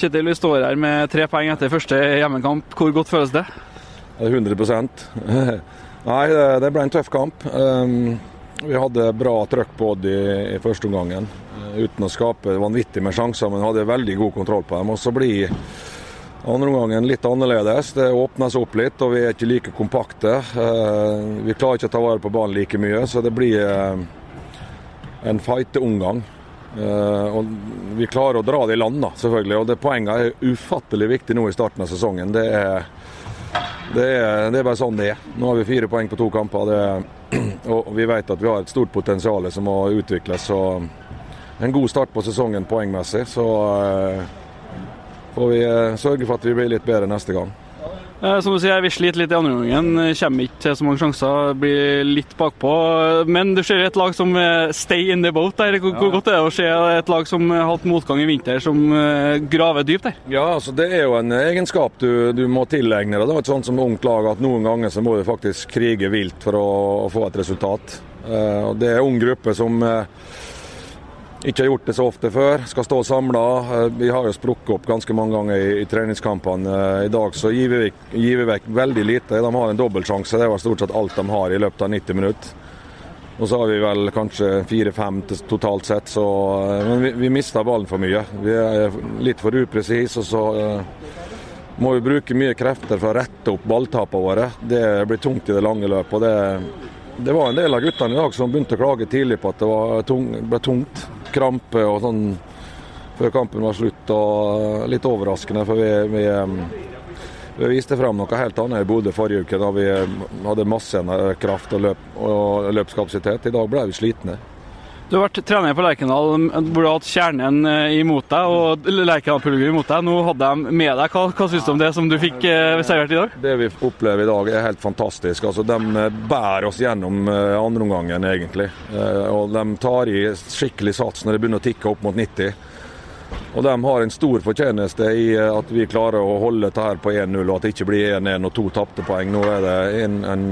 Kjetil, vi står her med tre poeng etter første hjemmekamp. Hvor godt føles det? 100% Nei, det ble en tøff kamp. Um, vi hadde bra trøkk på Odd i, første omgangen. Uh, uten å skape vanvittig med sjanser, men hadde veldig god kontroll på dem. Og så blir andre omgangen litt annerledes. Det åpnes opp litt, og vi er ikke like kompakte. Uh, vi klarer ikke å ta vare på ballen like mye, så det blir uh, en fighte-omgang. Uh, og vi klarer å dra det i land, da, selvfølgelig. Og det Poenget er ufattelig viktig nå i starten av sesongen. Det er, det er, det er bare sånn det er. Nå har vi fire poeng på to kamper. Det, og vi vet at vi har et stort potensial som må utvikles. Så en god start på sesongen poengmessig. Så uh, får vi uh, sørge for at vi blir litt bedre neste gang. Eh, som du sier, Vi sliter litt i andre omgangen. Kommer ikke til så mange sjanser, blir litt bakpå. Men du ser et lag som eh, stay in the boat der. Hvor, ja. godt er det å se et lag som har hatt motgang i vinter, som eh, graver dypt der? Ja, altså Det er jo en egenskap du, du må tilegne deg. sånt som ungt lag at noen ganger så må du faktisk krige vilt for å, å få et resultat. Det er en ung gruppe som ikke har gjort det så ofte før. Skal stå samla. Eh, vi har jo sprukket opp ganske mange ganger i, i treningskampene. Eh, I dag så gir vi, gir vi vekk veldig lite. De har en dobbeltsjanse. Det var stort sett alt de har i løpet av 90 minutter. Og så har vi vel kanskje fire-fem totalt sett, så eh, Men vi, vi mister ballen for mye. Vi er litt for upresise, og så uh, må vi bruke mye krefter for å rette opp balltapene våre. Det blir tungt i det lange løpet. og det det var en del av guttene i dag som begynte å klage tidlig på at det tung, ble tungt. Krampe og sånn før kampen var slutt. og Litt overraskende, for vi, vi, vi viste frem noe helt annet i Bodø forrige uke, da vi hadde masse kraft og, løp, og løpskapasitet. I dag ble vi slitne. Du har vært trener på Lerkendal, har hatt kjernen eh, imot deg og Lerkendal-publikum imot deg. Nå hadde de med deg. Hva, hva syns du om det som du fikk eh, servert i dag? Det vi opplever i dag er helt fantastisk. Altså, de eh, bærer oss gjennom andreomgangen, egentlig. Og de tar i skikkelig sats når det begynner å tikke opp mot 90. Og de har en stor fortjeneste i at vi klarer å holde dette her på 1-0, og at det ikke blir 1-1 og to tapte poeng. Nå er det en, en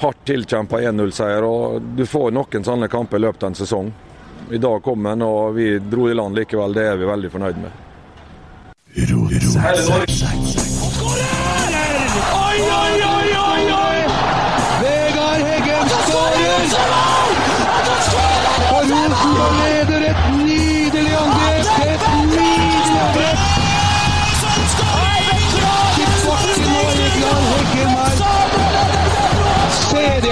hardt tilkjempa 1-0-seier. og Du får noen sånne kamper i løpet av en sesong. I dag kom den, og vi dro i land likevel. Det er vi veldig fornøyd med. Oi, oi, oi, oi, oi! Vegard Heggen skårer! Og Rosenborg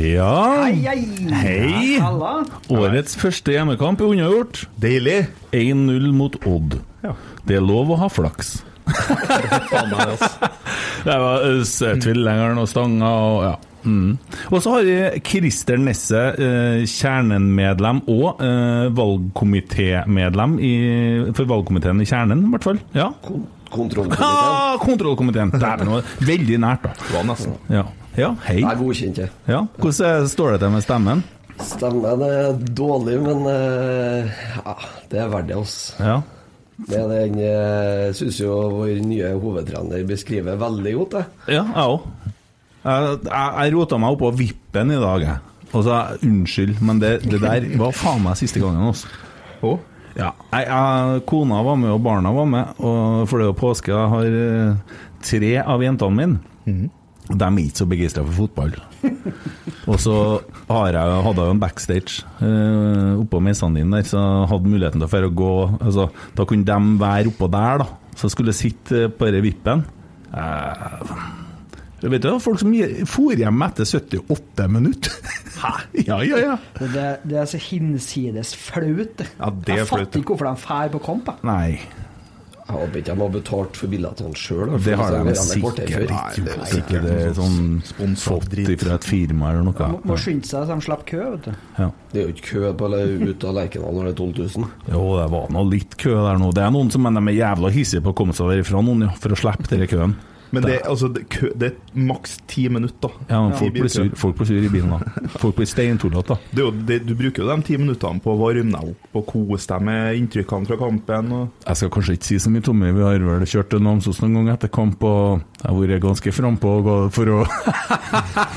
Ja, hei. Årets første hjemmekamp er unnagjort. Deilig. 1-0 mot Odd. Det er lov å ha flaks. det var uh, tvillingeren og stanga og ja. Mm. Og så har vi Christer Nesse, eh, kjernenmedlem og eh, valgkomitémedlem for valgkomiteen i Kjernen, i hvert fall. Ja. Kontrollkomiteen. Ah, kontrollkomiteen! Dæven, veldig nært, da. Det var nesten. Ja. Ja, hei. Jeg er godkjent, jeg. Ja. Hvordan står det til med stemmen? Stemmen er dårlig, men uh, ja, det er verdt det, altså. Ja. Det er den Jeg uh, syns jo vår nye hovedtrener beskriver veldig godt, det. Ja, jeg òg. Jeg, jeg, rota meg oppå vippen i dag, jeg. Og så unnskyld, men det, det, der var faen meg siste gangen, altså. Oh. Ja, jeg, jeg, Kona var med, og barna var med. Og for det er påske. Jeg har uh, tre av jentene mine. Mm. De er ikke så begeistra for fotball. og så hadde jeg jo en backstage uh, oppå dine der, så jeg hadde muligheten til å få gå altså, Da kunne de være oppå der, da. Så skulle jeg sitte på denne vippen. Uh, vet du, Folk som for hjem etter 78 minutter. Hæ? ja, ja, ja. Det, det er så hinsides flaut. Ja, er jeg fatter ikke hvorfor de drar på kamp. Nei. Jeg håper ikke de har betalt for billettene sjøl. Det har de sikkert ikke det er sånn fått fra et firma eller noe. må skynde seg så de slipper kø, vet du. Ja. Det er jo ikke kø på eller ut av Lerkendal når det er 12 000. Jo, det var nå litt kø der nå. Det er noen som mener de er jævla hissige på å komme seg derifra, noen, ja, for å slippe denne køen. Men det, altså, det, kø, det er maks ti minutter. Ja, men folk blir sur, folk blir sur i bilen da. Folk blir steintullete da. Du bruker jo de ti minuttene på å varme deg opp og kose deg med inntrykkene fra kampen. Og Jeg skal kanskje ikke si så mye, Tommy. Vi har vel kjørt til Namsos noen gang etter kamp, og jeg har vært ganske frampå for å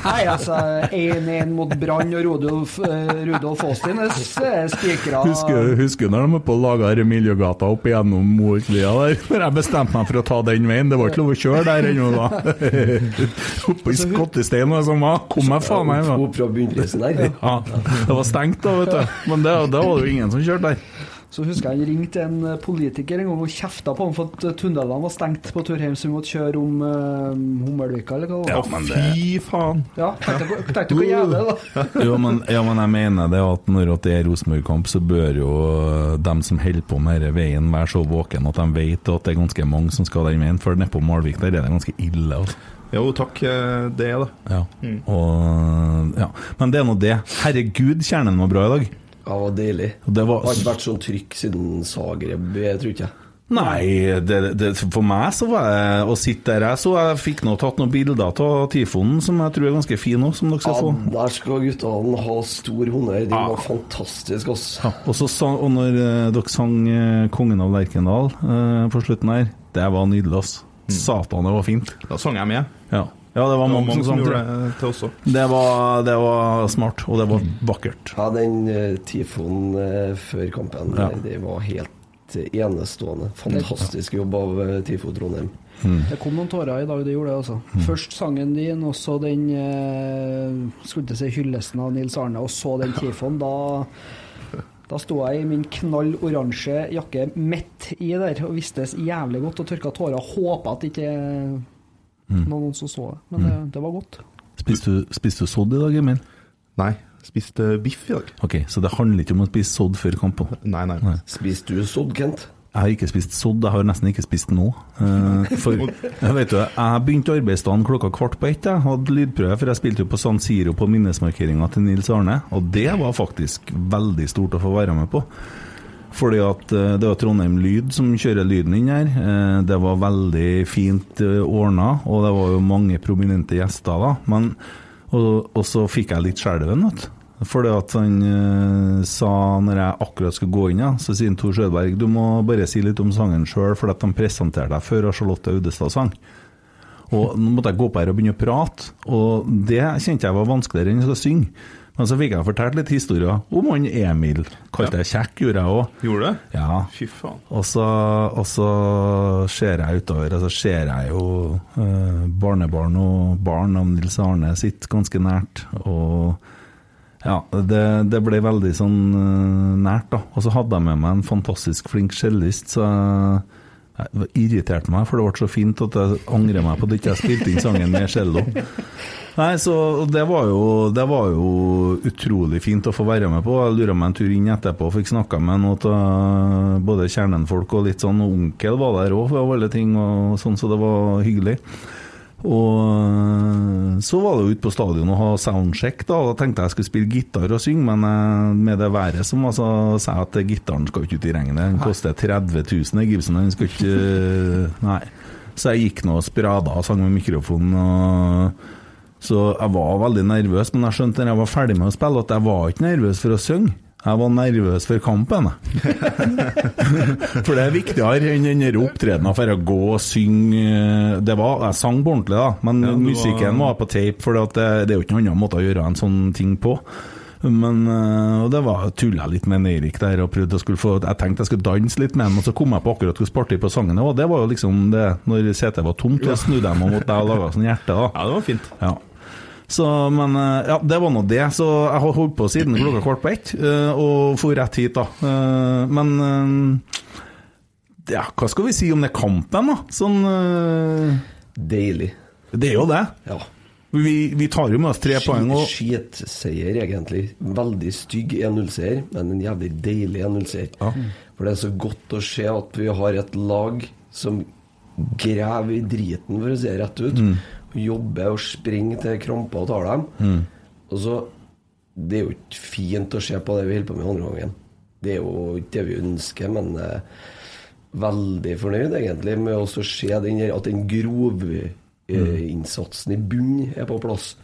Nei, altså 1-1 mot Brann og Rudolf, eh, Rudolf Austin er er spikra Husker, husker når de var på å lage Remiljøgata Miljøgata opp igjennom Moelvia der? Når jeg bestemte meg for å ta den veien. Det var ikke lov å kjøre der ennå da. Oppe i skottesteinen og sånn. Kom meg faen meg. Opp fra bunnprisen der. Ja, det var stengt da, vet du. Men det, da var det jo ingen som kjørte der. Så husker jeg han ringte en eh, politiker en gang og kjefta på ham for at eh, tunnelene var stengt på tur hjem, så vi måtte kjøre om uh, Hummelvika, eller hva det Ja, men det... fy faen! Ja, tenkte du hvor jævlig det var. Jo, men, ja, men jeg mener det at når det er Rosenborg-kamp, så bør jo dem som holder på med denne veien være så våken at de vet at det er ganske mange som skal den veien. For nede på Malvik der er det ganske ille. Altså. Jo, takk, eh, det er det. Ja. Og, ja. Men det er nå det. Herregud, kjernen var bra i dag. Ja, det var deilig. Det var Har ikke vært sånn trykk siden Zagreb, jeg tror ikke jeg. Nei, det, det, for meg så var det å sitte der jeg så jeg fikk nå tatt noen bilder av Tifonen som jeg tror er ganske fin òg, som dere skal Ja, få. der skal guttene ha stor honnør. De Ja. var fantastiske, ass. Ja, og, så og når eh, dere sang eh, 'Kongen av Lerkendal' eh, på slutten her, det var nydelig, ass. Satan, det var fint. Da sang jeg med. Ja, ja det var Det var mange som gjorde det til oss òg. Det var, det var smart, og det var vakkert. Ja, den uh, tifoen før kampen, Ja. det var helt eh, enestående. Fantastisk jobb av uh, Tifo Trondheim. Det kom noen tårer i dag, det gjorde det, altså. Først sangen din, og så den eh, Skulle ikke si hyllesten av Nils Arne, og så den tifoen. Da da sto jeg i min knall oransje jakke midt i der og visste jævlig godt og tørka tårer. Håpa at det var noen som så det. Men det, det var godt. Spiste du, spiste du sodd i dag, Emil? Nei, spiste biff i dag. Ok, Så det handler ikke om å spise sodd før kampen? Nei, nei. Nei. Spiste du sodd, Kent? Jeg har ikke spist sodd, jeg har nesten ikke spist nå. Eh, For jeg vet du, jeg begynte arbeidsdagen klokka kvart på ett. Jeg hadde lydprøve, for jeg spilte jo på San Siro på minnesmarkeringa til Nils Arne. Og det var faktisk veldig stort å få være med på. Fordi at eh, det var Trondheim Lyd som kjører lyden inn her. Eh, Det var veldig fint ordna, og det var jo mange prominente gjester da. Men, og, og så fikk jeg litt skjelven, vet du. Fordi at han uh, sa, når jeg akkurat skulle gå inn, ja, så sier Tor Sjøberg du må bare si litt om sangen sjøl, for at de presenterte deg før Charlotte Audestad sang. Og nå måtte jeg gå opp her og begynne å prate, og det kjente jeg var vanskeligere enn å synge. Men så fikk jeg fortalt litt historier om han Emil. Kalte jeg kjekk, gjorde jeg òg. Gjorde du? Ja. Fy faen. Og så, og så ser jeg utover, og så ser jeg jo eh, barnebarn og barn av Nils Arne sitt ganske nært. Og ja, det, det ble veldig sånn eh, nært, da. Og så hadde jeg med meg en fantastisk flink cellist, så jeg, jeg irriterte meg, for det ble så fint at jeg angrer meg på at jeg ikke spilte inn sangen med cello. Nei, så det var, jo, det var jo utrolig fint å få være med på. Jeg lura meg en tur inn etterpå og fikk snakka med noen av både kjernenfolk og litt sånn. Onkel var der òg, for alle ting, og sånn, så det var hyggelig. Og så var det jo ute på stadion å ha soundcheck, da. Da tenkte jeg jeg skulle spille gitar og synge, men eh, med det været som var, så sa jeg at gitaren skal ikke ut i regnet. Den koster 30 000, Gibson. Den skal ikke Nei. Så jeg gikk nå og sprada og sang med mikrofonen. og så jeg var veldig nervøs, men jeg skjønte når jeg var ferdig med å spille at jeg var ikke nervøs for å synge. Jeg var nervøs for kampen, jeg. for det er viktigere enn den opptredenen for å gå og synge det var, Jeg sang på ordentlig, da, men Ja, musikken var- var på tape, for det, det er jo ikke noen annen måte å gjøre en sånn ting på. Men øh, og det var tulla litt med Eirik der og prøvde å skulle få Jeg tenkte jeg skulle danse litt med ham, og så kom jeg på akkurat hvordan party på sangen det var. Det var jo liksom det når setet var tomt, og snudde jeg meg mot deg og laga sånn hjerte, da. Ja, det var fint. Ja. Så, men eh, ja, det var nå det. Så jeg har holdt på siden klokka kvart på ett, eh, og for rett hit, da. Eh, Men ja, hva skal vi si om det kampen, da? Sånn Deilig. Det er jo det. Ja. Vi, vi tar jo med oss tre poeng. Og, Skitseier, egentlig. Veldig stygg 1-0-seier, men en jævlig deilig 1-0-seier. Ja. For det er så godt å se at vi har et lag som graver i driten, for å si det rett ut. Og jobber og springer til kramper og tar dem. Og så Det er jo ikke fint å se på det vi holder på med andre gangen. Det er jo ikke det vi ønsker, men eh, veldig fornøyd egentlig med å se den, at den grovinnsatsen i bunn er på plass.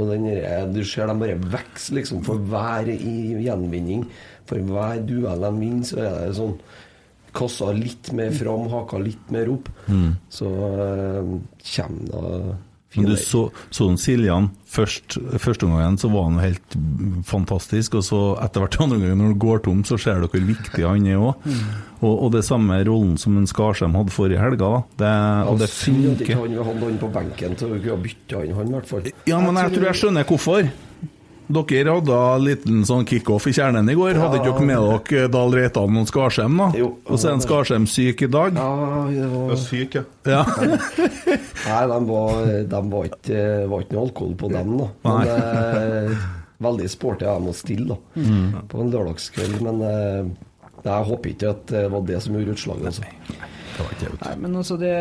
Og den du ser dem bare vokse liksom, for hver i gjenvinning. For hver duell de vinner, så er det sånn Kassa litt mer fram, haka litt mer opp. Så uh, kommer da Men du så, så den Siljan først, første gangen så var han jo helt fantastisk, og så etter hvert andre gangen når han går tom, så ser dere hvor viktig han er òg. Og, og det samme rollen som en Skarsheim hadde forrige helga, da. Det, og det Synd at ikke han hadde han på benken, så vi kunne ha han, han, i hvert fall. Ja, men jeg tror jeg skjønner hvorfor. Dere hadde en liten sånn kickoff i kjernen i går. Hadde ikke dere med dere Dahl Reitan og Skarsheim, da? Jo. Og så er en Skarsheim syk i dag? Ja, det var syk, ja. Ja. Nei, de var, de var, ikke, var ikke noe alkohol på dem, da. Men eh, veldig sporty av dem å stille da. på en lørdagskveld. Men eh, jeg håper ikke at det var det som gjorde utslaget. Altså. Nei, men altså det,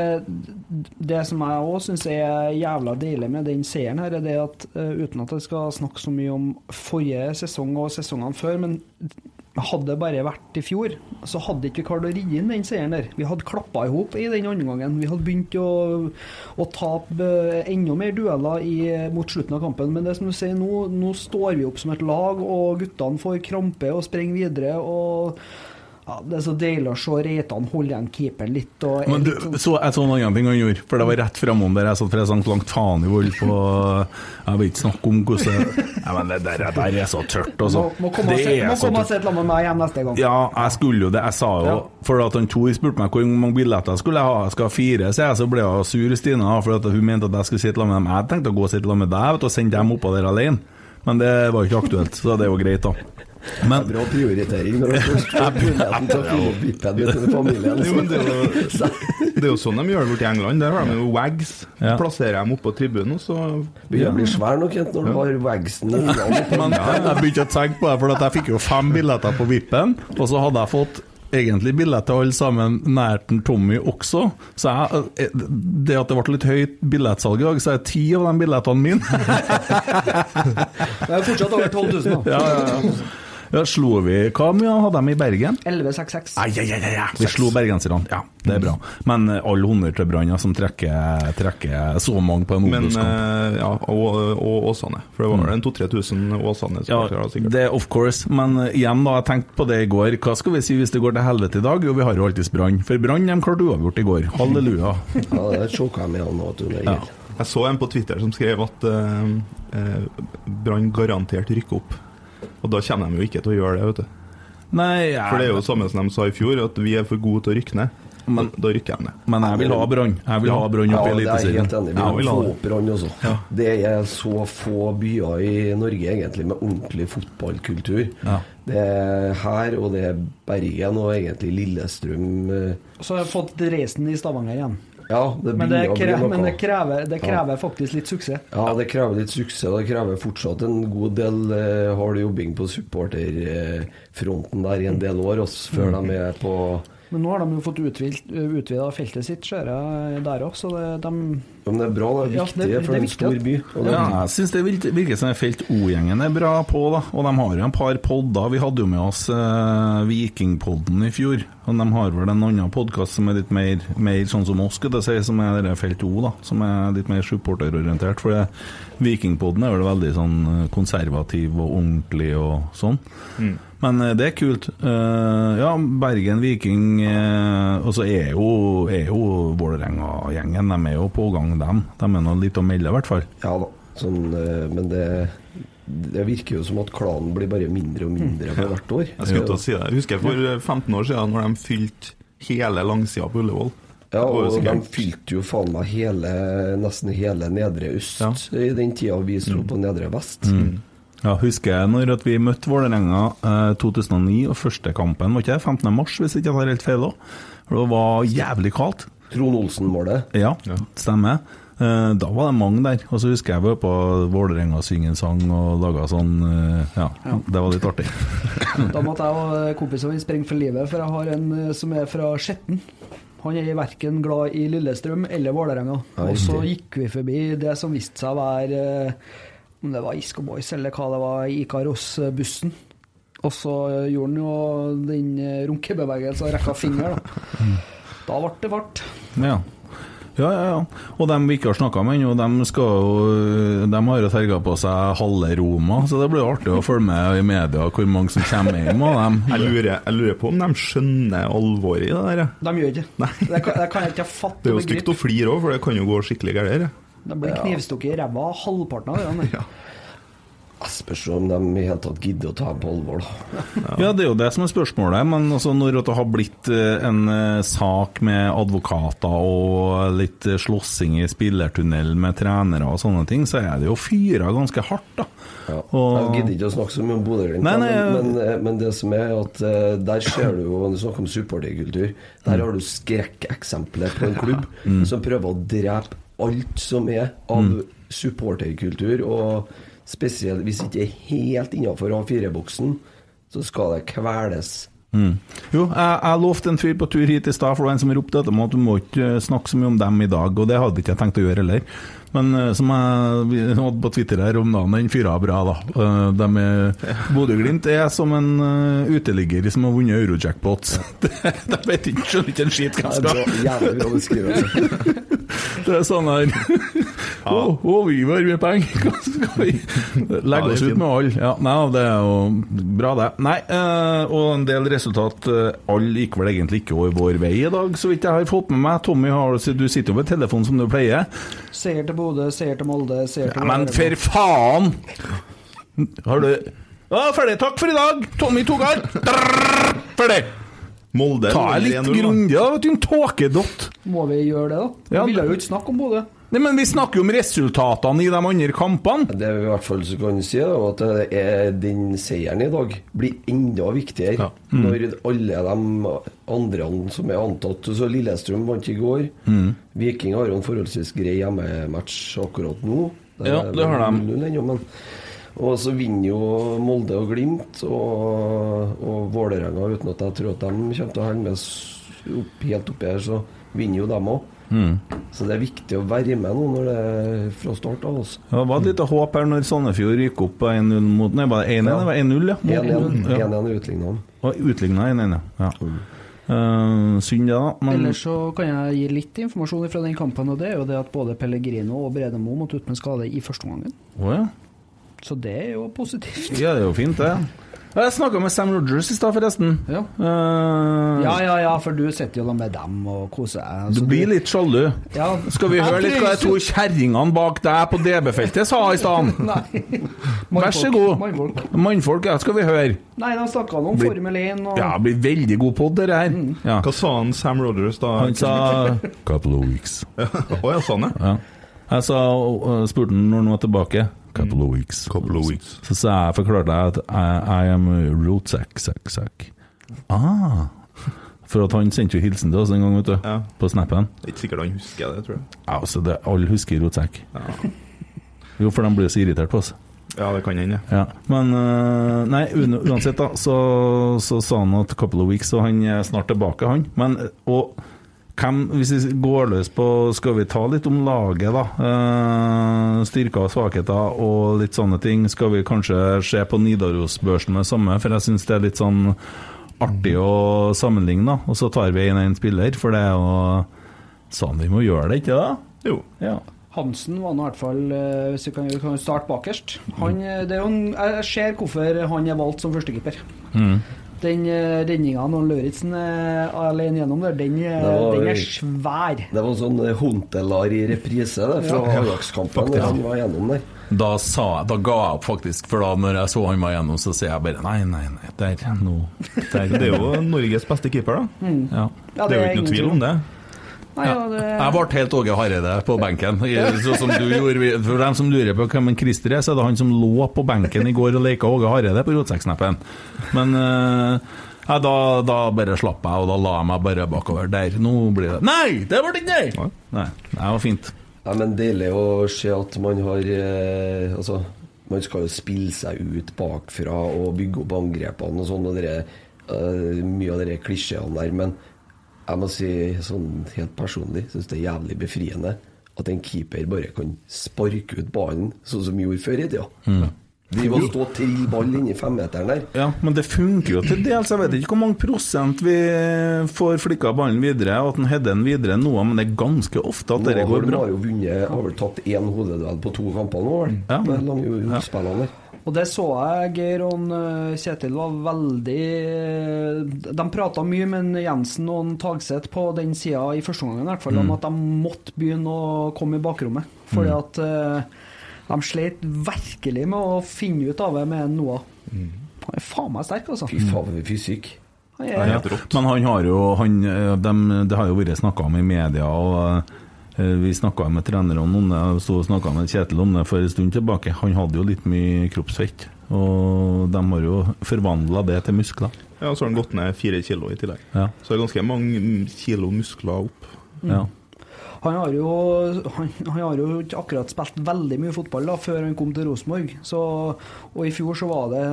det som jeg òg syns er jævla deilig med den seieren her, er det at eh, uten at jeg skal snakke så mye om forrige sesong og sesongene før, men hadde det bare vært i fjor, så hadde ikke vi klart å ri inn den seieren der. Vi hadde klappa i hop i den andre gangen. Vi hadde begynt å, å tape eh, enda mer dueller i, mot slutten av kampen. Men det som du sier nå, nå står vi opp som et lag, og guttene får krampe og springer videre. og ja, Det er så deilig å se Reitan holde igjen keeperen litt. Og er Men du, litt sånn- så jeg så en annen ting han gjorde, for det var rett framom der jeg satt sang langt faen i vold på Jeg vil ikke snakke om hvordan ja, Men det der, der er så tørt, altså. Må, må komme og se- er et lag med meg hjem neste gang. Ja, jeg skulle jo det. Jeg sa jo Ja. For at han Tor spurte meg hvor mange billetter skulle jeg ha. Jeg skal ha fire, så jeg så ble jeg sur Stina for at hun mente at jeg skulle sitte sammen med dem. Jeg tenkte å gå og sitte sammen med deg vet og sende dem oppå der alene. Men det var ikke aktuelt, så det var greit, da. Men Bra prioritering når du først får muligheten til å fylle opp vippen med til familien. Jo, det er jo, det er jo sånn de gjør det borti England. Der har de jo wags. Ja. Plasserer dem oppå tribunen, og så Begynner å bli svær nok Kent, når du har wagsen i. Men jeg begynte å tenke på det, for at jeg fikk jo fem billetter på vippen, og så hadde jeg fått egentlig billett til alle sammen nærten Tommy også. Så jeg, det at det ble litt høyt billettsalg i dag, så er ti av de billettene mine. Det er jo fortsatt over 12 000, da. Ja, ja, ja. Ja, slo vi Hva mye hadde de i Bergen? 1166. Ai, ai, ai, ai. Vi slo bergenserne. Ja, det er bra. Men eh, all honnør til Brann, som trekker, trekker så mange på en Men Obos-kamp. eh, ja, og, og Åsane. For det var vel en 2000-3000 Ja, Åsane-spillere, sikkert. det er of course. Men eh, igjen, da, jeg tenkte på det i går. Hva skal vi si hvis det går til helvete i dag? Jo, vi har jo alltids Brann. For Brann de klarte uavgjort i går. Halleluja. Ja, det sjokka han nå, du. Ja. Jeg så en på Twitter som skrev at uh, uh, Brann garantert rykker opp. Og da kommer de jo ikke til å gjøre det, vet du. Nei, jeg, For det er jo samme som de sa i fjor, at vi er for gode til å rykke ned. Men- da rykker de ned. Men jeg vil ha Brann. Jeg vil ha Brann Ja, Eliteserien. Ja, det er jeg helt enig. Vi må få det. opp Brann også. Det er så få byer i Norge egentlig med ordentlig fotballkultur. Ja. Det er her, og det er Bergen og egentlig Lillestrøm. eh, Så har jeg fått Dresden i Stavanger igjen. Ja, det Men det, krever, men det krever, det krever faktisk litt suksess. Ja, det krever litt suksess. Det krever fortsatt en god del eh, hard jobbing på supporterfronten der i en del år, også, før de er på Men nå har de jo fått utvida feltet sitt, ser jeg der òg, så det, de Ja, Men det er bra, det er Ja, viktig det- det er for en stor by. Og det, Ja, jeg syns det virker, som Felt O-gjengen er bra på, da. Og de har jo en par podder. Vi hadde jo med oss eh, Vikingpodden i fjor. Og de har vel en annen podkast som er litt mer, mer sånn som oss, skulle jeg si, som er det Felt O, da. Som er litt mer supporterorientert. For det, Vikingpodden er vel veldig sånn eh, konservativ og ordentlig og sånn. Men eh, det er kult. Eh, ja, Bergen Viking eh, Og så er jo, er jo Vålerenga-gjengen De er jo på gang, dem. De er nå litt å melde, i hvert fall. ja da. Sånn, men det, det virker jo som at klanen blir bare mindre og mindre for hvert år. Jeg skulle til å si det. Jeg husker for 15 år siden, når de fylte hele langsida på Ullevål. Ja, og de fylte jo faen meg hele, nesten hele nedre øst Ja. i den tida vi sto på nedre vest. Ja, husker jeg når at vi møtte Vålerenga eh, 2009, og første kampen var ikke det 15. mars, hvis ikke jeg tar helt feil òg. Det var jævlig kaldt. Trond Olsen-målet. Ja, stemmer. Eh, da var det mange der. Og så husker jeg var på Vålerenga synge en sang og laga sånn eh, ja, det var litt artig. Da måtte jeg og kompisene mine sprenge for livet, for jeg har en eh, som er fra Skjetten. Han er verken glad i Lillestrøm eller Vålerenga. Og så gikk vi forbi det som viste seg å være eh, om det var Isco Boys eller hva det var, Ikaros-bussen. Og så gjorde han jo den runkebevegelsen og rekka finger, da. Da ble det fart. Ja. Ja, ja, ja. Og dem vi ikke har snakka med ennå, de, de har jo terga på seg halve Roma, så det blir artig å følge med i media hvor mange som kommer hjem av dem. Jeg lurer, jeg lurer på om de skjønner alvoret i det der. De gjør ikke det. Det kan, det kan jeg ikke fatte Det er jo stygt å flire òg, for det kan jo gå skikkelig galt. Her. De blir knivstukket i ræva halvparten av det. ja. Jeg Spørs om de i hele tatt gidder å ta dem på alvor, da. Ja, det er jo det som er spørsmålet. Men altså, når det har blitt eh, en eh, sak med advokater og litt eh, slåssing i spillertunnelen med trenere og sånne ting, så er det jo fyra ganske hardt, da. Ja. Og- Jeg gidder ikke å snakke så mye om Bodø-Glimt, men, men, men det som er at der ser du jo Du snakker om supporterkultur. Der har du skrekkeksempler på en klubb Mm. som prøver å drepe alt som er av supporterkultur. Og spesielt hvis det ikke er helt innafor A4-boksen, så skal det kveles. Mm. Jo, jeg, jeg lovte en fyr på tur hit i stad, for det var en som ropte etter meg at du må ikke eh, snakke så mye om dem i dag, og det hadde ikke jeg tenkt å gjøre heller. Men eh, som jeg hadde på Twitter her om dagen, den fyra bra, da. Eh, De Bodø-Glimt er som en uteligger som har vunnet eurojackpot. De vet ikke, skjønner ikke en skit hva Det de skal. jævlig bra beskrevet. Det er sånn her Å, å, vi var med penger! Hva skal vi legge oss ut med alle? Ja, nei, det er jo bra, det. Nei, eh, og en del resultat eh, Alle gikk vel egentlig ikke over vår vei i dag, så vidt jeg har fått med meg. Tommy, har, du sitter jo med telefonen som du pleier. Seier til Bodø, seier til Molde, seier til Ja, men for faen! Har du Ja, ferdig. Takk for i dag! Tommy Togar. alt Ferdig. Molde Ta deg litt 1-0, da. grundig, da. Vet du, en tåkedott. Må vi gjøre det, da? Vi Ja, ville jo ikke snakke om Bodø. Nei, men vi snakker jo om resultatene i de andre kampene. Det vi i hvert fall så kan si, da, at det er den seieren i dag blir enda viktigere når alle de andre som er antatt så Lillestrøm vant i går. Viking har jo en forholdsvis grei hjemmematch akkurat nå. Ja, det har de. 0-0 men og så vinner jo Molde og Glimt og, og Vålerenga, uten at jeg tror at de kommer til å henge med opp, helt oppi her, så vinner jo dem òg. Så det er viktig å være med nå når det er fra start av. Altså. Ja, Det var et lite håp her når Sandefjord gikk opp på 1-0 mot Nei, var det 1-1? Ja. Det var 1-0, ja. Mot- 1-1 Ja. 1-1 utligna han. Utligna 1-1, ja. Eh, synd det, da. Men Ellers så kan jeg gi litt informasjon fra den kampen, og det er jo det at både Pellegrino og Bredemo måtte ut med skade i første omgang. Oh, ja. Så det er jo positivt. ja, det er jo fint, det. Jeg snakka med Sam Rogers i stad, forresten. Ja. Uh, Ja, ja, ja, for du sitter jo da med dem og koser deg. Du blir litt sjalu. ja. Skal vi høre litt hva de to kjerringene bak deg på DB-feltet sa i stad? Vær så god. Mannfolk. Mannfolk, ja, skal vi høre. Nei, de snakka om Blir- Formel 1 og Ja, blir veldig god pod, det her. Ja. Hva sa han Sam Rogers da? Han sa Couple of weeks. Å ja, sa han det? Ja. Jeg sa, spurte han når han var tilbake. Couple of weeks. Couple of weeks. Så sa jeg, forklarte jeg at I, I am rootsack-sack-sack. Ah. For at han sendte jo hilsen til oss en gang, vet du. Ja. På snappen. Det er ikke sikkert han husker det, tror jeg. Ja, altså, det, alle husker rotsekk. Jo, for de blir så irritert på oss. Ja, det kan hende. Ja. Men øh, nei, uansett, da, så, så sa han at couple of weeks, og han er snart tilbake, han. Men og hvem, hvis vi går løs på Skal vi ta litt om laget, da? Eh, styrker og svakheter og litt sånne ting. Skal vi kanskje se på Nidarosbørsen med samme, for jeg syns det er litt sånn artig å sammenligne, da. Og så tar vi inn en spiller, for det er jo sånn vi må gjøre det, ikke da? Jo. Ja. Hansen var nå i hvert fall eh, Hvis vi kan, vi kan starte bakerst. Han, eh, det er jo en, jeg ser hvorfor han er valgt som førstekeeper. Den uh, redninga når Lauritzen er alene gjennom der, den, eh, var- den er svær. Det var sånn Hontelar i reprise det, fra Ajax-kampen. da Han var gjennom der. Da, sa da ga jeg opp, faktisk. For da når jeg så han var gjennom, så sier jeg bare nei, nei, nei. Der, nå der, Det er jo Norges beste keeper, da. ja. Ja, Det er jo ikke noe tvil om det. Nei, ja, det, Jeg ble helt Åge Hareide på benken. I- Sånn som du gjorde. For dem som lurer på hvem en Christer er, så er det han som lå på benken i går og leka Åge Hareide på rotsekksneppen. Men eh, ja, da, da bare slapp jeg, og da la jeg meg bare bakover. Der. Nå blir det Nei! Det ble ikke nei! Nei, det var fint. Ja, men Deilig å se at man har eh, Altså, man skal jo spille seg ut bakfra og bygge opp angrepene og sånn, og dere, eh, mye av de klisjeene der. Men Jeg må si sånn helt personlig syns det er jævlig befriende at en keeper bare kan sparke ut ballen, sånn som vi gjorde før i tida. Mm. De må stå til ball inni femmeteren der. Ja, men det funker jo til dels. Jeg vet ikke hvor mange prosent vi får flikka ballen videre, og at han header den videre nå, men det er ganske ofte at det går bra. Nå har jo vunnet Har vel tatt én hodeduell på to kamper nå, vel? Ja. Med lange utspillene der. Og det så jeg Geir og eh, Kjetil var veldig eh, De prata mye med Jensen og Tagseth på den sida i første omgang i hvert fall, om at de måtte begynne å komme i bakrommet. Fordi at uh, de slet virkelig med å finne ut av det med Noah. Han er faen meg sterk, altså. Fy faen, for fysikk. Han Ja, er, Men han har jo han, de, Det har jo vært snakka om i media, og vi snakka med trenerne om det. Jeg sto og snakka med Kjetil om det for en stund tilbake. Han hadde jo litt mye kroppsfett, og de har jo forvandla det til muskler. Ja, Så har han gått ned fire kilo i tillegg. Ja. Så det er ganske mange mm, kilo muskler opp. Ja. han, har jo, han, han har jo ikke akkurat spilt veldig mye fotball da, før han kom til Rosenborg. Og i fjor så var det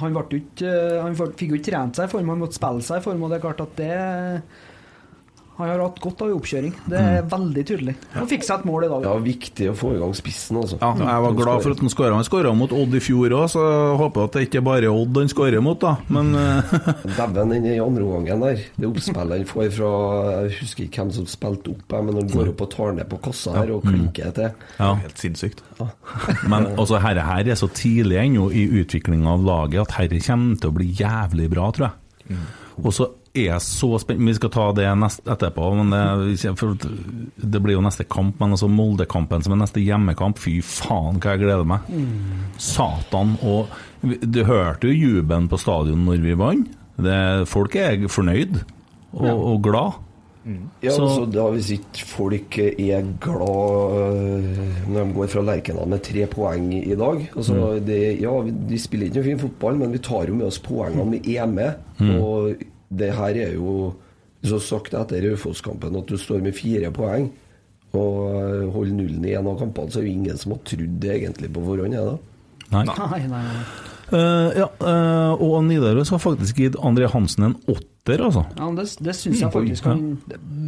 Han, ble ut, han fikk jo ikke trent seg i form, han måtte spille seg i form, og det er klart at det Han har hatt godt av oppkjøring. Det er veldig tydelig. Han fikk seg et mål i dag. Ja, viktig å få i gang spissen, altså. Ja, jeg var glad for at han skåra. Han skåra mot Odd i fjor òg, så jeg håper at det ikke bare er Odd han skårer mot, da. Men eh, Dæven, den i andre omgangen der. Det oppspillet han får fra Jeg husker ikke hvem som spilte opp, men han går opp og tar ned på kassa her og klinker til. ja. Helt sinnssykt. Men altså, herre her er så tidlig ennå i utviklinga av laget at herre kommer til å bli jævlig bra, tror jeg. Og så er jeg så spent Vi skal ta det nest, etterpå, men det, for det blir jo neste kamp. Men altså Molde-kampen som er neste hjemmekamp, fy faen hva jeg gleder meg. Satan. Og du hørte jo jubelen på stadion når vi vant. Folk er fornøyd og, og glad. Ja, Så- altså, da Hvis ikke folk er glad øh, når de går fra Lerkendal med tre poeng i dag altså, det, Ja, vi, vi spiller ikke noe fin fotball, men vi tar jo med oss poengene vi er med. Og det her er jo Så sagt etter Raufoss-kampen at du står med fire poeng og holder nullen i en av kampene, så er det jo ingen som har trodd det egentlig på forhånd. Er det? Nei. Nei, nei, nei. Uh, ja, uh, og Nidaros har faktisk gitt André Hansen en åtter, altså. Ja, men det, det syns jeg faktisk han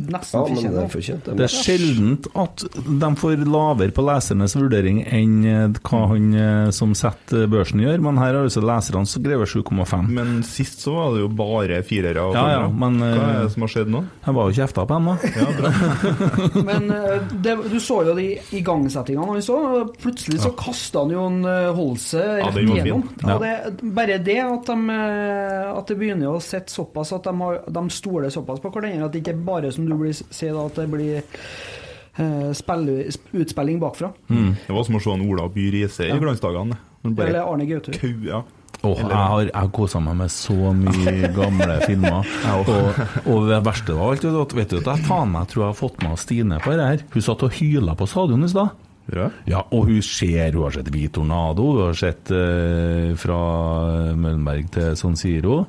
nesten Ja, fortjener. er fortjent. Det er sjeldent at de får lavere på lesernes vurdering enn eh, hva han eh, som setter børsen gjør, men her har altså leserne skrevet grevet 7,5. Men sist så var det jo bare firere og Ja, ja, men, Hva er eh, det som har skjedd nå? Jeg var jo kjefta på dem, da. Men eh, det, du så jo de igangsettingene han så. Plutselig så kasta han jo en eh, Holse rett igjennom. Ja. Det, bare det at de, eh, at det begynner å sitte såpass at de, har, de stoler såpass på hverandre, at det ikke bare som du blir, sier da, at det blir eh, spill, utspilling bakfra. Det var som å se en Ola By Riise i glansdagene. Eller Arne Gautur. kau, ja. Åh, jeg har, har kosa meg med så mye gamle filmer. Og, og det verste av alt, vet du, at- vet du jeg faen meg tror jeg har fått med Stine på det her. Hun satt og hyla på stadion i stad. Ja. Ja, og hun ser, hun har sett Hvit Tornado, hun har sett eh, fra Møllenberg til San Siro.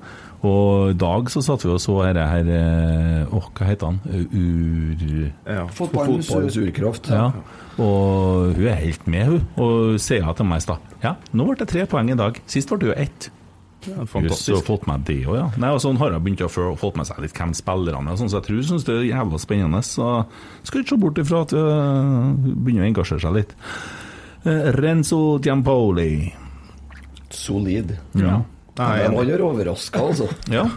Og i dag så satt vi og så dette her eh, Åh, hva heter han? Ur... ja. Fotballens urkraft. Ja. Og hun er helt med, hun. Og sier til meg i stad Ja, nå ble det tre poeng i dag. Sist ble det jo ett. Ja, fantastisk. og fått med det òg, ja. Nei, og sånn har jeg begynt å få med seg litt hvem spillerne er, sånn, så jeg tror hun syns det er jævla spennende. Så skal ikke se bort ifra at hun begynner å engasjere seg litt. Eh, Renzo Giampoli. Solid. Ja. Nei, han har overraska, altså. ja.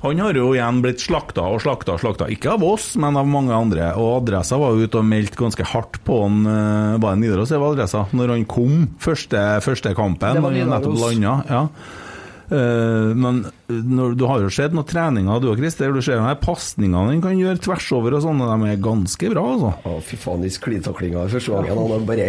Han har jo igjen blitt slakta og slakta og slakta. Ikke av oss, men av mange andre. Og Adressa var ute og meldte ganske hardt på han eh, Var det Nidaros eller Adressa? Når han kom første, første kampen. Når han nettopp landa. Ja. Eh, men når, du har jo sett noen treninger du og Christer. Du ser pasningene han kan gjøre tvers over og sånn, og de er ganske bra, altså. Å, fy faen, de sklitaklinga i første gangen. Han bare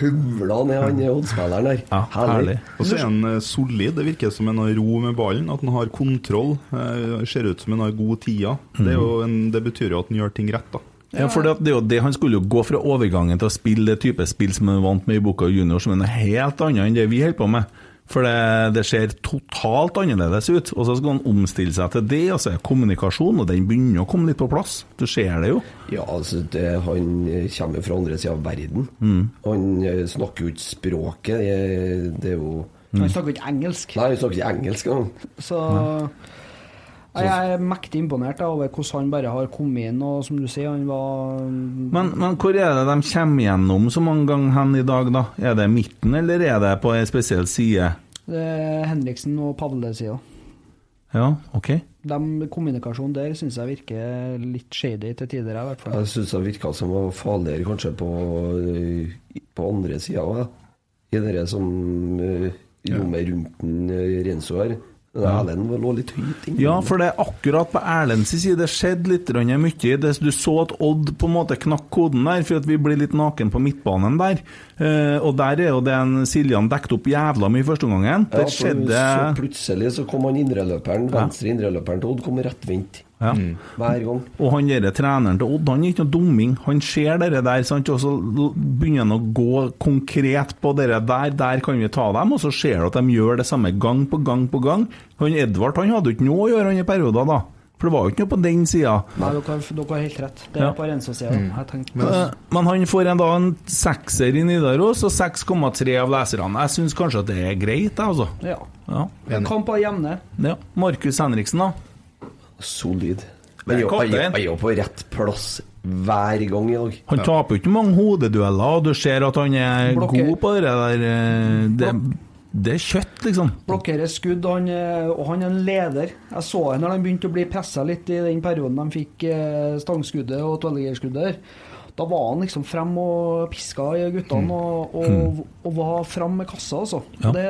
humla ned han holdspilleren der. Ja, herlig. Og så er han eh, solid. Det virker som han har ro med ballen, at han har kontroll. Eh, Ser ut som han har god tida. Det, er jo en, det betyr jo at han gjør ting rett, da. Ja, for det, det, er jo det, Han skulle jo gå fra overgangen til å spille det type spill som han vant med i Boka Junior, som er noe helt annet enn det vi holder på med. For det, det ser totalt annerledes ut. Og så skal han omstille seg til det, og så er kommunikasjon, og den begynner å komme litt på plass. Du ser det jo. Ja, altså, det, han kommer fra andre sida av verden. Han eh, snakker jo ikke språket. Det, det er jo Han snakker ikke engelsk. Nei, han snakker ikke engelsk engang. Så Jeg er mektig imponert over hvordan han bare har kommet inn, og som du sier, han var Men, men hvor er det de kommer gjennom så mange ganger hen i dag, da? Er det midten, eller er det på en spesiell side? Det er Henriksen og Pavle-sida. Ja, OK. De Kommunikasjonen der syns jeg virker litt shady til tider, i hvert fall. Jeg syns det virka som var farligere kanskje på, på andre sida òg. I det som eh, rommet rundt eh, Renzo her. Den Erlend lå litt høyt inne. Ja, for det er akkurat på Erlends side det skjedde litt mye. Det, du så at Odd på en måte knakk koden der, for at vi blir litt naken på midtbanen der. Eh, og der er jo det en Siljan dekket opp jævla mye første gangen. Ja, skjedde så plutselig så kom han indreløperen, venstre indreløperen til Odd, kom rettvendt. Ja. Hver gang. Og han der treneren til Odd, han er ikke noe dumming. Han ser dere der, sant? og så begynner han å gå konkret på dere der. Der kan vi ta dem, og så ser du at de gjør det samme gang på gang på gang. Han Edvard han hadde jo ikke noe å gjøre han i perioder, da. For det var jo ikke noe på den sida. Nei, dere, har- dere har helt rett. Det er Ja. på Renzo-sida. Jeg Eh, Men han får en, da en sekser i Nidaros og 6,3 av leserne. Jeg syns kanskje at det er greit, jeg, altså. Ja. Ja. Kamp av jevne. ja. Markus Henriksen, da? Solid. Men Han er jo- på rett plass hver gang i dag. Han taper jo ikke mange hodedueller, og du ser at han er Blokker. god på det der. eh, Det, det er kjøtt, liksom. Blokkerer skudd, han, er- og han er en leder. Jeg så han når han begynte å bli pressa litt i den perioden de fikk eh, stangskuddet og tolvgeirskuddet der. Da var han liksom frem og piska i guttene og, og, og var frem med kassa, altså. Mm. Ja. Det,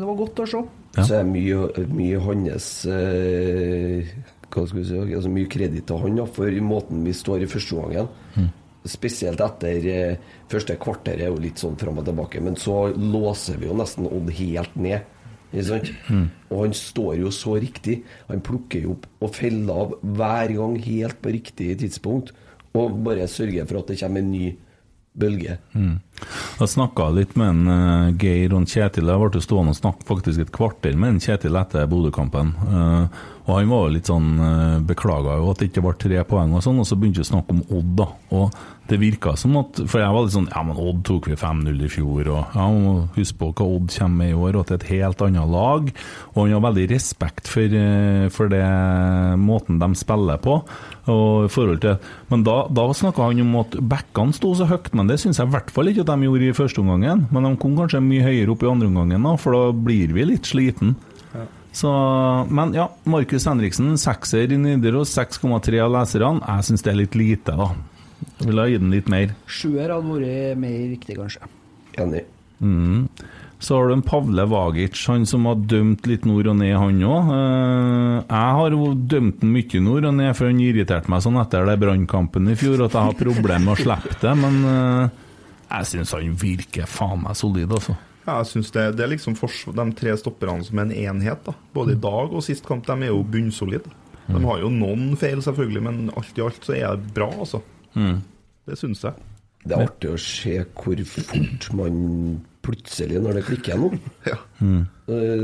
det var godt å se. Ja. Så er mye, mye hans eh, Hva skal vi si altså Mye kreditt til han da, for måten vi står i første gangen. Mm. Spesielt etter eh, første kvarter er jo litt sånn fram og tilbake, men så låser vi jo nesten Odd helt ned. Ikke sant? Mm. Og han står jo så riktig. Han plukker jo opp og feller av hver gang helt på riktig tidspunkt. Og bare sørger for at det kommer en ny bølge. Jeg snakka litt med en, eh, Geir og Kjetil. Jeg ble stående og snakke faktisk et kvarter med en Kjetil etter Bodø-kampen. Eh, og han var litt sånn uh, Beklaga jo at det ikke ble tre poeng og sånn, og så begynte vi å snakke om Odd, da. Og det virka som at For jeg var litt sånn Ja, men Odd tok vi 5-0 i fjor, og ja, må på hva Odd kommer med i år, og til et helt annet lag. Og han har veldig respekt for, eh, for det måten de spiller på. Og i forhold til Men da, da snakka han om at backene sto så høyt, men det syns jeg i hvert fall ikke at de gjorde i første omgangen. Men de kom kanskje mye høyere opp i andre omgang, for da blir vi litt sliten. Så, men ja, Markus Henriksen, sekser i Nidaros, 6,3 av leserne. Jeg syns det er litt lite, da. Ville ha gitt den litt mer. Sjuer hadde vært mer riktig, kanskje. Enig. Mm. Så har du en Pavle Vagic, han som har dømt litt nord og ned, han òg. jeg har dømt den mye nord og ned, for han irriterte meg sånn etter det brannkampen i fjor at jeg har problemer med å slippe det. Men eh, jeg syns han virker faen meg solid, altså. Ja, jeg synes det, det er liksom de tre stopperne som en enhet. da. Både i dag og sist kamp. De er jo bunnsolide. De har jo noen feil, selvfølgelig, men alt i alt så er det bra, altså. Det syns jeg. Det er artig å se hvor fort man plutselig, når det klikker nå Ja. mm.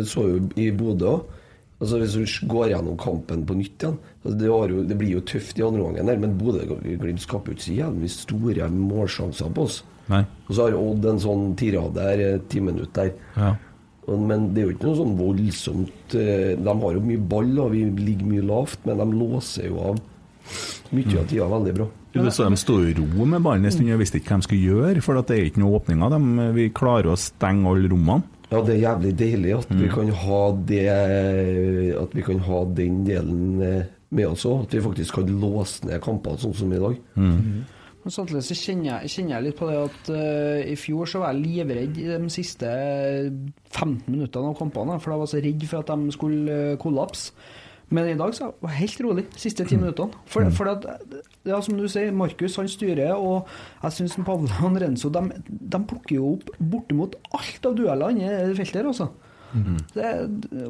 Så jo i Bodø òg. Altså Hvis du går gjennom kampen på nytt igjen altså det, jo, det blir jo tøft i andre omgang, men Bodø-Glimt skaper jo ikke så jævlig store målsjanser på oss. Nei. Og så har Odd en sånn tirade der, eh, ti minutter der. Ja. Men det er jo ikke noe sånn voldsomt eh, De har jo mye ball, og vi ligger mye lavt, men de låser jo av mye av tida veldig bra. Du så De sto i ro med ballen en stund og visste ikke hva de skulle gjøre, for at det er ikke noen åpninger. De, vi klarer å stenge alle rommene. Ja, det er jævlig deilig at vi kan ha det At vi kan ha den delen eh, med oss òg. At vi faktisk kan låse ned kampene sånn som i dag. Men samtidig så kjenner jeg, kjenner jeg litt på det at uh, i fjor så var jeg livredd i de siste 15 minuttene av kampene, for jeg var så redd for at de skulle eh, kollapse. Men i dag så var jeg helt rolig de siste ti minuttene. For, for at, ja, som du sier, Markus han styrer, og jeg syns Pavle og Renzo de, de plukker jo opp bortimot alt av duellene i det feltet her, altså. Det,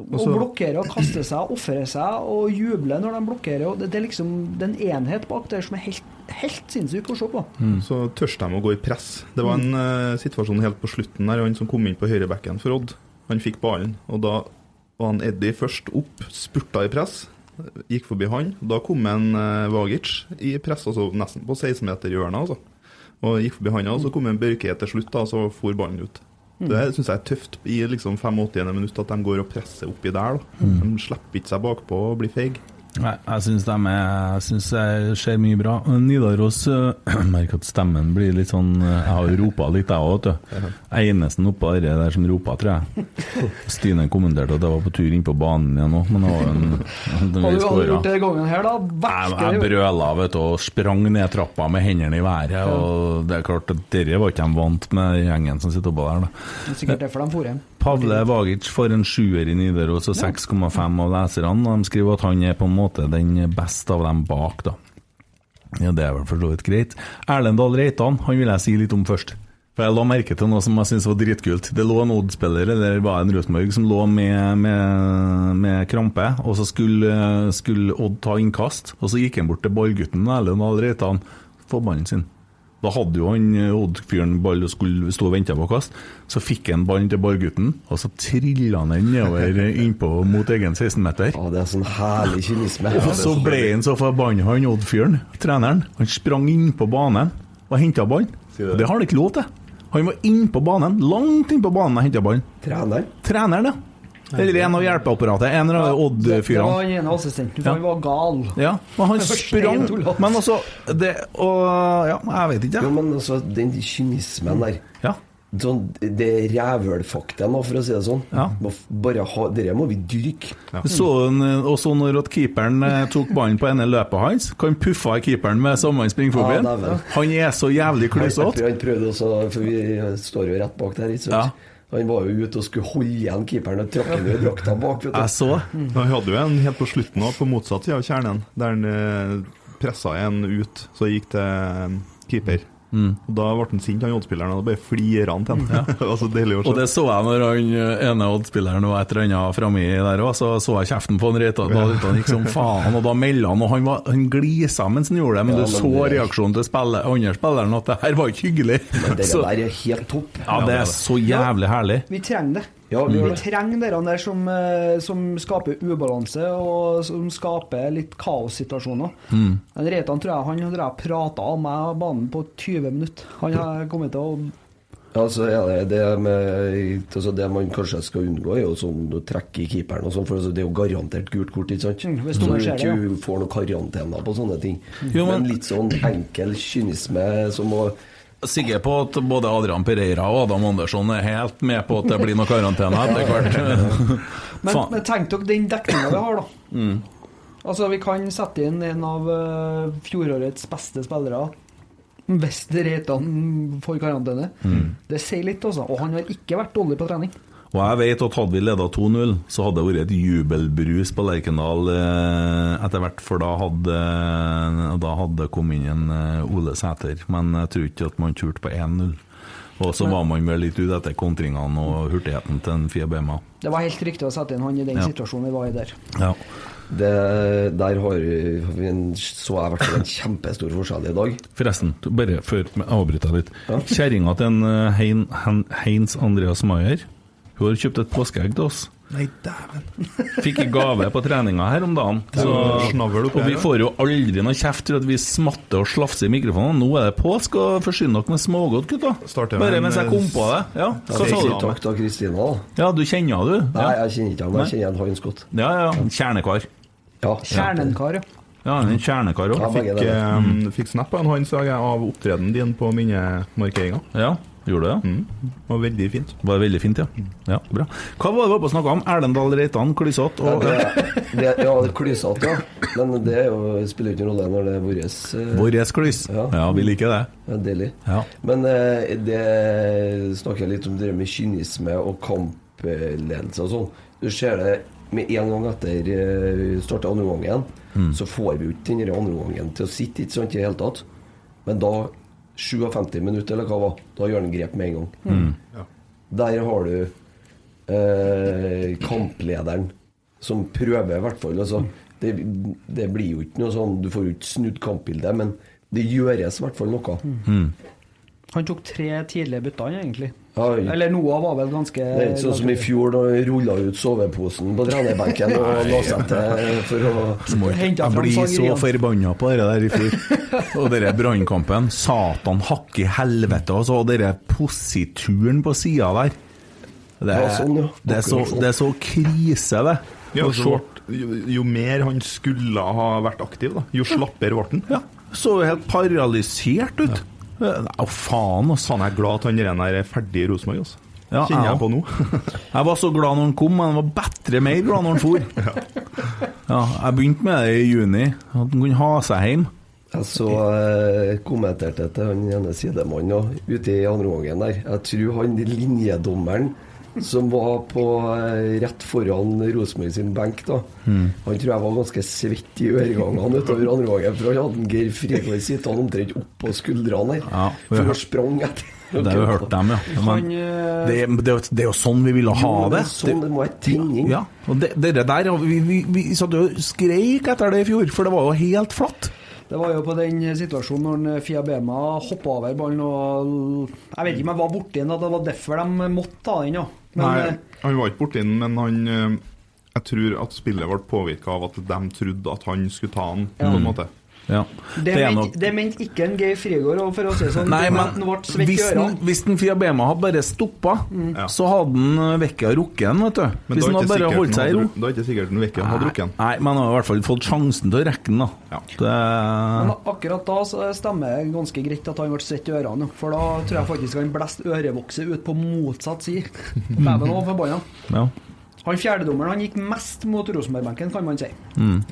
å så- blokkere og kaste seg, ofre seg og juble når de blokkerer. Og det, det er liksom det er en enhet bak der som er helt, helt sinnssyk å se på. Så tørste de å gå i press. Det var en uh, situasjon helt på slutten der, han som kom inn på høyrebekken for Odd. Han fikk ballen, og da var han Eddie først opp, spurta i press. Gikk forbi han. Da kom en uh, Vagic i press, altså nesten på 16-meterhjørnet. Altså. Og gikk forbi han, og så kom en Børke til slutt, da, så for ballen ut. Det syns jeg er tøft i liksom 85. minutt at de går og presser oppi der. Da. De slipper ikke seg bakpå og blir feige. Nei, jeg syns de er Jeg syns det skjer mye bra. Nidaros øh, Jeg merker at stemmen blir litt sånn øh, Jeg har jo ropa litt, jeg òg, vet du. Enesen oppå det der som ropa, tror jeg. Stine kommenterte at jeg var på tur inn på banen igjen nå, men det var jo en, en Har du aldri gjort det gangen her, da Jeg, jeg brøla vet du, og sprang ned trappa med hendene i været. Og det er klart at Dette var ikke de vant med, gjengen som sitter oppå der. da. Det er Sikkert derfor de dro hjem. Pavle Vagic får en sjuer i Nidaros og 6,5 av leserne. De skriver at han er på en måte den beste av dem bak, da. Ja, Det er vel for så vidt greit. Erlend Dahl Reitan han vil jeg si litt om først. For Jeg la merke til noe som jeg syntes var dritkult. Det lå en Odd-spiller, eller var en Rosenborg, som lå med, med, med krampe. Og så skulle, skulle Odd ta innkast, og så gikk han bort til ballgutten Erlend Dahl Reitan. forbannen sin. Da hadde jo han eh, Odd-fyren ball og skulle stå og vente på kast. Så fikk han ballen til ballgutten, og så trilla han den nedover innpå mot egen 16-meter. Ja, det er sånn herlig kynisme. Og så ble han så forbanna, han Odd-fyren, treneren. Han sprang inn på banen og henta ballen. Det? Det har han ikke lov til. Han var inn på banen, langt inn på banen og henta ballen. Trener. Treneren, ja. Eller en av hjelpeapparatet. En av Odd-fyrene. Det var en av ene assistenten, for Ja. han var gal. Ja, men han sprang. Men altså det, Og ja, jeg vet ikke, jeg. Ja, men altså, den kynismen der Ja. sånn, Det er rævølfakten, da, for å si det sånn. Ja. Bare ha, Dere må vi dyrke. Så og så når at keeperen eh, tok ballen på ene løpet hans, kan puffa i keeperen med samme springfobien. Ja, han er så jævlig kløsete. han prøvde også, for vi står jo rett bak der. Ikke sant? Han var jo ute og skulle holde igjen keeperen og trakk ham i drakta bak. Jeg så Han hadde jo en helt på slutten òg, på motsatt side av kjernen, der han eh, pressa en ut, så gikk til eh, keeper. Mm. Og Da ble han sint, han Odd-spilleren, og da bare flira han til ham. det var så deilig å se. Og det så jeg når han ene Odd-spilleren var et eller annet framme der òg, så så jeg kjeften på han Reitan. Da Reitan gikk som faen, og da meldte han, og han, var, han glisa mens han gjorde det, men Ja, du men så det- reaksjonen til spillet, andre spilleren at det her var ikke hyggelig. Men det der er helt topp. ja, det er så jævlig herlig. Vi trenger det. Ja, vi vi trenger der som, eh, som skaper ubalanse, og som skaper litt kaossituasjoner. Mm. Reitan tror jeg han har prata om meg og banen på 20 minutter. Han har kommet til å Ja, så er det, det, med, altså det man kanskje skal unngå, er jo sånn å trekke i keeperen og sånn, for altså det er jo garantert gult kort, ikke sant? Mm, så du det, ikke får noen karantene på sånne ting. Jo, men- men litt sånn enkel kynisme som å Sikker på at både Adrian Pereira og Adam Andersson er helt med på at det blir noe karantene etter hvert. Men, men tenk dere den dekninga vi har, da. Mm. Altså, vi kan sette inn en av uh, fjorårets beste spillere. Hvis Reitan får karantene. Mm. Det sier litt, altså. Og han har ikke vært dårlig på trening. Og jeg vet at hadde vi leda 2-0, så hadde det vært et jubelbrus på Lerkendal eh, etter hvert, for da hadde, da hadde kommet inn en eh, Ole Sæter. Men jeg tror ikke at man turte på 1-0. Og så var man vel litt ute etter kontringene og hurtigheten til en Fie Bema. Det var helt riktig å sette inn han i den Ja. situasjonen vi var i der. Ja. det, Der har vi en, så jeg i hvert fall en kjempestor forskjell i dag. Forresten, bare før jeg avbryter litt. Kjerringa til en eh, hein, Heinz Andreas Maier Hun har kjøpt et påskeegg til oss. Nei, dæven. Fikk i gave på treninga her om dagen. Så, og vi får jo aldri noe kjeft for at vi smatter og slafser i mikrofonen. Nå er det påske, og forsyn dere med smågodt, gutta. Bare mens jeg kom på det. Ja, hva sa du? takk til Kristina. Ja, du kjenner henne, du? Nei, jeg kjenner ikke han, men jeg kjenner en Hans godt. ja. ja. Kjernekar. Ja, Kjernenkar, ja. Ja, en kjernekar òg. Ja, Fikk, eh, fikk snap av en han sa jeg, av opptredenen din på minnemarkeringa. Ja, gjorde du det? Mm. Det var veldig fint. Var det veldig fint, ja. ja. Bra. Hva var det vi var på å snakke om? Erlendal Reitan, klissete Ja, og det, det, ja, det er klysete, ja. Men det er jo, spiller jo ikke noen rolle når det er vår eh, Vår kliss. Ja. Ja, vi liker det. Ja, deilig. Ja. Men eh, det snakker jeg litt om det med kynisme og kampledelse og sånn. Du ser det med en gang etter uh, starta andre omgangen, så får vi jo ikke den andre omgangen til å sitte ikke sant, i det hele tatt. Men da, 57 minutter eller hva det var, da gjør han grep med en gang. Ja. Der har du eh, kamplederen som prøver, i hvert fall. Altså, det, det blir jo ikke noe sånn Du får jo ikke snudd kampbildet, men det gjøres i hvert fall noe. Han tok tre tidlige bytter, egentlig. Ja, Eller Noah var vel ganske det er ikke sånn som i fjor, da vi rulla ut soveposen på trenerbenken og seg til for å Hentet Jeg blir så forbanna på det der i fjor. Og denne brannkampen. Satan hakke i helvete, altså. Og denne posituren på sida der. Det er, sånn, ja. det, er så, sånn. det er så krise, det. Ja, Og så så- ble- jo, jo mer han skulle ha vært aktiv, da, jo slappere ble han. Ja, så helt paralysert ut. Å, faen, altså. Faen, jeg er glad at han der er ferdig i Rosenborg. Altså. Ja, Kjenner jeg på nå. Jeg var så glad når han kom, men jeg var bedre mer glad når han for. Ja, jeg begynte med det i juni, at han kunne ha seg hjem. Jeg så eh, kommenterte til han ene sidemannen ute i andre gangen der. Jeg tror han linjedommeren som var på eh, rett foran Rosenborg sin benk, da. Mm. Han tror jeg var ganske svett i øregangene utover andre gangen, for han hadde en Geir Frigård sittende omtrent oppå skuldrene her, Ja, for hørt- å sprang etter. Det har vi hørt dem, ja. Men eh, det, er- det, er jo- det er jo sånn vi ville ha Jo, men det. Sånn, det må være tenning. Ja, og det, det der, vi, vi, vi satt jo og skreik etter det i fjor, for det var jo helt flatt. Det var jo på den situasjonen når Fia Bema hoppa over ballen og Jeg vet ikke om jeg var borti den, at det var derfor de måtte ta den, ja. Men Nei, eh, han var ikke borti den, men han eh, Jeg tror at spillet ble påvirka av at de trodde at han skulle ta den, på en måte. Ja. det, er mente, nok- det mente ikke en Geir Frigård, for å si sånn. Nei, men mente ble svett hvis den, hvis den Fiabema hadde bare stoppa, mm. så hadde den Vekka rukket den, vet du. Men Hvis den hadde bare holdt seg i ro. Da er ikke sikkert den Vekken hadde rukket den. Nei, men han har i hvert fall fått sjansen til å rekke den, da. Ja. Men akkurat da så stemmer det ganske greit at han ble svett i ørene, for da tror jeg faktisk han blåste ørevokset ut på motsatt side. Dæven òg, forbanna. ja. Han fjerdedommeren han gikk mest mot Rosenberg-benken, kan man si.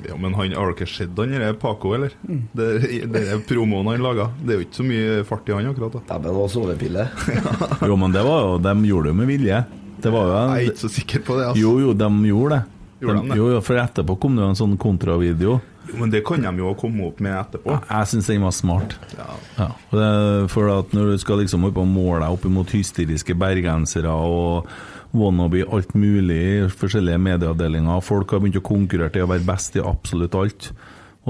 Ja, men han har dere sett han der Paco, eller? Det, det er promoen han laga. Det er jo ikke så mye fart i han akkurat. da. Dæven, det var sovepille. Jo, men det var jo De gjorde det jo med vilje. Det var jo Jeg er ikke så sikker på det. altså. Jo, jo, de gjorde det. Gjorde de det? Jo, jo, for etterpå kom det jo en sånn kontravideo. Jo, men det kan de jo komme opp med etterpå. Jeg syns den var smart. Ja. Ja, for at når du skal liksom opp og måle deg opp imot hysteriske bergensere og wannabe alt mulig forskjellige medieavdelinger, folk har begynt å konkurrere til å være best i absolutt alt,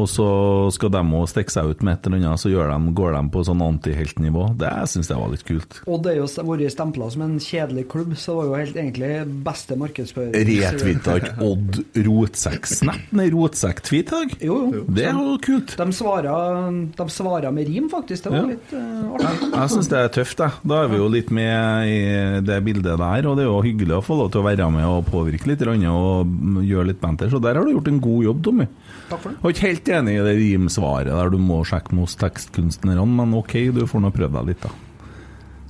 og så skal de også stikke seg ut med et eller annet, så de, går de på sånn antiheltnivå. Det syns jeg var litt kult. Odd har jo vært stempla som en kjedelig klubb, så det var jo helt egentlig beste markedsføring. Retvita ikke Odd Rotsekk-snap? Nei, Rotsekk-tweet i dag? Jo, jo. Det er jo kult. De svarer, med rim, faktisk. Det var Ja. litt uh, artig. Jeg syns det er tøft, jeg. Da er vi jo litt med i det bildet der, og det er jo hyggelig å få lov til å være med og påvirke litt og gjøre litt banter. Så der har du gjort en god jobb, Tommy. Takk for det. Var ikke helt enig i det rimsvaret der du må sjekke med hos tekstkunstnerne, men ok, du får nå prøve deg litt, da.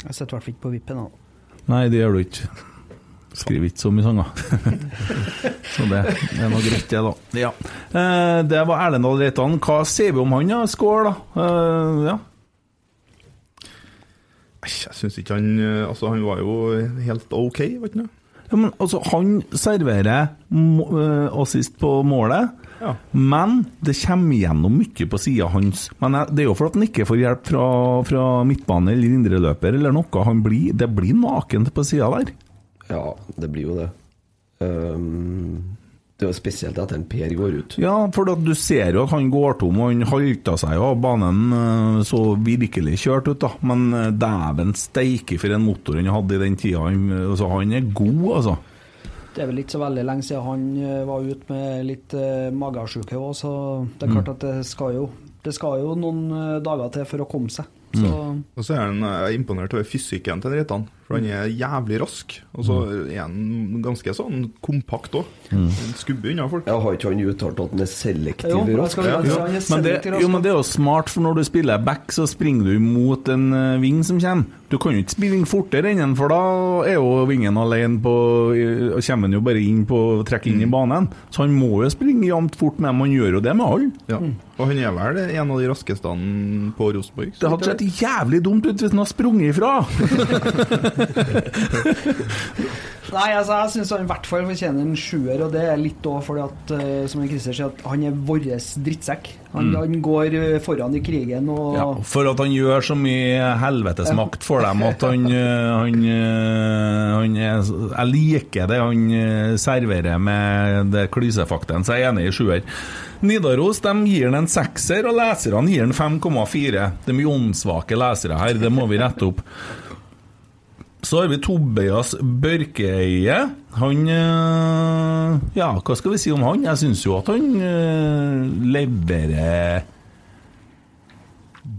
Jeg sitter i hvert fall ikke på vippen da. Nei, det gjør du ikke. Skriver ikke så mye sanger. så det, det er nå greit, det, da. Ja. Eh, det var Erlendal Reitan. Hva sier vi om han, da? Skål, da. Eh, ja. Jeg syns ikke han eh, Altså, han var jo helt OK, vet du. Ja, men altså, Han serverer øh, assist på målet, Ja. men det kommer gjennom mye på sida hans. Men Det er jo for at han ikke får hjelp fra, fra midtbane eller indreløper eller noe. Han blir, det blir nakent på sida der. Ja, det blir jo det. Um, det er jo spesielt etter en Per går ut. Ja, for at du ser jo at han går tom, og han halta seg jo av banen øh, så virkelig kjørt ut, da. Men øh, dæven steike for en motor han hadde i den tida. Han, altså, han er god, altså. Det er vel ikke så veldig lenge siden han eh, var ute med litt uh, magesjuke òg, så det er klart at det skal jo Det skal jo noen eh, dager til for å komme seg. Så Og så er han jeg er imponert over fysikken til Reitan, for han er jævlig rask. Og så er han ganske sånn kompakt òg. Skubber unna folk. Ja, Har ikke han uttalt at han er selektiv rask? Ja, ja. Men det, jo, men det er jo smart, for når du spiller back, så springer du mot en eh, ving som kommer. Du kan jo ikke spille inn fortere enn den, for da er jo vingen alene på og kommer han jo bare inn på trekk inn i banen. Så han må jo springe jevnt fort med dem, han gjør jo det med alle. Ja. Og han er vel en av de raskeste på Rosenborg. Det hadde sett jævlig dumt ut hvis han hadde sprunget ifra! Nei, altså, jeg syns han i hvert fall fortjener en sjuer, og det er litt òg fordi at, eh, som Christer sier, at han er vår drittsekk. Han, han går eh, foran i krigen og Ja, for at han gjør så mye helvetesmakt for dem at han, eh, han, han Jeg liker det han serverer med det klysefakten, så jeg er enig i sjuer. Nidaros de gir den en sekser, og leserne gir den 5,4. Det er mye åndssvake lesere her, det må vi rette opp. Så har vi Tobias Børkeøye. Han eh, Ja, hva skal vi si om han? Jeg syns jo at han eh, leverer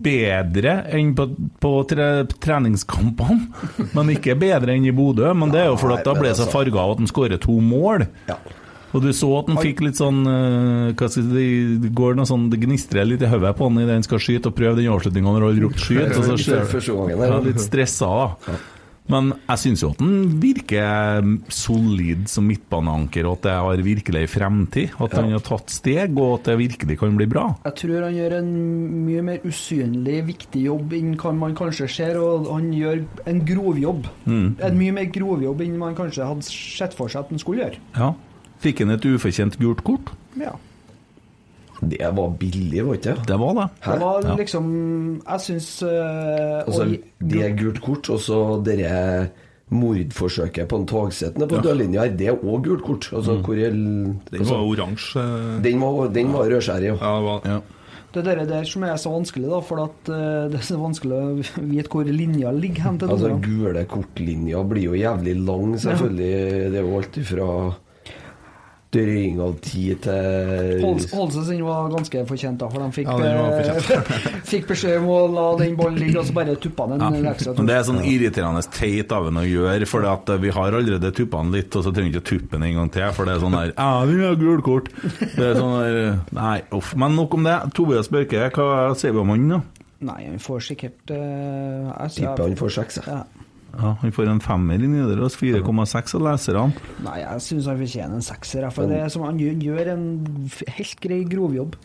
bedre enn på, på tre, treningskampene. Men ikke bedre enn i Bodø. Men det er jo fordi at da ble det så farga av at han skårer to mål. Ja. Og du så at han fikk litt sånn eh, hva skal si, Det går noe sånn, det gnistrer litt i hodet på han idet han skal skyte, og prøve den avslutninga når han roper 'skyt'. Og så skjer, ja. litt stressa, da. Men jeg syns jo at han virker solid som midtbaneanker, og at det har virkelig fremtid. At han har tatt steg, og at det virkelig kan bli bra. Jeg tror han gjør en mye mer usynlig, viktig jobb enn man kanskje ser, og han gjør en grovjobb. Mm. En mye mer grovjobb enn man kanskje hadde sett for seg at han skulle gjøre. Ja. Fikk han et ufortjent gult kort? Ja. Det var billig, var ikke det? Det var det. Det var liksom Jeg syns uh, Altså, det er gult kort, og så dere mordforsøket på en togsettende på på dørlinja her, det er òg gult kort. Altså, Mm. hvor Den altså, var oransje. eh, den var, den var rødskjærig, ja. Ja, det var Ja. Det er det der som er så vanskelig, da, for at eh, det er så vanskelig å vite hvor linja ligger hen til Altså, gule kortlinja blir jo jævlig lang, selvfølgelig. Det er jo alt ifra drøying av tid til Holse sin var ganske fortjent, da, for de fikk, Ja, eh, fikk beskjed om å la den ballen ligge, og så bare tuppa den ja. ekstra tur. det er sånn irriterende teit av en å gjøre, for at vi har allerede tuppa den litt, og så trenger vi ikke å tuppe den en gang til, for det er sånn der Ja, vi har gult kort. Det er sånn der Nei, uff. Men nok om det. Tobias Børke, hva sier vi om han, da? Nei, han får sikkert uh, Tipper han får seks. jeg. ja. Ja, Han får en femmer i Nidaros, 4,6 av leserne. Nei, jeg syns han fortjener en sekser. For det er som han gjør, en helt grei grovjobb.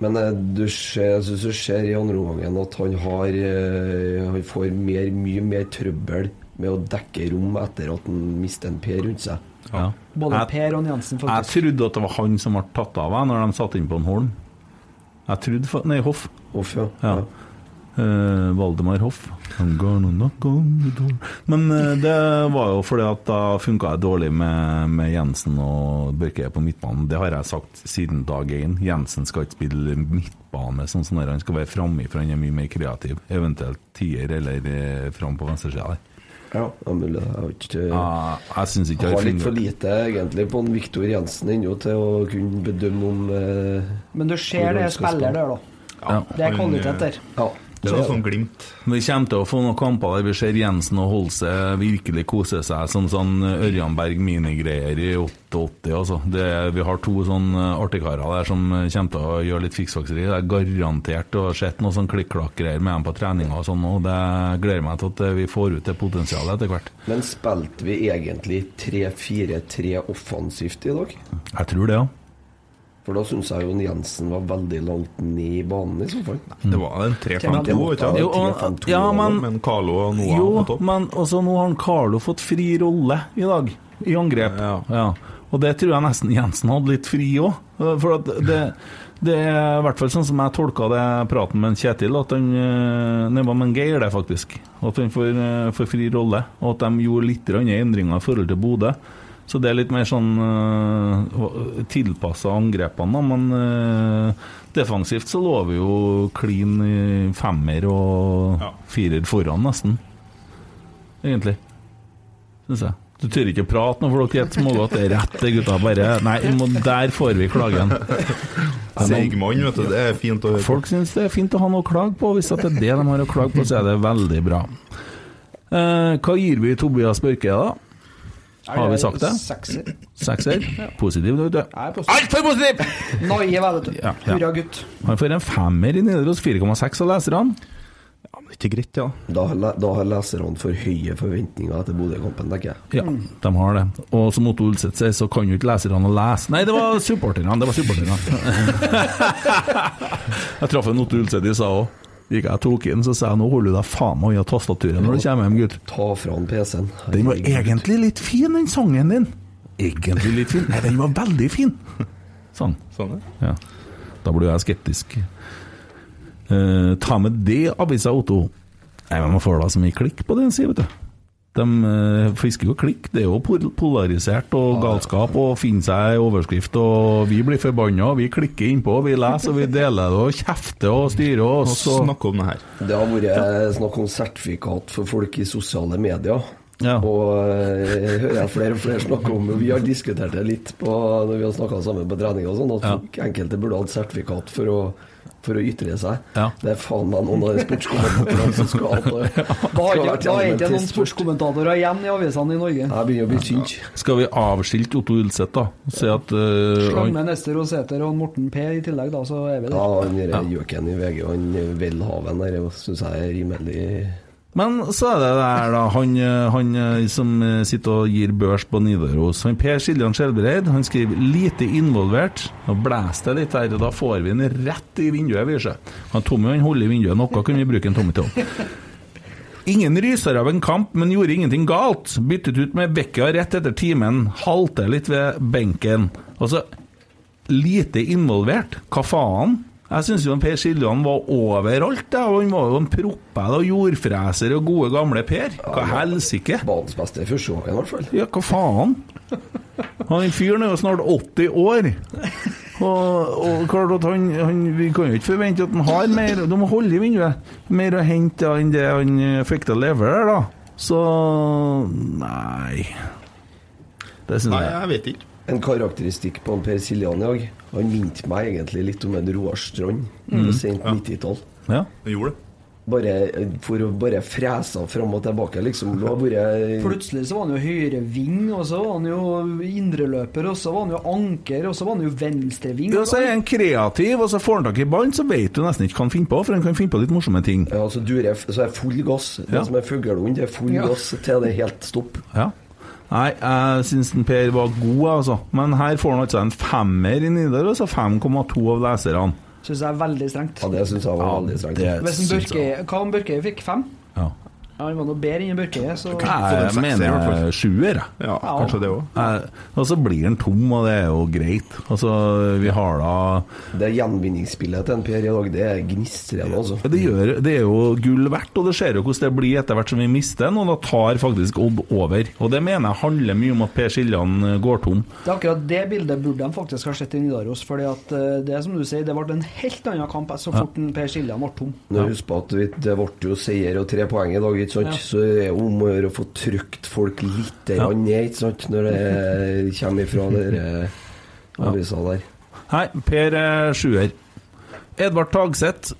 Men eh, du ser, jeg synes du ser i andre omgangen at han har eh, Han får mer, mye mer trøbbel med å dekke rom etter at han mister en Per rundt seg. Ja. Både Jeg- Per og Jansen, faktisk. Jeg trodde at det var han som ble tatt av jeg, når de satte inn på en Holm. Jeg trodde Nei, Hoff. Hoff ja. Ja. Eh, Valdemar Hoff. Men eh, det var jo fordi at da funka jeg dårlig med, med Jensen og Børke på midtbanen. Det har jeg sagt siden dag én. Jensen skal ikke spille midtbane sånn som der. Han skal være framme, for han er mye mer kreativ. Eventuelt tier eller eh, fram på venstresida der. Ja, mulig. Jeg har ikke Ja, jeg syns ikke har jeg litt for lite egentlig på en Viktor Jensen ennå til å kunne bedømme om eh, Men du ser det er spiller der, da. Ja. Det er kvalitet der. Ja. Er sånn glimt. Vi kommer til å få noen kamper der vi ser Jensen og Holse virkelig kose seg som sånn Ørjan Berg minigreier i 88. Altså. Det, vi har to sånn artigkarer der som kommer til å gjøre litt fiksfakseri. Det er garantert å ha sett noe sånn klikk-klakk-greier med dem på treninga og sånn. òg. det gleder meg til at vi får ut det potensialet etter hvert. Men spilte vi egentlig 3-4-3 offensivt i dag? Jeg tror det, ja. For da syns jeg jo Jensen var veldig langt ned i banen, i så fall. Det var en 3-5-2, ikke sant? Jo, og- 3-5-2 ja, men- Men Carlo og Noah Jo, på topp. men også nå har Carlo fått fri rolle i dag, i angrep. Ja. Og det tror jeg nesten Jensen hadde litt fri òg. For at det, det er i hvert fall sånn som jeg tolka det praten med Kjetil, at han eh, Nei, det var med en Geir, det, faktisk. At han får, eh, får fri rolle. Og at de gjorde litt endringer i forhold til Bodø. Så det er litt mer sånn uh, tilpassa angrepene, da. Men uh, defensivt så lå vi jo klin i femmer og Ja. firer foran, nesten. Egentlig. Syns jeg. Du tør ikke prate nå, for dere er smågodt. Det er rett, det, gutta. Bare Nei, må, der får vi klagen. Seigmann, vet du. Det er fint å høre. Folk syns det er fint å ha noe å klage på. Hvis det er det de har å klage på, så er det veldig bra. Eh, hva gir vi Tobias Børke, da? Har vi sagt det? Sekser. Sekser? Positiv, vet du. Positiv. Altfor positiv! Noie, vet du. Ja, ja. Hurra, gutt. Han får en femmer i Nidaros, 4,6 av leserne. Ja, men ikke greit, ja. Da, har da har leserne for høye forventninger etter Bodø-kampen, tenker jeg. Ja, de har det. Og som Otto Ulseth sier, så kan jo ikke leserne lese Nei, det var supporterne. Det var supporterne. jeg traff en Otto Ulseth i stad òg. Gikk jeg tok inn, så sa jeg nå holder du deg faen meg unna tastaturet når du kommer hjem, gutt. Ta fra han PC-en. Den var egentlig litt fin, den sangen din. Egentlig litt fin. Nei, den var veldig fin. Sånn. Sånn, ja. Ja. Da blir jeg skeptisk. Uh, ta med det, avisa Otto. Nei, men Man får da så mye klikk på det han sier, vet du. De eh, fisker jo klikk. Det er jo polarisert og galskap å finne seg en overskrift, og vi blir forbanna. Vi klikker innpå, vi leser og vi deler det og kjefter og styrer Og oss. Og, snakke om det her. Det har vært snakk om sertifikat for folk i sosiale medier. Ja. Og eh, jeg hører flere og flere snakke om og Vi har diskutert det litt på, når vi har snakka sammen på trening og sånn, at Ja. enkelte burde hatt sertifikat for å for å ytre seg. Ja. Det er faen meg noen av de sportskommentatorene som skal ha det. Da er det ikke noen sportskommentatorer igjen i avisene i Norge. Jeg begynner å bli tynt. Skal vi avskilte Otto Ulseth, da? Og Si at uh, Slang med Nester og Sæter og Morten P i tillegg, da, så er vi Ja, der. han der gjøken i VG, han Welhaven der, syns jeg er rimelig Men så er det der, da. Han, eh, han eh, som eh, sitter og gir børs på Nidaros. Han Per Siljan Skjelbreid skriver 'lite involvert'. Nå blåser det litt her, og da får vi den rett i vinduet. Vi. Han Tommy han holder i vinduet. Noe kunne vi bruke en Tommy til. Ingen ryser av en kamp, men gjorde ingenting galt. Byttet ut med Bekka rett etter timen. Halter litt ved benken. Altså, lite involvert. Hva faen? Jeg syns Per Siljan var overalt. Da. Han var jo en propell og jordfreser og gode gamle Per. Hva helsike? banens beste i første i hvert fall. Ja, hva faen? Han fyren er jo snart 80 år. Og, og klart at han, han Vi kan jo ikke forvente at han har mer Du må holde i vinduet. Mer å hente enn det han eh, fikk til å levere der, da. Så Nei. Det syns Nei, jeg. jeg vet ikke. En karakteristikk på Per Siljan i dag. Han minte meg egentlig litt om en Roar Strand Mm. sent 90-tall. Ja. Han gjorde det. Bare for å bare frese fram og tilbake, liksom. Det Plutselig så var han jo høyreving, og så var han jo indreløper, og så var han jo anker, og så var han jo venstreving. Ja, så er han kreativ, og så får han tak i ballen, så vet du nesten ikke hva han finner på, for han kan finne på litt morsomme ting. Ja, så durer så er full gass. Det Ja. som er fuglehund, det er full Ja. gass til det er helt stopp. Ja. Nei, jeg syns Per var god, altså. Men her får han altså en femmer i Nidaros og 5,2 av leserne. Syns jeg er veldig strengt. Ja, det syns jeg var veldig strengt. det- Hvis en. Børke, hva om Børke fikk fem? Ja. Ja, Han var noe bedre enn Børke, så Jeg i mener sjuer, jeg. Ja, Ja. kanskje det òg. Og så blir han tom, og det er jo greit. Altså, vi har da Det gjenvinningsspillet til en Per i dag, det gnistrer gnistrende, altså. det, gjør, det er jo gull verdt, og det ser jo hvordan det blir etter hvert som vi mister den, og da tar faktisk Odd over. Og det mener jeg handler mye om at Per Siljan eh, går tom. Det er akkurat det bildet burde de faktisk ha sett i Nidaros. fordi at eh, det er som du sier, det ble en helt annen kamp så fort ja. Per Siljan ble tom. Når Husk på at det ble jo seier og tre poeng i dag, ikke sant? Ja. så det er om å gjøre å få trykt folk litt Ja. ned ikke sant? når det kommer ifra dere avisa der. Hei, Per er sjuer. Edvard Tagseth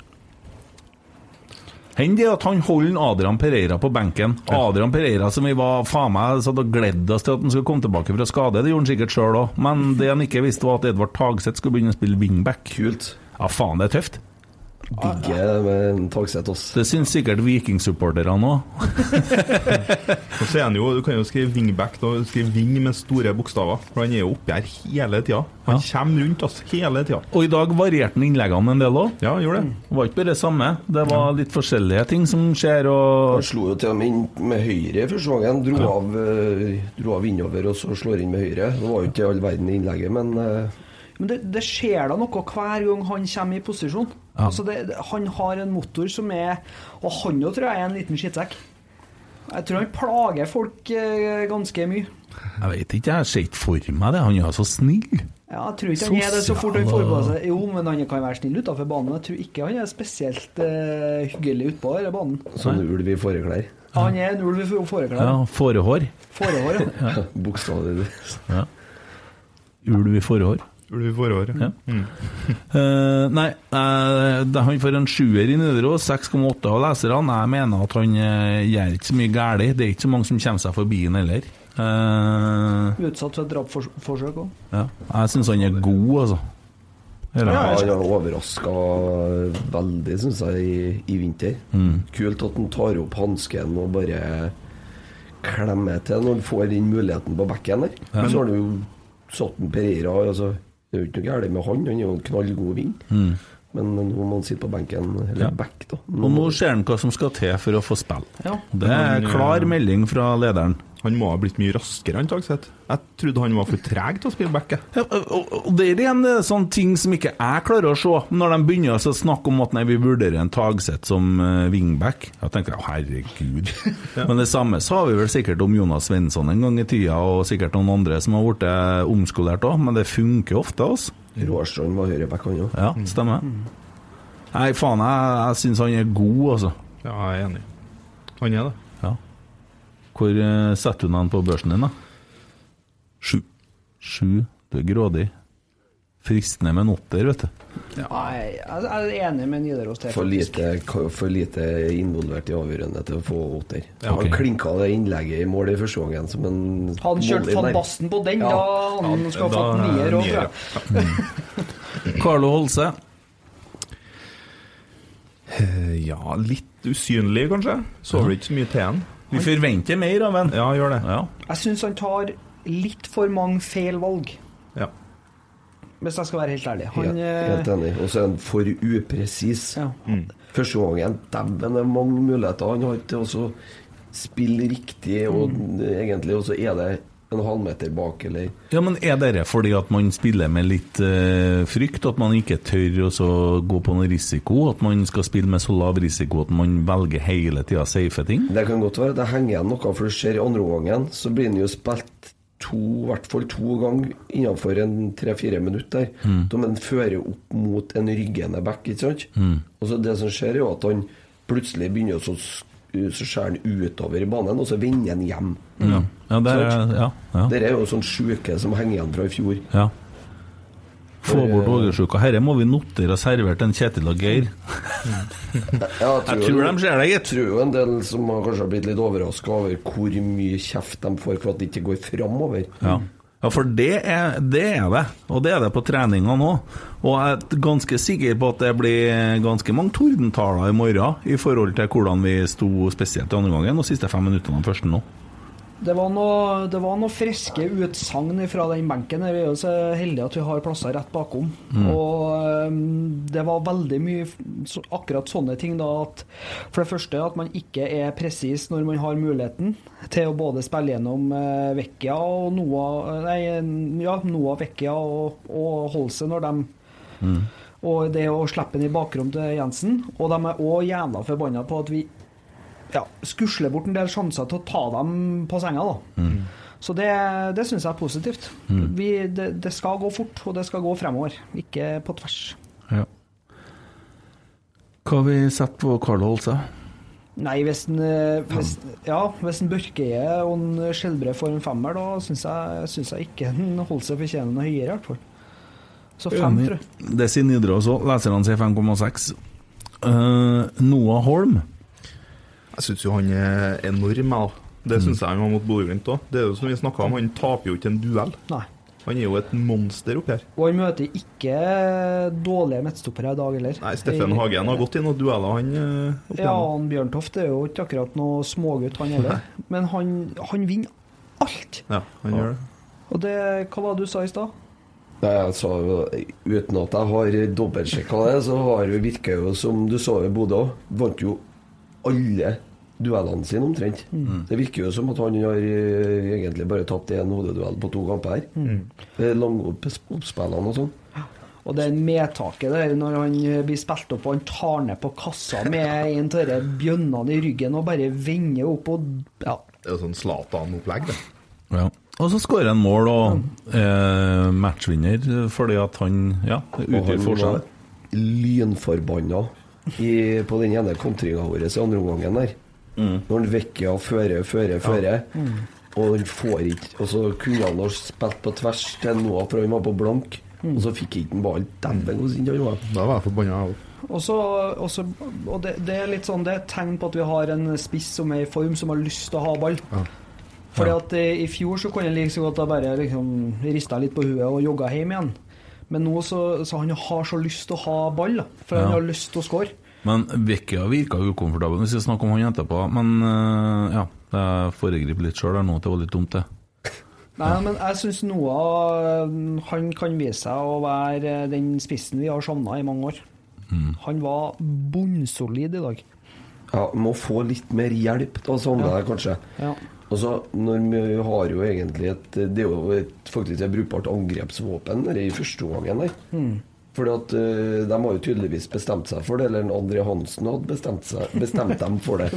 Hender det at han holder Adrian Pereira på benken. Adrian Pereira som vi var faen meg satt og gledde oss til at han skulle komme tilbake fra skade. Det gjorde han sikkert sjøl òg, men det han ikke visste, var at Edvard Tagseth skulle begynne å spille wingback. Kult. Ja, faen, det er tøft. Digger det med en Tagseth, ass. Det syns sikkert vikingsupporterne òg. Og så er han jo, Du kan jo skrive wingback, da. Skrive wing med store bokstaver. For han er jo oppi her hele tida. Han kommer rundt oss hele tida. Og i dag varierte han innleggene en del òg. Ja, gjorde det. Det var ikke bare det samme. Det var litt forskjellige ting som skjer, og Han slo jo til og med inn med høyre i første gangen. Dro, av, eh, dro av innover og så slår inn med høyre. Det var jo ikke all verden i innlegget, men eh, Men det, det skjer da noe hver gang han kommer i posisjon. Altså det, han har en motor som er Og han jo tror jeg er en liten skittsekk. Jeg tror han plager folk eh, ganske mye. Jeg vet ikke, jeg ser ikke for meg det. Han er så snill. Ja, jeg tror ikke han er det så fort han får på seg Jo, men han kan være snill utenfor banen. Jeg tror ikke han er spesielt eh, hyggelig utpå denne banen. sånn ulv i fåreklær. Han er en ulv i fåreklær. Ja, Fårehår. Fårehår, ja. Bokstavelig. Ulv i fårehår. Ulv i forår. Ja. Eh, nei, uh, han får en sjuer i Nidaros, 6,8 av leserne. Jeg mener at han uh, gjør ikke så mye galt. Det er ikke så mange som kommer seg forbi han heller. Eh, Utsatt for et drapsforsøk òg. ja. Jeg syns han er god, altså. Ja, han. har overraska veldig, syns jeg, i, i vinter. Mm. Kult at han tar opp hansken og bare klemmer til når han får den muligheten på bekken der. Men så har du jo satt en Pereira altså, Det er jo ikke noe galt med han, han er jo en knallgod ving. Men nå må han sitte på benken, eller. Ja. back, da. Og nå ser han hva som skal til for å få spille. Ja. Det er Men, klar eh, melding fra lederen. Han må ha blitt mye raskere, han Tagseth. Jeg trodde han var for treg til å spille back. Ja, og, og det er igjen det er ting som ikke jeg klarer å se. Når de begynner å snakke om at nei, vi vurderer en Tagseth som uh, wingback, da tenker jeg herregud. Men det samme sa vi vel sikkert om Jonas Svensson en gang i tida, og sikkert noen andre som har blitt omskolert òg, men det funker ofte. altså. Råstrand var høyreback, han òg. Ja, stemmer. Nei, faen, jeg, jeg syns han er god, altså. Ja, jeg er enig. Han er det. Ja. Hvor eh, setter du han på børsen din, da? Sju. Sju. Du er grådig. Fristende med en åtter, vet du. Nei, jeg er enig med Nidaros der. For lite, for lite involvert i avgjørende til å få åtter. Ja, okay. Han klinka det innlegget i mål i første gangen som en Han kjørte van. Basten på den, Ja. da han skal ha fått nier òg, tror jeg. Carlo Holse. Eh, Ja, litt usynlig, kanskje. Så vel ikke så mye til han. Vi forventer mer av en. Ja, gjør det. Ja. Jeg syns han tar litt for mange feil valg, Ja. Hvis jeg skal være helt ærlig. Han, Helt, helt eh, enig. Og så er han for upresis. ja. Første gangen, dæven, det er mange muligheter han har til å så spille riktig, og egentlig og så er det en halvmeter bak, eller ja, men er dette fordi at man spiller med litt uh, frykt? At man ikke tør å gå på noe risiko? At man skal spille med så lav risiko at man velger hele tida safe ting? Det kan godt være det henger igjen noe, for det skjer i andre omgangen. Så blir han jo spilt to, i hvert fall to ganger innenfor en tre-fire minutter. Mm. Da man fører opp mot en ryggende back, ikke sant? Mm. Og så det som skjer, er jo at han plutselig begynner å så, skjærer han utover i banen, og så vender han hjem. Ja, ja, det er, ja, ja, Dette er jo sånn sjuke som henger igjen fra i fjor. ja. Få bort ågersjuka. Herre må vi notere og servere til en Kjetil og Geir. Ja, Jeg tror de ser det, Jeg gitt. tror jo en del som har kanskje har blitt litt overraska over hvor mye kjeft de får for at det ikke går framover. Ja. ja, for det er, det er det. Og det er det på treninga nå. Og jeg er ganske sikker på at det blir ganske mange tordentaler i morgen i forhold til hvordan vi sto spesielt i andre gangen og siste fem minuttene av første nå. Det var noe, det var noe friske utsagn fra den benken. her. Vi er jo så heldige at vi har plasser rett bakom. Og øhm, det var veldig mye så, akkurat sånne ting, da. At for det første at man ikke er presis når man har muligheten til å både spille gjennom uh, Vecchia og Noah Nei, ja, Noah Vecchia og, og Holse når de Og det å slippe den i bakrom til Jensen. Og de er òg jævla forbanna på at vi ja, skusle bort en del sjanser til å ta dem på senga. da. Så det, det syns jeg er positivt. Vi, det, det skal gå fort, og det skal gå fremover, ikke på tvers. Ja. Hva har vi sett på Karl Holse? Nei, hvis en, eh, hvis, ja, hvis en Børkeie og en Skjelbre får en femmer, da syns jeg, syns jeg ikke en Holse fortjener noe høyere, i hvert fall. Så fem, tror jeg. Det sier Nidaros òg. Leserne sier 5,6. Uh, Noah Holm. Jeg syns jo han er enorm, jeg. Det syns jeg han var mot Bodø-Glimt òg. Det er jo som vi snakka om, han taper jo ikke en duell. Nei. Han er jo et monster oppi her. Og han møter ikke dårlige midtstoppere i dag heller. Nei, Steffen Hagen har gått i noen dueller, han. eh, opp Ja, han han Bjørntoft er jo ikke akkurat noe smågutt, han heller. Men han, han vinner alt. ja, han gjør det. Og det, hva var det du sa i stad? Nei, jo, Uten at jeg har dobbeltsjekka det, så har det virker jo som du så i Bodø òg. Vant jo alle duellene sine omtrent. Det virker jo som at han har eh, egentlig bare tatt én hodeduell på to kamper her. Lange oppspillene Langoppspillene og sånn. Og det medtaket der når han blir spilt opp og han tar ned på kassa med en av de bjønnene i ryggen og bare vender opp og Ja. Det er jo sånn Zlatan-opplegg, det. Ja. Og så skårer han mål og eh, matchvinner fordi at han ja, utgjør var lynforbanna på den ene kontringa vår i andre omgangen der. Når han Vecchia fører, fører, fører, og han får ikke Og så kunne han ha spilt på tvers til Noah, for han var på blank, og så fikk ikke han ballen. Dæven, hvor sint han var. Da var jeg forbanna, jeg òg. Og, så, og, så, og det, det er litt sånn Det er et tegn på at vi har en spiss som er i form, som har lyst til å ha ball. Fordi at eh, I fjor så kunne han like så godt ha bare liksom rista litt på huet og jogga hjem igjen. Men nå så, så han har så lyst til å ha ball, for Ja. han har lyst til å score. Men Vecchia virka ukomfortabel. Vi skal snakke om han etterpå. Men eh, ja, jeg foregriper litt sjøl nå. Det var litt dumt, det. Nei, men jeg syns Noah han kan vise seg å være eh, den spissen vi har savna i mange år. Han var bunnsolid i dag. Ja, må få litt mer hjelp av sånne der, kanskje. Ja. Og så, når vi har jo egentlig et Det er jo et, faktisk et brukbart angrepsvåpen der i første omgangen der. Fordi at uh, de har jo tydeligvis bestemt seg for det, eller André Hansen hadde bestemt, seg, bestemt dem for det.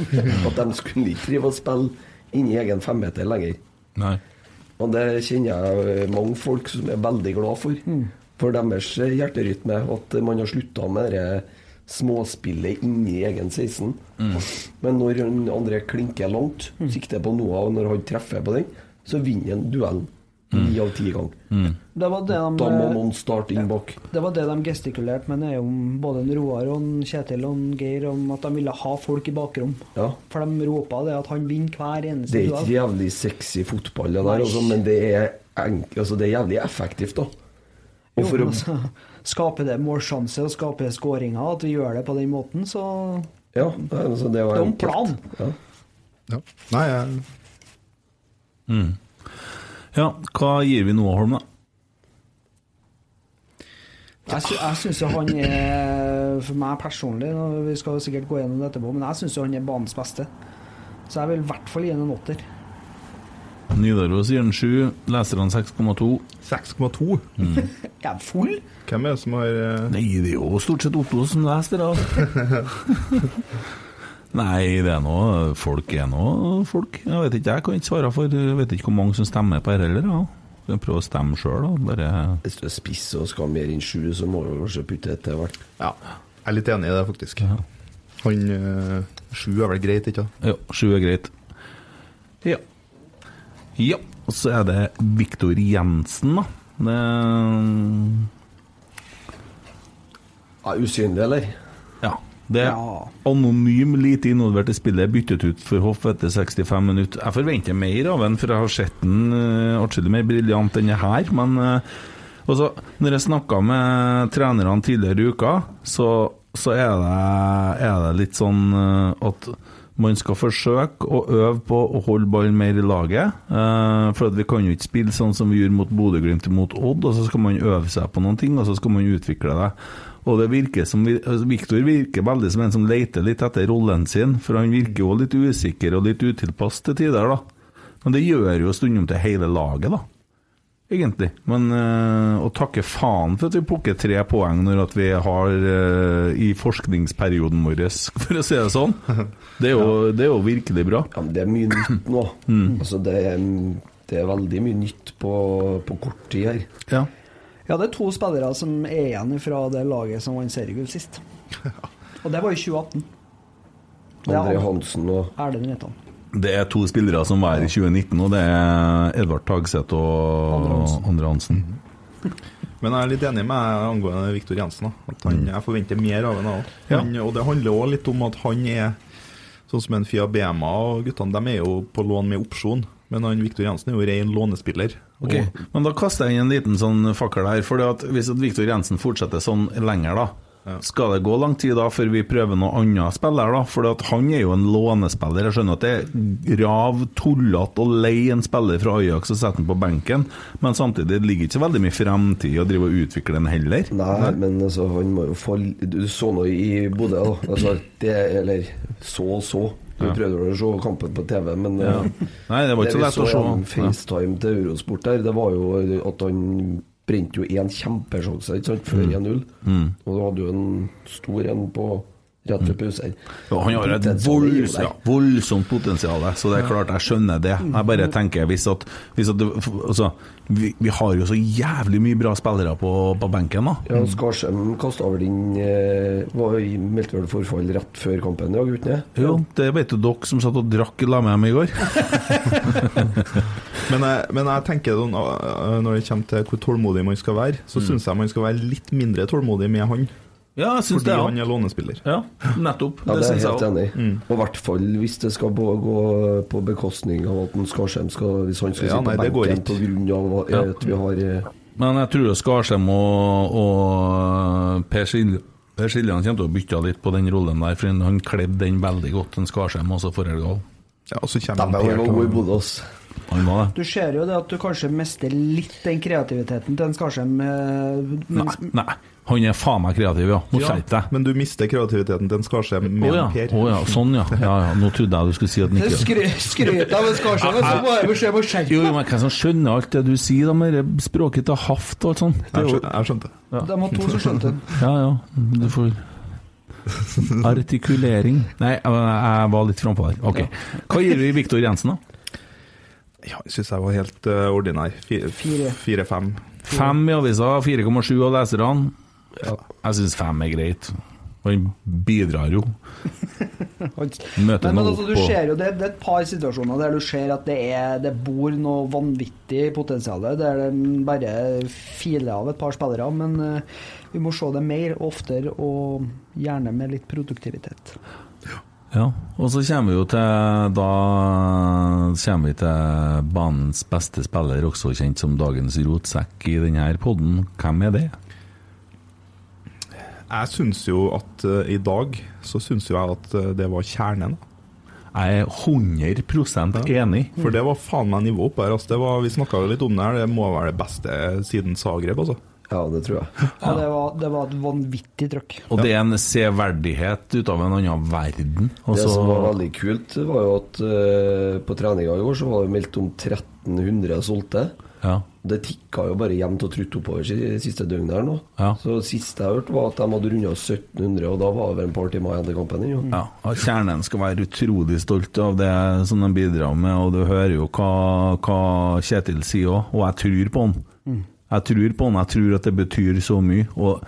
At de skulle ikke drive og spille inni egen femmeter lenger. Nei. Og det kjenner jeg eh, mange folk som er veldig glad for. For deres eh, hjerterytme. At man har slutta med det småspillet inni egen 16. Men når André klinker langt, sikter på Noah, og når han treffer på den, så vinner han duellen. Ni av ti ganger. Det var det de, Da må noen starte inn bak. det var det de gestikulerte med om både en Roar og en Kjetil og en Geir, om at de ville ha folk i bakrom. Ja. For de ropa det at han vinner hver eneste Det er ikke duell. jævlig sexy fotball, det der, altså, men det er, altså, det er jævlig effektivt, da. Og Jo, for men altså, skaper det målsjanse og skaper skåringer, at vi gjør det på den måten, så Ja, altså, det var Det er jo en plan. Ja. Ja. Nei, jeg, Ja, hva gir vi Noah Holm, da? Jeg, sy jeg syns jo han er, for meg personlig, og vi skal jo sikkert gå gjennom det etterpå, men jeg syns jo han er banens beste. Så jeg vil i hvert fall gi ham en åtter. Nidaros gir den 7, leserne 6,2. 6,2. Er jeg full? Hvem er det som har uh... Nei, det er jo stort sett Otto som leser det. Nei, det er noe Folk er nå folk. Jeg vet ikke, jeg kan ikke svare for Jeg vet ikke hvor mange som stemmer på her heller. Ja. Skal prøve å stemme sjøl, da. Bare Hvis du er spiss og skal mer enn sju, så må du kanskje putte et til hvert. Ja, jeg er litt enig i det, faktisk. Han eh, Sju er vel greit, ikke sant? Ja, sju er greit. Ja. Ja, og så er det Viktor Jensen, da. Det Ja, usynlig, eller? Det er Ja. anonym, lite involvert i spillet, byttet ut for hoff etter 65 minutter. Jeg forventer mer av han, for jeg har sett den uh, atskillig mer briljant enn det her. Men også, når jeg snakka med trenerne tidligere i uka, så, så er, det, er det litt sånn uh, at man skal forsøke å øve på å holde ballen mer i laget. Uh, for at vi kan jo ikke spille sånn som vi gjorde mot Bodø-Glimt mot Odd, og så skal man øve seg på noen ting, og så skal man utvikle det. Og det virker som altså, Viktor virker veldig som en som leter litt etter rollen sin, for han virker jo litt usikker og litt utilpass til tider, da. Men det gjør jo stundom til hele laget, da. Egentlig. Men øh, å takke faen for at vi plukker tre poeng når at vi har øh, i forskningsperioden vår, for å si det sånn. Det er jo, det er jo virkelig bra. Ja, men det er mye nytt nå. Mm. Altså, det er, det er veldig mye nytt på, på kort tid her. Ja. Ja, det er to spillere som er igjen fra det laget som vant seriegull sist. Og det var i 2018. Det André er Hansen og Erlend Reitan. Det er to spillere som var her i 2019, og det er Edvard Tagseth og Andre Hansen. Men jeg er litt enig med angående Viktor Jensen. At han, jeg forventer mer av ham. Ja. Og det handler òg litt om at han er sånn som en Fiabema og guttene. De er jo på lån med opsjon. Men han Viktor Jensen er jo ren lånespiller. Ok, Men da kaster jeg inn en liten sånn fakkel her. For at hvis at Viktor Jensen fortsetter sånn lenger, da skal det gå lang tid da før vi prøver noe annet spiller? da? For han er jo en lånespiller. Jeg skjønner at det er rav tullete å leie en spiller fra Ajax og sette den på benken, men samtidig det ligger ikke så veldig mye fremtid i å drive og utvikle den heller. Nei, men altså, han må jo få Du så nå i Bodø, da. Altså, det Eller så og så. Du prøvde å se kampen på TV, men Ja. eh, Nei, det var ikke så lett å se. FaceTime til Eurosport der, det var jo at han brente jo én kjempesjanse før 1-0. Og da hadde jo en stor en på Ja, han har et volds, ja, voldsomt potensial, så det er klart jeg skjønner det. Jeg bare tenker hvis at, hvis at det, altså, vi, vi har jo så jævlig mye bra spillere på, på benken, da. Ja, Skarsheim kasta vel inn eh, var, Meldte vel forfall rett før kampen, ja, guttene? Jo, det vet jo dere som satt og drakk la med dem i går. Men jeg, men jeg tenker sånn, øh, når det kommer til hvor tålmodig man skal være, så syns jeg man skal være litt mindre tålmodig med han. Ja, jeg syns Fordi det. han er lånespiller. ja, nettopp. Ja, det er syns jeg helt enig i. Og i hvert fall hvis det skal gå, gå på bekostning av at en Skarsheim skal Hvis han skal Ja, sitte nei, på det benken pga. at, vi har eh, Men jeg tror Skarsheim og, og Per Siljan Per Siljan kommer til å bytte litt på den rollen der, for han kledde den veldig godt, en Skarsheim også forrige gang. Ja, og så De kommer er Per gode i Bodø, ass. Han det. Du ser jo det at du kanskje mister litt den kreativiteten til en Skarsheim. eh, Nei, nei, han er faen meg kreativ, ja. Må Ja, skjerp deg. men du mister kreativiteten til en Skarsheim med med ja. Per. Oh, ja, sånn ja. ja, ja. Nå trodde jeg du skulle si at han ikke Skry- Skryt av en Skarsheim, men så må jeg beskjed om å skjerpe Jo, men hvem som skjønner alt det du sier, da, med det språket til haft og alt sånt? Det Jeg skjønte. Jeg skjønte. De var to som skjønte det. ja, ja, du får Artikulering. Nei, jeg var litt frampå der. Ok. Hva gir vi Viktor Jensen, da? Ja, jeg syns jeg var helt uh, ordinær. Fire. Fire-fem. Fem i avisa, 4,7 av leserne. Jeg syns fem er greit. Han bidrar jo. Møter noe altså, på- ser jo, det, det er et par situasjoner der du ser at det, er, det bor noe vanvittig potensial der. Der de bare filer av et par spillere. Men uh, vi må se det mer oftere, og gjerne med litt produktivitet. Ja, og så kommer vi jo til Da kommer vi til banens beste spiller, også kjent som dagens rotsekk i denne podden. Hvem er det? Jeg syns jo at uh, i dag så syns jo jeg at uh, det var kjernen. Jeg er 100% enig. For det var faen meg nivå oppe her. Altså. Det var, vi snakka litt om det her, det må være det beste siden Zagreb, altså. Ja, det tror jeg. Ja, det, var, det var et vanvittig trøkk. Og det er en severdighet ut av en annen verden. Også... Det som var veldig kult, var jo at uh, på treninga i går så var det meldt om 1300 solgte. ja. Det tikka jo bare jevnt og trutt oppover de siste døgnet her nå. Ja. Så siste jeg hørte, var at de hadde runda 1700, og da var det vel en par timer igjen til kampen. Jo. Ja, og Kjernen skal være utrolig stolt av det som de bidrar med, og du hører jo hva, hva Kjetil sier òg, og jeg tror på han. Jeg tror på han, jeg tror at det betyr så mye. Og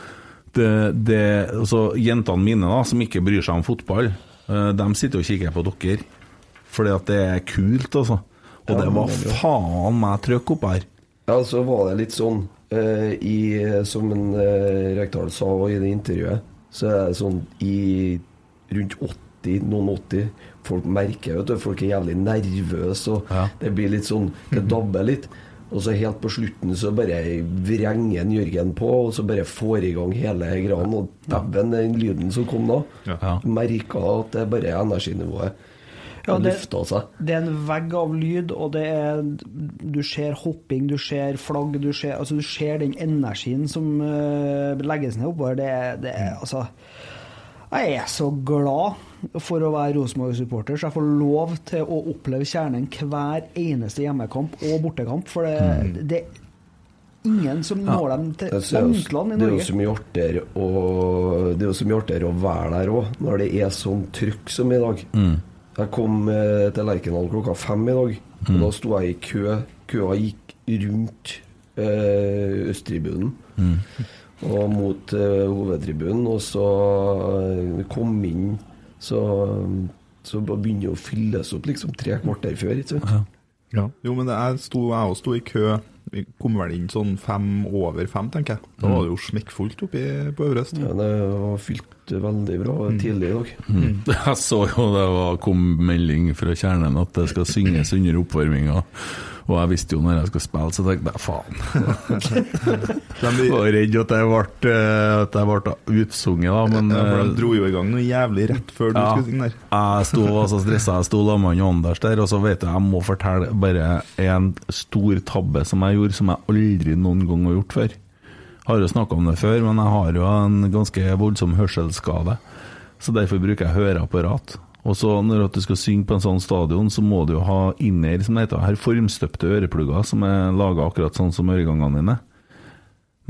det, det, altså, jentene mine, da, som ikke bryr seg om fotball, eh, de sitter og kikker på dere, fordi at det er kult, altså. Og det var faen meg trøkk opp her. Ja, så var det litt sånn uh, i, Som en uh, Rekdal sa i det intervjuet, så er det sånn i rundt 80, noen 80 Folk merker vet du, folk er jævlig nervøse, og Ja. det blir litt sånn Det dabber litt. Og så helt på slutten så bare vrenger en Jørgen på, og så bare får i gang hele greia. Og dæven, den lyden som kom da. Ja. Merka at det bare er energinivået. Ja, det det- Det er en vegg av lyd, og det er Du ser hopping, du ser flagg, du ser, altså du ser den energien som uh, legges ned oppover. Det, er- det er altså Jeg er så glad for å være Rosenborg-supporter, så jeg får lov til å oppleve kjernen hver eneste hjemmekamp og bortekamp. For det, det er ingen som når dem til anklene i det er jo Norge. så mye artigere å- Det er jo så mye artigere å være der òg, når det er sånn trykk som i dag. Jeg kom eh, til Lerkendal klokka fem i dag, og da sto jeg i kø. Køa gikk rundt eh, østtribunen og mot eh, hovedtribunen, og så eh, kom inn så, så begynner det å fylles opp liksom tre kvarter før. Ikke sant? Jo, men det er, sto, jeg også sto i kø. Vi kom vel inn sånn fem over fem, tenker jeg. Da var det jo smekkfullt oppe på Øverøst. Ja, det var fylt veldig bra tidlig i dag. Jeg så jo det var, kom melding fra Kjernen at det skal synges under oppvarminga. Og jeg visste jo når jeg skulle spille, så tenkte jeg faen. Jeg var redd at jeg ble, eh, at jeg ble utsunget, da, men Ja, for eh, de dro jo i gang noe jævlig rett før du ja, skulle synge der. jeg sto og så stressa. Jeg sto sammen med Anders der, og så vet du, jeg må fortelle bare en stor tabbe som jeg gjorde, som jeg aldri noen gang har gjort før. Jeg har jo snakka om det før, men jeg har jo en ganske voldsom hørselsskade. Så derfor bruker jeg høreapparat. Og så når du skal synge på en sånn stadion, så må du jo ha inner, som det heter, her formstøpte øreplugger som er laga akkurat sånn som øregangene dine.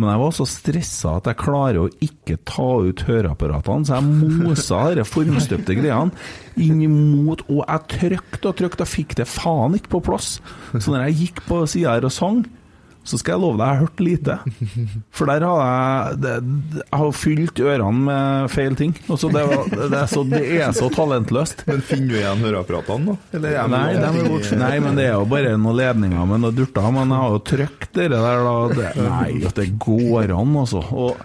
Men jeg var så stressa at jeg klarer å ikke ta ut høreapparatene, så jeg mosa de formstøpte greiene inn imot Og jeg trykte og trykte og fikk det faen ikke på plass. Så når jeg gikk på sida her og sang, så skal jeg love deg, jeg har hørt lite. For der har jeg det, Jeg har fylt ørene med feil ting. Og så det, var, det, er så, det er så talentløst. Men finner du igjen høreapparatene, da? Eller er Nei, de er bort, nei, men det er jo bare noen ledninger med noen durter. Men jeg har jo trykt det der, da. Det, nei, at det går an, altså. Og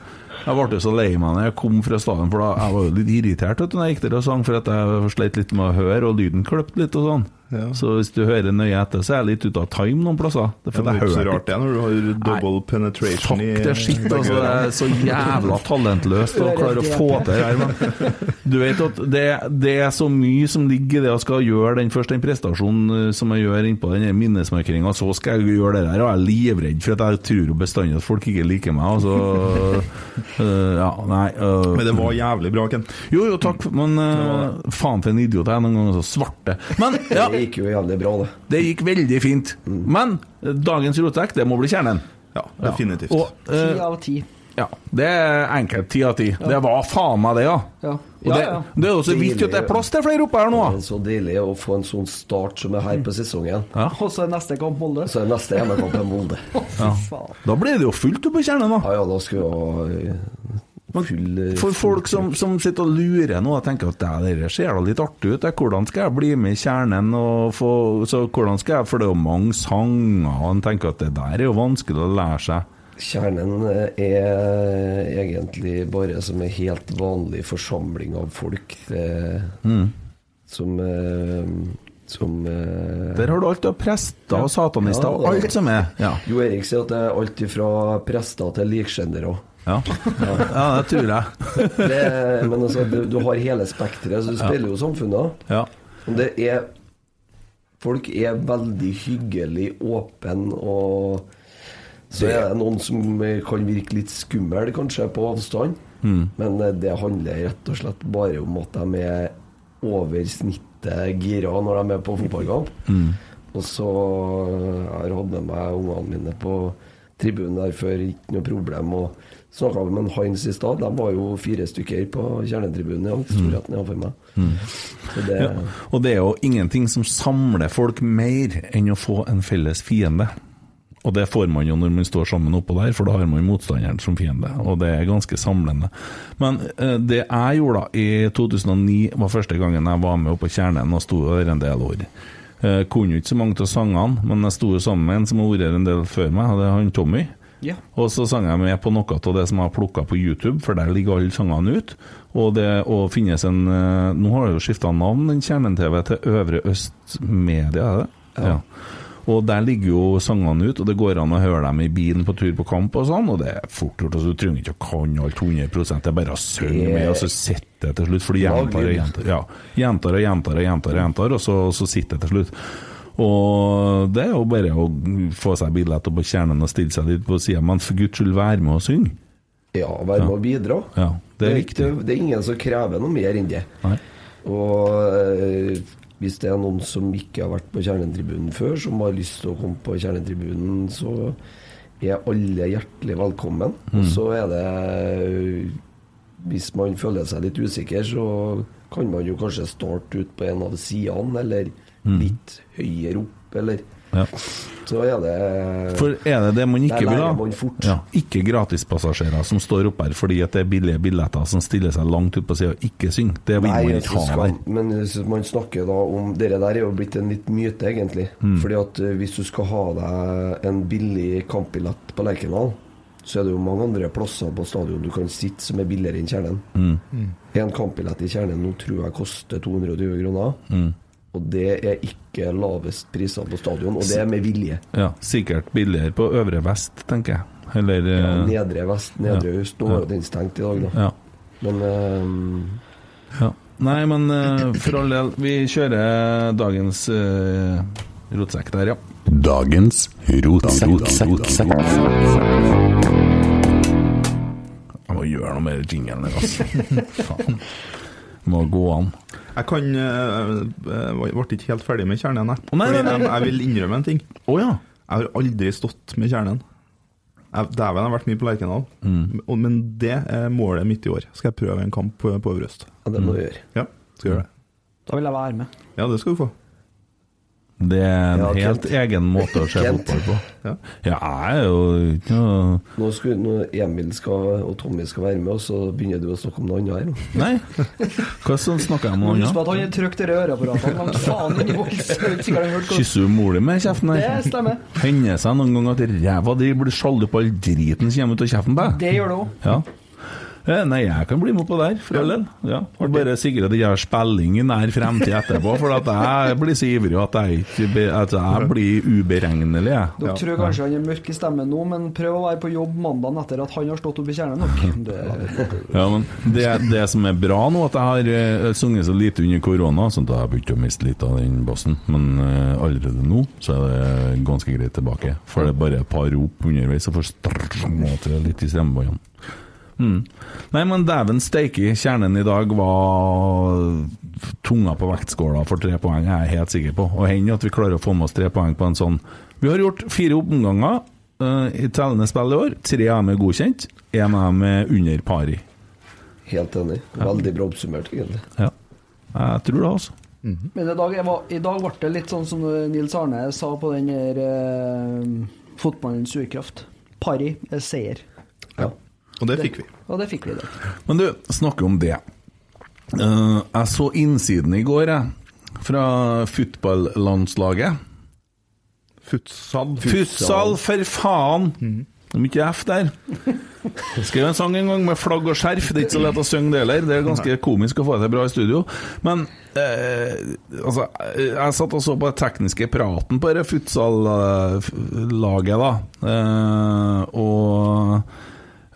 jeg ble så lei meg når jeg kom fra stadion, for da jeg var jo litt irritert vet du, når jeg gikk der og sang, for at jeg sleit litt med å høre, og lyden kløpte litt og sånn. Ja. Så hvis du hører nøye etter, så er jeg litt ute av time noen plasser. Det er Det er ikke så rart det når du har double penetration Fuck i det er skitt, altså. Det er så jævla talentløst å klare å få til det her. Men du vet at det, det er så mye som ligger i det å skal gjøre den først den prestasjonen eh, som jeg gjør innpå den minnesmarkeringa, så skal jeg gjøre det der. Og jeg er livredd for at jeg tror bestandig at folk ikke liker meg. altså. så øh, Ja, nei uh, Men det var jævlig bra, Ken. Jo, jo, takk, men uh, faen for en idiot jeg er noen ganger så svarte. Men ja, Det gikk jo jævlig bra, det. det gikk veldig fint. Men øh, dagens rotsekk, det må bli kjernen. Ja, definitivt. Og, Ti øh, av ti. ja, det er enkelt. Ti av ti. Det var faen meg det, ja. Ja. Og det, det er jo så vidt at det er plass til flere oppe her nå. Det er så deilig å få en sånn start som er her på sesongen. Ja. Og så er neste kamp Molde. Så er neste hjemmekamp Molde. Ja. Da blir det jo fullt oppe i kjernen, da. Ja ja, da skulle eh, For folk som, som sitter og lurer nå og tenker at det der ser da litt artig ut, hvordan skal jeg bli med i kjernen? Og få, så hvordan skal jeg, For det er jo mange sanger, og en tenker at det der er jo vanskelig å lære seg. Kjernen er egentlig bare som en helt vanlig forsamling av folk det, som eh, Som eh, Der har du alt av prester og satanister og alt som er. Ja, Jo Erik sier at det er alt fra prester til likskjendere. Ja. ja det tror jeg. Det, men altså, du, du har hele spekteret, så du spiller jo samfunnet. Ja. Men det er Folk er veldig hyggelig, åpen og Så er det noen som kan virke litt skummel, kanskje, på avstand. Men eh, det handler rett og slett bare om at de er over snittet gira når de er på fotballkamp. Og så Jeg har hatt med meg ungene mine på tribunen der før, ikke noe problem. Og snakka med en Heinz i stad. De var jo fire stykker på kjernetribunen dag. Storheten iallfall meg. Så det Ja. Og det er jo ingenting som samler folk mer enn å få en felles fiende. Og det får man jo når man står sammen oppå der, for da har man motstanderen som fiende. Og det er ganske samlende. Men eh, det jeg gjorde da i 2009, var første gangen jeg var med opp på Kjernen og sto der en del år. Eh, kunne jo ikke så mange av sangene, men jeg sto jo sammen med en som har vært her en del før meg, og det er han Tommy. Ja. Og så sang jeg med på noe av det som jeg har plukka på YouTube, for der ligger alle sangene ut. Og det å finnes en eh, Nå har det jo skifta navn, den Kjernen-TV, til Øvre Øst Media, er det? Ja. Og der ligger jo sangene ut, og det går an å høre dem i bilen på tur på kamp og sånn, og det er fort gjort. Altså, du trenger ikke å kan alt 100 det er bare å synge med, og så sitter det til slutt. For du gjentar og gjentar, ja, gjentar og gjentar og gjentar, og gjentar, og så, så sitter det til slutt. Og det er jo bare å få seg billett opp på kjernen og stille seg litt på sida, men for guds skyld være med og synge. Ja, være med og bidra. Ja, det er det, er, det, det er ingen som krever noe mer enn det. Nei. Og eh, hvis det er noen som ikke har vært på Kjernetribunen før, som har lyst til å komme på Kjernetribunen, så er alle hjertelig velkommen. Mm. Og så er det Hvis man føler seg litt usikker, så kan man jo kanskje starte ut på en av sidene, eller litt høyere opp, eller Mm. Ja. Så er det For er det det man ikke vil ha? Ja, ikke gratispassasjerer som står oppe her fordi at det er billige billetter som stiller seg langt ut på sida og ikke synger. Det vil Nei, man ikke ha skal, der. men man snakker da om Dere der er jo blitt en litt myte, egentlig. Mm. Fordi at eh, hvis du skal ha deg en billig kampbillett på Lerkendal, så er det jo mange andre plasser på stadion du kan sitte som er billigere enn Kjernen. Mm. En kampbillett i Kjernen nå tror jeg koster 220 kroner. Mm. Og det er ikke lavest priser på stadion, og det er med vilje. Ja, sikkert billigere på Øvre Vest, tenker jeg. Eller Ja, eh, nedre vest, nedre Ja. øst. Nå er jo den stengt i dag, da. ja. Men uh, Ja. Nei, men uh, for all del, vi kjører dagens uh, rotsekk der, ja. Dagens rotsekk. Jeg må gjøre noe med jinglen der, altså. Faen. Må gå an. Jeg kan eh, eh, ble ikke helt ferdig med kjernen, jeg. Oh, nei, nei, nei. Jeg, jeg vil innrømme en ting. Oh, ja. Jeg har aldri stått med kjernen. Jeg- Dæven, jeg har vært mye på Lerkendal. Mm. Men det er målet mitt i år. Skal jeg prøve en kamp på, Øvre ja, det må du gjøre. Ja, skal gjøre det. Da vil jeg være med. Ja, det skal du få. Det er en Ja, helt Kent. egen måte å se fotball på. Ja. Ja, jeg er jo ikke noe Nå skal, når Emil skal, og Tommy skal være med, og så begynner du å snakke om noe annet her. Nei. Hva sånn snakker jeg om noe Husk annet? at han har trykt øreapparatene i hva Kysser du mora di med kjeften Det stemmer. Hender seg noen gang at ræva di blir sjalu på all driten som kommer ut av kjeften på deg? Det gjør det òg. Ja. Eh, Nei, jeg kan bli med på der, for all del. Ja. Og bare sikre at jeg har spilling i nær fremtid etterpå, for at jeg blir så ivrig at jeg, ikke at jeg blir uberegnelig. Jeg. Dere tror kanskje han er mørk i stemmen nå, men prøv å være på jobb mandagen etter at han har stått oppe i kjernen nok. Det, Ja, men det, det som er bra nå, at jeg har eh, sunget så lite under korona, sånn at jeg har begynt å miste litt av den bassen. Men eh, allerede nå så er det ganske greit tilbake. For det er bare et par rop underveis, så får jeg litt i stemmebåndene. Mm. Nei, men dæven steike, kjernen i dag var tunga på vektskåla for tre poeng, jeg er helt sikker på. Og hender at vi klarer å få med oss tre poeng på en sånn Vi har gjort fire omganger uh, i tellende spill i år. Tre av dem er godkjent, én av dem er under pari. Helt enig. Veldig bra oppsummert, egentlig. Ja. Jeg tror det, altså. men i dag, jeg var, i dag ble det litt sånn som Nils Arne sa på den der uh, fotballens urkraft. Pari er seier. Ja. Og det fikk vi. Og det fikk vi, det. Men du, snakke om det. Eh, jeg så innsiden i går, jeg. Fra fotballandslaget. Futsal. Futsal, for faen! Det er mye F der. Skrev en sang en gang med flagg og skjerf. Det er ikke så lett å synge det heller. Det er ganske komisk å få det til bra i studio. Men eh, altså, jeg satt og så på den tekniske praten på det futsal-laget, da. Eh, og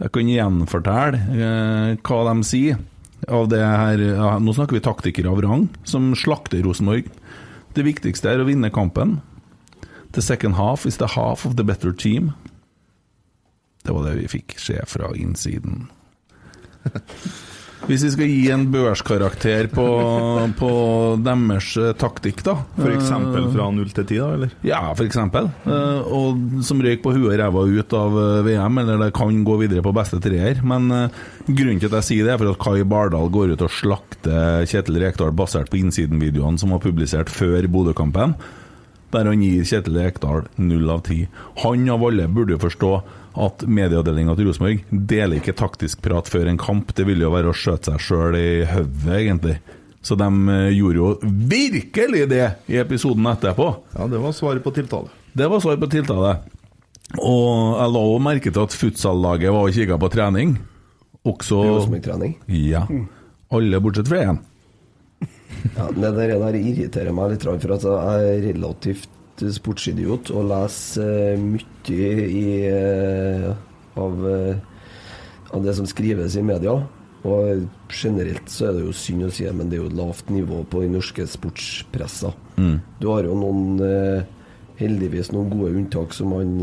jeg kan gjenfortelle eh, hva de sier. Av det her, nå snakker vi taktikere av rang, som slakter Rosenborg. Det viktigste er å vinne kampen. The second half is the half of the better team. Det var det vi fikk se fra innsiden. Hvis vi skal gi en børskarakter på, på deres eh, taktikk, da For eksempel fra 0 til 10, da, eller? Ja, for eksempel. Eh, og som røyk på huet og ræva ut av eh, VM, eller det kan gå videre på beste treer. Men grunnen til at jeg sier det, er for at Kai Bardal går ut og slakter Kjetil Rekdal basert på innsidenvideoene som var publisert før Bodø-kampen, der han gir Kjetil Rekdal null av ti. Han av alle burde jo forstå at medieavdelinga til Rosenborg deler ikke taktisk prat før en kamp. Det ville jo være å skjøte seg sjøl i hodet, egentlig. Så de eh, gjorde jo virkelig det i episoden etterpå. Ja, det var svaret på tiltale. Det var svaret på tiltale. Og jeg la også merke til at futsal-laget var og kikka på trening. Også Rosenborg-trening. Ja. Alle bortsett fra én. Ja, det der, der irriterer meg litt, for at jeg er relativt sportsidiot og leser eh, mye i, eh, av, eh, av det som skrives i media. Og generelt så er det jo synd å si det, men det er jo et lavt nivå på den norske sportspressa. Du har jo noen heldigvis noen gode unntak, som han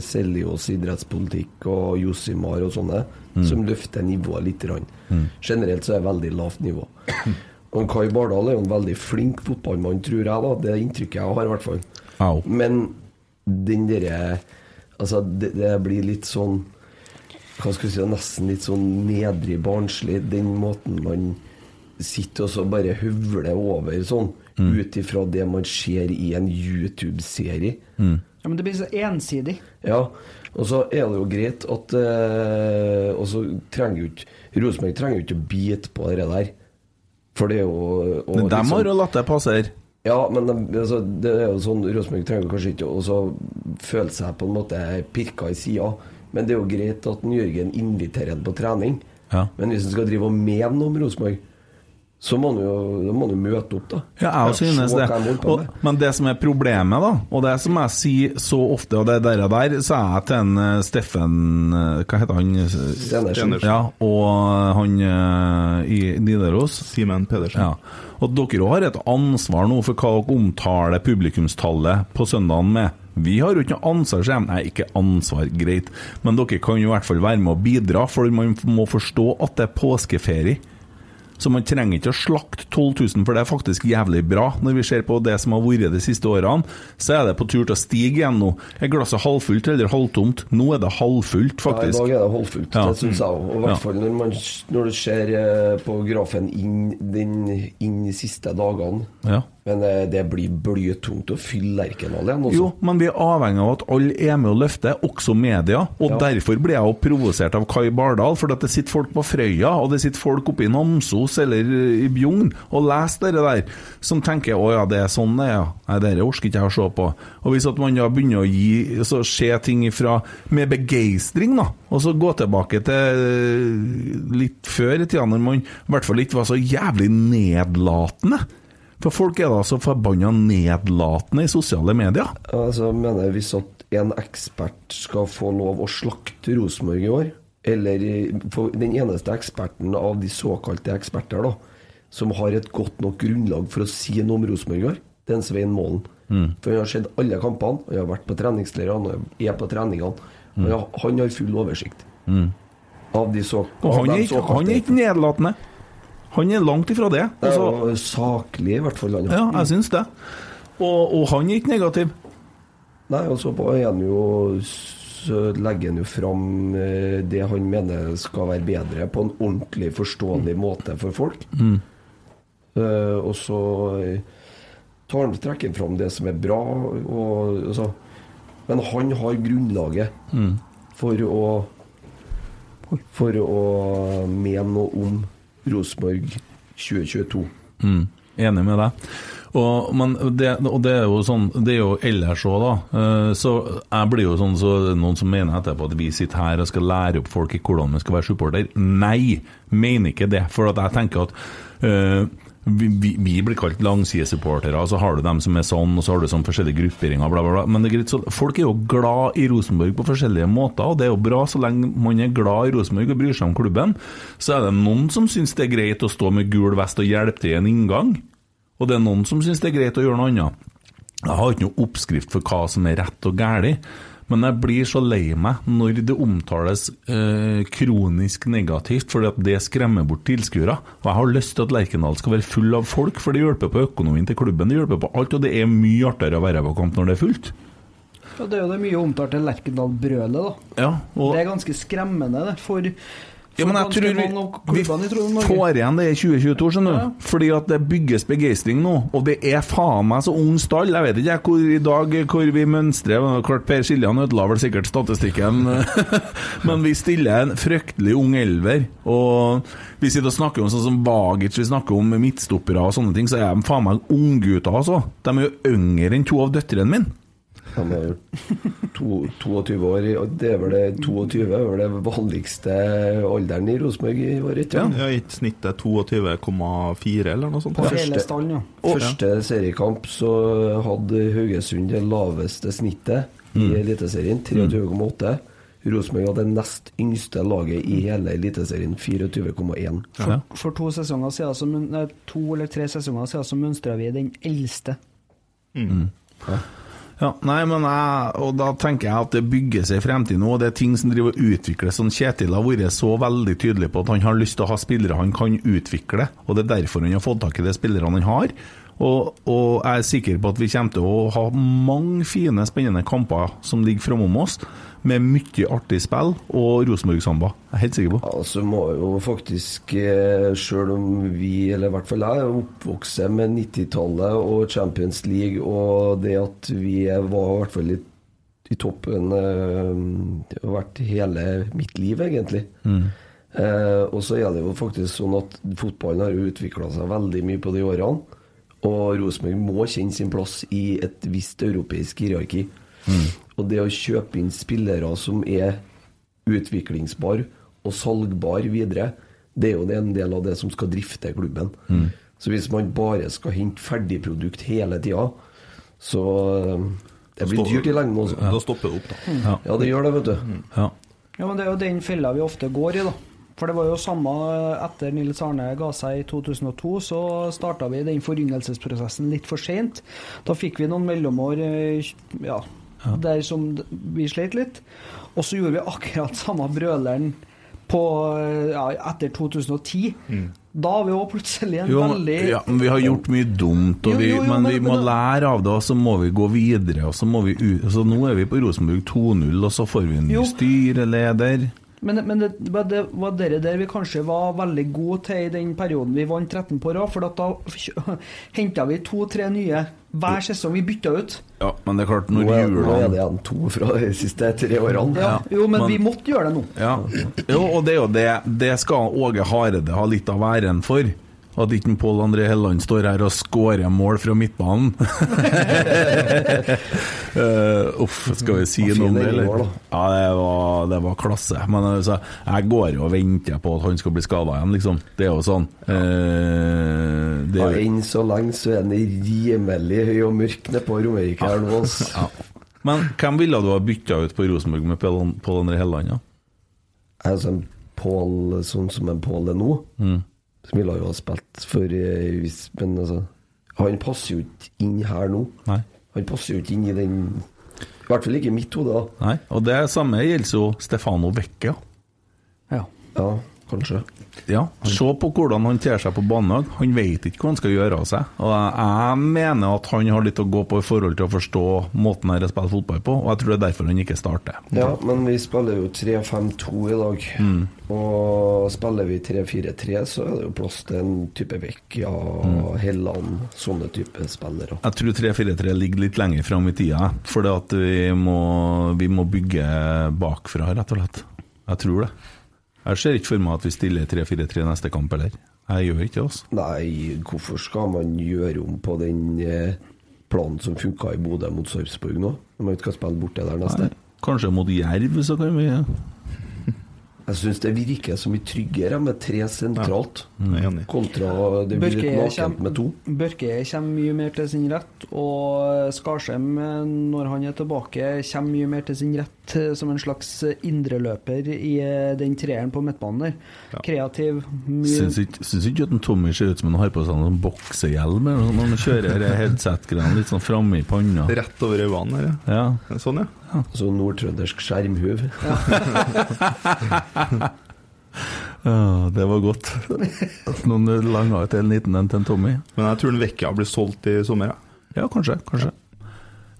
Seljås idrettspolitikk og Josimar og sånne, som løfter nivået litt. Mm. Generelt så er det veldig lavt nivå. Og Kai Bardal er jo en veldig flink fotballmann, tror jeg. da Det er inntrykket jeg har, i hvert fall. Au. Men den derre Altså, det, det blir litt sånn Hva skal vi si, nesten litt sånn nedrig barnslig, den måten man sitter og så bare høvler over sånn, ut ifra det man ser i en YouTube-serie. Ja, men det blir så ensidig. Ja, og så er det jo greit at eh, Og så trenger jo ikke Rosenborg trenger jo ikke å bite på det der. For det er jo og Men dem liksom- har jo latt det passere. Ja, men altså, det er jo sånn Rosenborg trenger kanskje ikke å føle seg på en måte pirka i sida. Men det er jo greit at Jørgen inviterer ham på trening. Ja. Men hvis han skal drive og mene noe om Rosenborg, så må du jo, da må du møte opp, da. Ja, jeg også synes det. han Og, men det som er problemet, da, og det som jeg sier så ofte, og det der, der så er jeg til en eh, Steffen eh, Hva heter han? Stenersen. Ja, og han eh, i Nidaros. Simen Pedersen. Ja. Og dere òg har et ansvar nå for hva dere omtaler publikumstallet på søndagen med. Vi har jo ikke noe ansvar, sier. Nei, ikke ansvar, greit. Men dere kan jo i hvert fall være med å bidra, for man må forstå at det er påskeferie. Så man trenger ikke å slakte 12 000, for det er faktisk jævlig bra. Når vi ser på det som har vært de siste årene, så er det på tur til å stige igjen nå. Er glasset halvfullt eller halvtomt? Nå er det halvfullt, Ja, I dag er det halvfullt, Ja. det syns jeg òg. Og i hvert Ja. fall når, man, når du ser eh, på grafen inn, den, inn de siste dagene. Ja. Men eh, det blir blytungt å fylle Lerkendal igjen. Også. Jo, men vi er avhengig av at alle er med og løfter, også media. Og Ja. derfor ble jeg jo provosert av Kai Bardal, for at det sitter folk på Frøya, og det sitter folk oppe i Namsos eller eh, i Bjugn og leser det der, som tenker 'Å ja, det er sånn det er', ja. Nei, dette orker ikke jeg å se på. Og hvis at man da begynner å gi så se ting ifra med begeistring, da, og så gå tilbake til eh, litt før i tida, når man i hvert fall ikke var så jævlig nedlatende. For folk er da så forbanna nedlatende i sosiale medier. Altså, mener jeg Hvis at en ekspert skal få lov å slakte Rosenborg i år, eller for den eneste eksperten av de såkalte eksperter da, som har et godt nok grunnlag for å si noe om Rosenborg i år, det er en Svein Målen. For han har sett alle kampene, han har vært på treningsleirene, han er på treningene. Mm. han har full oversikt. Av de så, Og han er, ikke, han er ikke nedlatende. Han er langt ifra det. Det er Altså, jo saklig, i hvert fall. Han. ja, jeg syns det. Og, og han er ikke negativ. Nei, og så er han jo så legger han jo fram eh, det han mener skal være bedre, på en ordentlig forståelig måte for folk. Eh, og så eh, tar han, trekker fram det som er bra, og, altså, men han har grunnlaget for å for å mene noe om Rosenborg 2022. Mm, enig med deg. Og, det, og det er jo sånn Det er jo ellers òg, da. Eh, Så jeg blir jo sånn så noen som mener etterpå at vi sitter her og skal lære opp folk i hvordan vi skal være supporter. Nei, mener ikke det. For jeg tenker at eh, vi, vi, blir kalt langsidesupportere, og så har du dem som er sånn, og så har du sånn forskjellige grupperinger, bla, bla, bla. Men det er greit, så folk er jo glad i Rosenborg på forskjellige måter, og det er jo bra så lenge man er glad i Rosenborg og bryr seg om klubben. Så er det noen som syns det er greit å stå med gul vest og hjelpe til i en inngang. Og det er noen som syns det er greit å gjøre noe annet. Jeg har ikke noe oppskrift for hva som er rett og galt, men jeg blir så lei meg når det omtales eh, kronisk negativt, fordi at det skremmer bort tilskuere. Og jeg har lyst til at Lerkendal skal være full av folk, for det hjelper på økonomien til klubben. Det hjelper på alt, og det er mye artigere å være på kamp når det er fullt. Ja, det er jo det mye omtalte Lerkendal-brølet, da. Ja, og Det er ganske skremmende, det. For, for Ja, men jeg tror vi, vi får igjen det i 2022, skjønner du. Fordi at det bygges begeistring nå. Og det er faen meg så ung stall. Jeg vet ikke jeg hvor i dag hvor vi mønstrer. Klart Per Siljan ødela vel sikkert statistikken, men vi stiller en fryktelig ung elver. Og vi sitter og snakker om sånn som Bagic, vi snakker om midtstoppere og sånne ting, så er de faen meg unggutter, altså. De er jo yngre enn to av døtrene mine. De er to, 22 år. og Det er vel det 22 er vel det vanligste alderen i Rosenborg i år, ikke sant? Ja, I snittet 22,4 eller noe sånt. på hele stallen, ja. Første seriekamp så hadde Haugesund det laveste snittet i Eliteserien, 23,8. Rosenborg hadde det nest yngste laget i hele Eliteserien, 24,1. For, For to sesonger siden, så, nei, to eller tre sesonger siden så mønstra vi den eldste. Ja, nei, men jeg, og da tenker jeg at det bygger seg i fremtiden og det er ting som driver og utvikles. Sånn Kjetil har vært så veldig tydelig på at han har lyst til å ha spillere han kan utvikle, og det er derfor han har fått tak i de spillerne han har. Og, og jeg er sikker på at vi kommer til å ha mange fine, spennende kamper som ligger framom oss, med mye artig spill og Rosenborg-samba. Jeg er helt sikker på. Ja, så må jo faktisk, sjøl selv om vi, eller i hvert fall jeg, er oppvokst med 90-tallet og Champions League, og det at vi var i hvert fall i, i toppen eh, Det har vært hele mitt liv, egentlig. Eh, og så er det jo faktisk sånn at fotballen har utvikla seg veldig mye på de årene. Og Rosenborg må kjenne sin plass i et visst europeisk hierarki. Og det å kjøpe inn spillere som er utviklingsbar og salgbar videre, det er jo det en del av det som skal drifte klubben. Så hvis man bare skal hente ferdigprodukt hele tida, så eh, Det blir dyrt i lengden også. Da stopper det opp, da. Ja, det gjør det, vet du. Ja. Ja, men det er jo den fella vi ofte går i, da. For det var jo samme etter Nils Arne ga seg i 2002, så starta vi den foryngelsesprosessen litt for seint. Da fikk vi noen mellomår eh, ja, der som vi slet litt. Og så gjorde vi akkurat samme brøleren på, eh, ja, etter 2010. Da har vi jo plutselig en Jo, veldig ja, men vi har gjort mye dumt, vi, jo, jo, men, men- vi må men- lære av det, og så må vi gå videre. Og så må vi ut, så nå er vi på Rosenborg 2-0, og så får vi en ny styreleder. Men, men det, var det var dere der vi kanskje var veldig gode til i den perioden vi vant 13 på rad, for at da henta vi to-tre nye hver sesong vi bytta ut. Ja, men det er klart, Nå når er, nå er det igjen to fra de siste tre årene. Ja, jo, men, men- vi måtte gjøre det nå. ja. Jo, og det er jo det. Det skal Åge Hareide ha litt av æren for. At ikke Pål André Helland står her og skårer mål fra midtbanen. Eh, uff, skal vi si noe om det, eller? Ja, det var, det var klasse. Men altså, jeg går jo og venter på at han skal bli skada igjen, liksom. Det er jo sånn. Uh, det Ja, Enn så lenge så er den rimelig høy og mørk nede på Romerike her nå. ass. Men hvem ville du ha bytta ut på Rosenborg med Pål André Helland? Ja? Altså, er sånn Pål, sånn som en Pål er nå, som ville jo ha spilt for eh, hvis, Men altså, han passer jo ikke inn her nå. Nei. Han passer jo ikke inn i den I hvert fall ikke i mitt hode. Nei. Og det samme gjelder jo Stefano Vecchia. Ja. Ja, kanskje. Ja, Se på hvordan han ter seg på banen. Han vet ikke hva han skal gjøre av seg. Og jeg, mener at han har litt å gå på i forhold til å forstå måten han spiller spille fotball på, og jeg tror det er derfor han ikke starter. Ja, men vi spiller jo 3-5-2 i dag. Mm. Og spiller vi 3-4-3, så er det jo plass til en type Vecchia, Mm. Helland, sånne type spillere. Jeg tror 3-4-3 ligger litt lenger fram i tida, for vi vi må bygge bakfra, rett og slett. Jeg tror det. Jeg ser ikke for meg at vi stiller 3-4-3 neste kamp heller. Jeg gjør ikke det, altså. Nei, hvorfor skal man gjøre om på den eh, planen som funka i Bodø mot Sarpsborg nå? Når man ikke skal spille borte der neste? Kanskje mot Jerv, så kan vi Jeg syns det virker så mye tryggere med tre sentralt, ja. er kontra det blir Børke litt nakent med to. Børke kommer mye mer til sin rett, og Skarsheim, eh, når han er tilbake, kommer mye mer til sin rett eh, som en slags indreløper i eh, den treeren på midtbanen der. Kreativ, Syns ikke, at Tommy ser ut som han har på seg sånn boksehjelm eller noe når han kjører headset-greiene litt sånn framme i panna. Rett over øynene her, Ja. ja. Sånn, ja. Så nordtrøndersk skjermhuv. ja, det var godt. Noen langa ut en liten en til en Tommy. Men jeg tror den Vekka blir solgt i sommer, ja. Ja, kanskje. kanskje.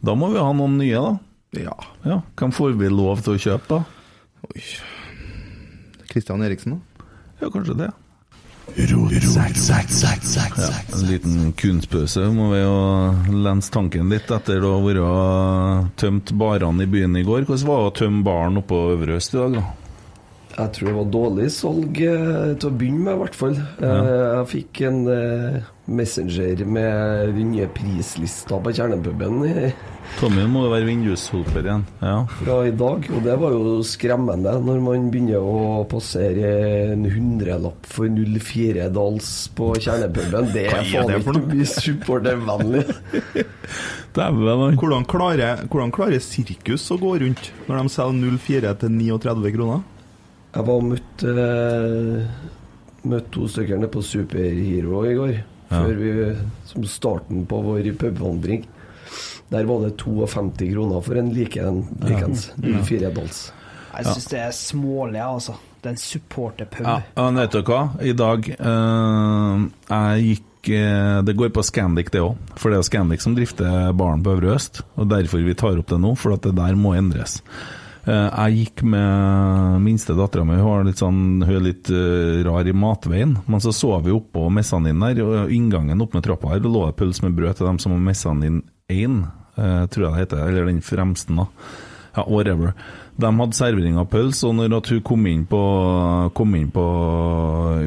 Da må vi ha noen nye, da. Ja. Ja, Hvem får vi lov til å kjøpe, da? Oi. Kristian Eriksen, da? Ja, kanskje det. Ja, en liten kunstpause må vi jo lense tanken litt etter å ha tømt barene i byen i går. Hvordan var det å tømme baren oppå Øvre Øst i dag, da? Jeg tror det var dårlig salg eh, til å begynne med, i hvert fall. Eh, Jeg fikk en eh, messenger med nye prislister på kjernepuben Tommy må jo være vindusholper igjen. Ja. fra i dag, og det var jo skremmende når man begynner å passere en hundrelapp for 04 Dals på kjernepuben. Det er faen ikke noe? mye supportervennlig. Hvordan klarer, hvordan klarer sirkus å gå rundt når de selger 04 til 39 kroner? Jeg var og møtte eh, møtte to stykker nede på Superhero i går. Før vi, som starten på vår pubvandring. Der var det 52 kroner for en like en likens 04 Dals. Jeg syns det er smålig, altså. Det er en supporterpub. Ja, men vet du hva? I dag eh, Jeg gikk eh, Det går på Scandic, det òg. For det er Scandic som drifter baren på Øvre Øst. Og derfor vi tar opp det nå, for at det der må endres. Eh, jeg gikk med minste dattera mi, hun, sånn, hun er litt eh, rar i matveien. Men så så vi oppå mesanin der, og inngangen opp med trappa her, lå det pølse med brød til dem som har mesanin 1, eh, tror jeg det heter. Eller den fremste, da. Ja, whatever. De hadde servering av pølse, og når hun kom inn på, på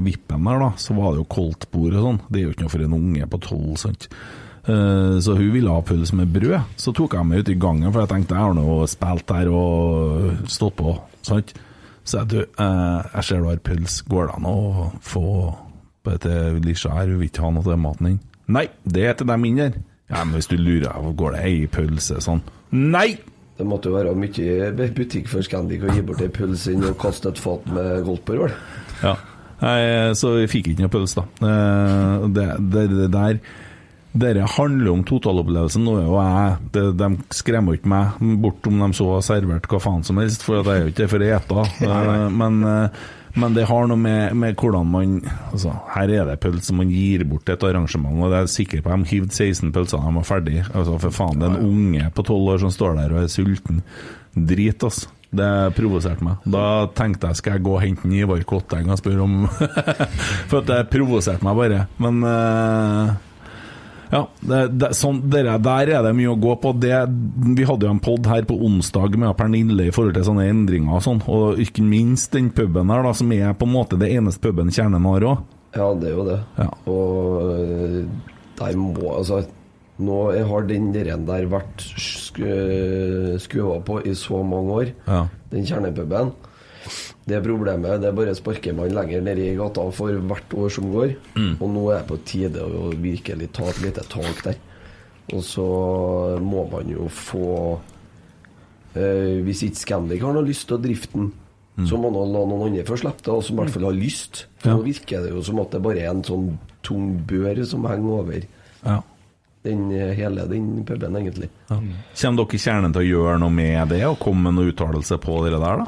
vippen der, da, så var det jo koldtbord og sånn. Det er jo ikke noe for en unge på tolv, sant. Eh, Så hun ville ha pølse med brød. Så tok jeg meg ut i gangen, for jeg tenkte jeg har nå spilt der og stått på. Sant? Så jeg, du, eh, jeg ser du har pølse, går det an å få på til Lisha her? Hun vil ikke ha noe til maten din. Nei, det er til dem inne der. Ja, men hvis du lurer, går det ei pølse sånn? Nei! Det måtte jo være mye butikk for Scandic å gi bort ei pølse og kaste et fat med golfbord, vel? Ja. Nei, så vi fikk ikke noe pølse, da. Eh, Det, det, det der Dette handler om totalopplevelsen. Nå er jo jeg det, De skremmer ikke meg bort om de så har servert hva faen som helst, for jeg er jo ikke for å ete. Men, eh, men det har noe med, med hvordan man altså, Her er det pølser man gir bort til et arrangement, og det er jeg sikker på. De hivde 16 pølser, de var ferdig. Altså, for faen, det er en unge på 12 år som står der og er sulten. Drit, altså. Det provoserte meg. Da tenkte jeg skal jeg gå og hente en Ivar Kotteng og spørre om For at det provoserte meg bare. Men eh, ja, det, det, sånn, dere, der er det mye å gå på. Det, vi hadde jo en pod her på onsdag med Pernille i forhold til sånne endringer og sånn, og ikke minst den puben her, da, som er på en måte det eneste puben kjernen har òg. Ja, det er jo det. Ja. Og der må Altså, nå har den der der vært skua på i så mange år, Ja. den kjernepuben. Det problemet. Det er bare sparker man lenger ned i gata for hvert år som går. Og nå er det på tide å virkelig ta et lite tak der. Og så må man jo få eh, Hvis ikke Scandic har noe lyst til å drifte den, så må man la noen andre få slippe det, og som i hvert fall har lyst. For Ja. nå virker det jo som at det bare er en sånn tung bør som henger over Ja. den, eh, hele den puben, egentlig. Kommer dere i kjernen til å gjøre noe med det, og komme med noen uttalelse på det der, da?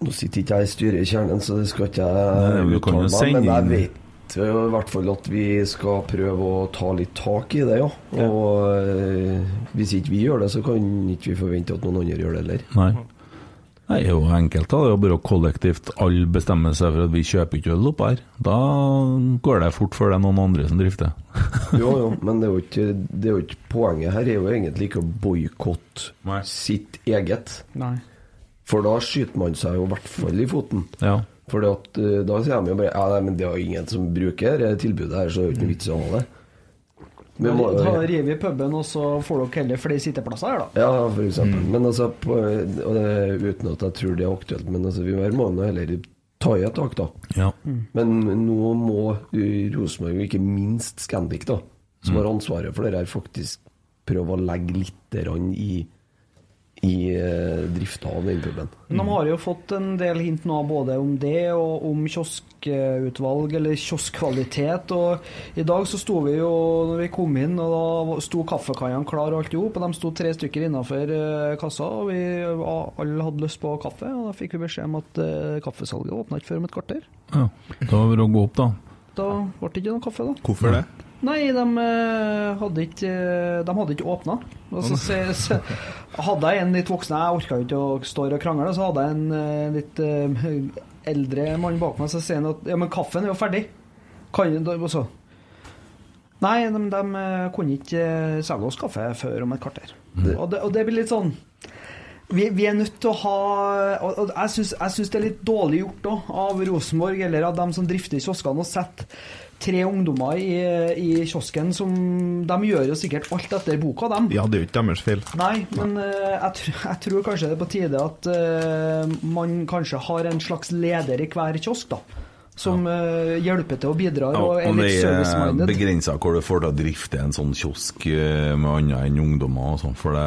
Nå sitter ikke jeg i styret i Kjernen, så det skal ikke jeg uttale meg Men jeg vet i hvert fall at vi skal prøve å ta litt tak i det, ja. Og ja. hvis ikke vi gjør det, så kan ikke vi forvente at noen andre gjør det heller. Nei. Nei, Det er jo enkelt. da. Det er jo bare kollektivt alle bestemmer seg for at vi kjøper ikke øl oppe her. Da går det fort før det er noen andre som drifter. Jo, jo, men det er jo ikke, det er jo ikke poenget her er jo egentlig ikke å boikotte sitt eget. Nei. For da skyter man seg jo i hvert fall i foten. Ja. For da sier de jo bare Ja, nei, men det er jo ingen som bruker det tilbudet her, så det er jo ikke noe vits i å ha det. Men må Da river vi puben, og så får dere heller flere sitteplasser her, da. Ja, for eksempel. Men altså, på, og det, uten at jeg tror det er aktuelt, men altså, vi må nå heller ta i et tak, da. Ja. Men nå må Rosenborg, og ikke minst Scandic, da, som har ansvaret for det her, faktisk prøve å legge litt grann i, i uh, drifta av den puben. De har jo fått en del hint nå både om det og om kioskutvalg, eller kioskkvalitet. Og i dag så sto vi jo, når vi kom inn, og da sto kaffekaiene klar og alt i hop. Og de sto tre stykker innafor kassa, og vi alle hadde lyst på kaffe. Og da fikk vi beskjed om at eh, kaffesalget åpna ikke før om et kvarter. ja. Da var det å gå opp, da. Da ble det ikke noe kaffe, da. Hvorfor det? Nei, de eh, hadde ikke, eh, de hadde ikke åpna. Så, hadde jeg en litt voksen Jeg orka ikke å stå og krangle, så hadde jeg en eh, litt eh, eldre mann bak meg, så sier han at ja, men kaffen er jo ferdig. Kan så Nei, de, de eh, kunne ikke eh, selge oss kaffe før om et kvarter. Og, det, og det blir litt sånn vi, vi er nødt til å ha og, og jeg syns det er litt dårlig gjort da, av Rosenborg eller av dem som drifter kioskene, å sette tre ungdommer i, i kiosken som De gjør jo sikkert alt etter boka, dem. Ja, det er jo ikke deres feil. Nei, men uh, jeg, tr jeg tror kanskje det er på tide at uh, man kanskje har en slags leder i hver kiosk, da. Som eh, hjelper til og bidrar og er Om det litt er service-minded. begrensa hvor du får til å drifte en sånn kiosk eh, med annet enn ungdommer og sånn, for det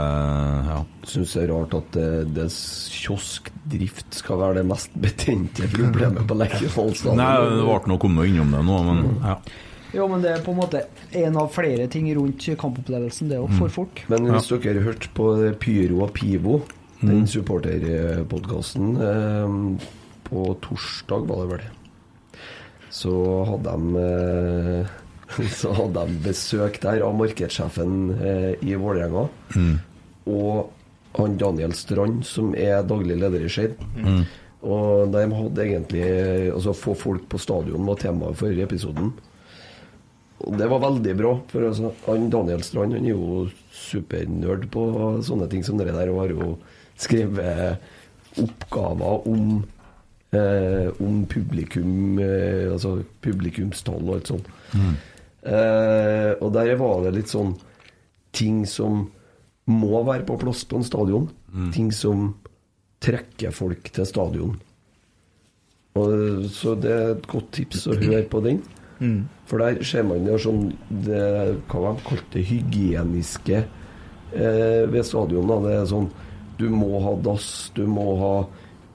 Ja. Syns det er rart at det, det kioskdrift skal være det mest betente problemet på Lerkendal stadion. Nei, det ble noe kommet innom det nå, men ja. Jo, men det er på en måte en av flere ting rundt kampopplevelsen, det òg, for folk. Men hvis dere hørte på Pyro og Pivo, den supporterpodkasten, eh, på torsdag var det vel, så hadde de eh, så hadde de besøk der av markedssjefen eh, i Vålerenga. Og han Daniel Strand, som er daglig leder i Skeid. Og de hadde egentlig Altså, få folk på stadion var temaet for episoden. Og det var veldig bra. For altså, han Daniel Strand han er jo supernerd på sånne ting som det der, og har jo skrevet oppgaver om eh, om publikum, eh, altså publikumstall og alt sånt. Eh, og der var det litt sånn ting som må være på plass på en stadion. Ting som trekker folk til stadion. Og, så det er et godt tips å høre på den. For der ser man jo sånn det, Hva de kalte det hygieniske eh, ved stadion. Da. Det er sånn Du må ha dass, du må ha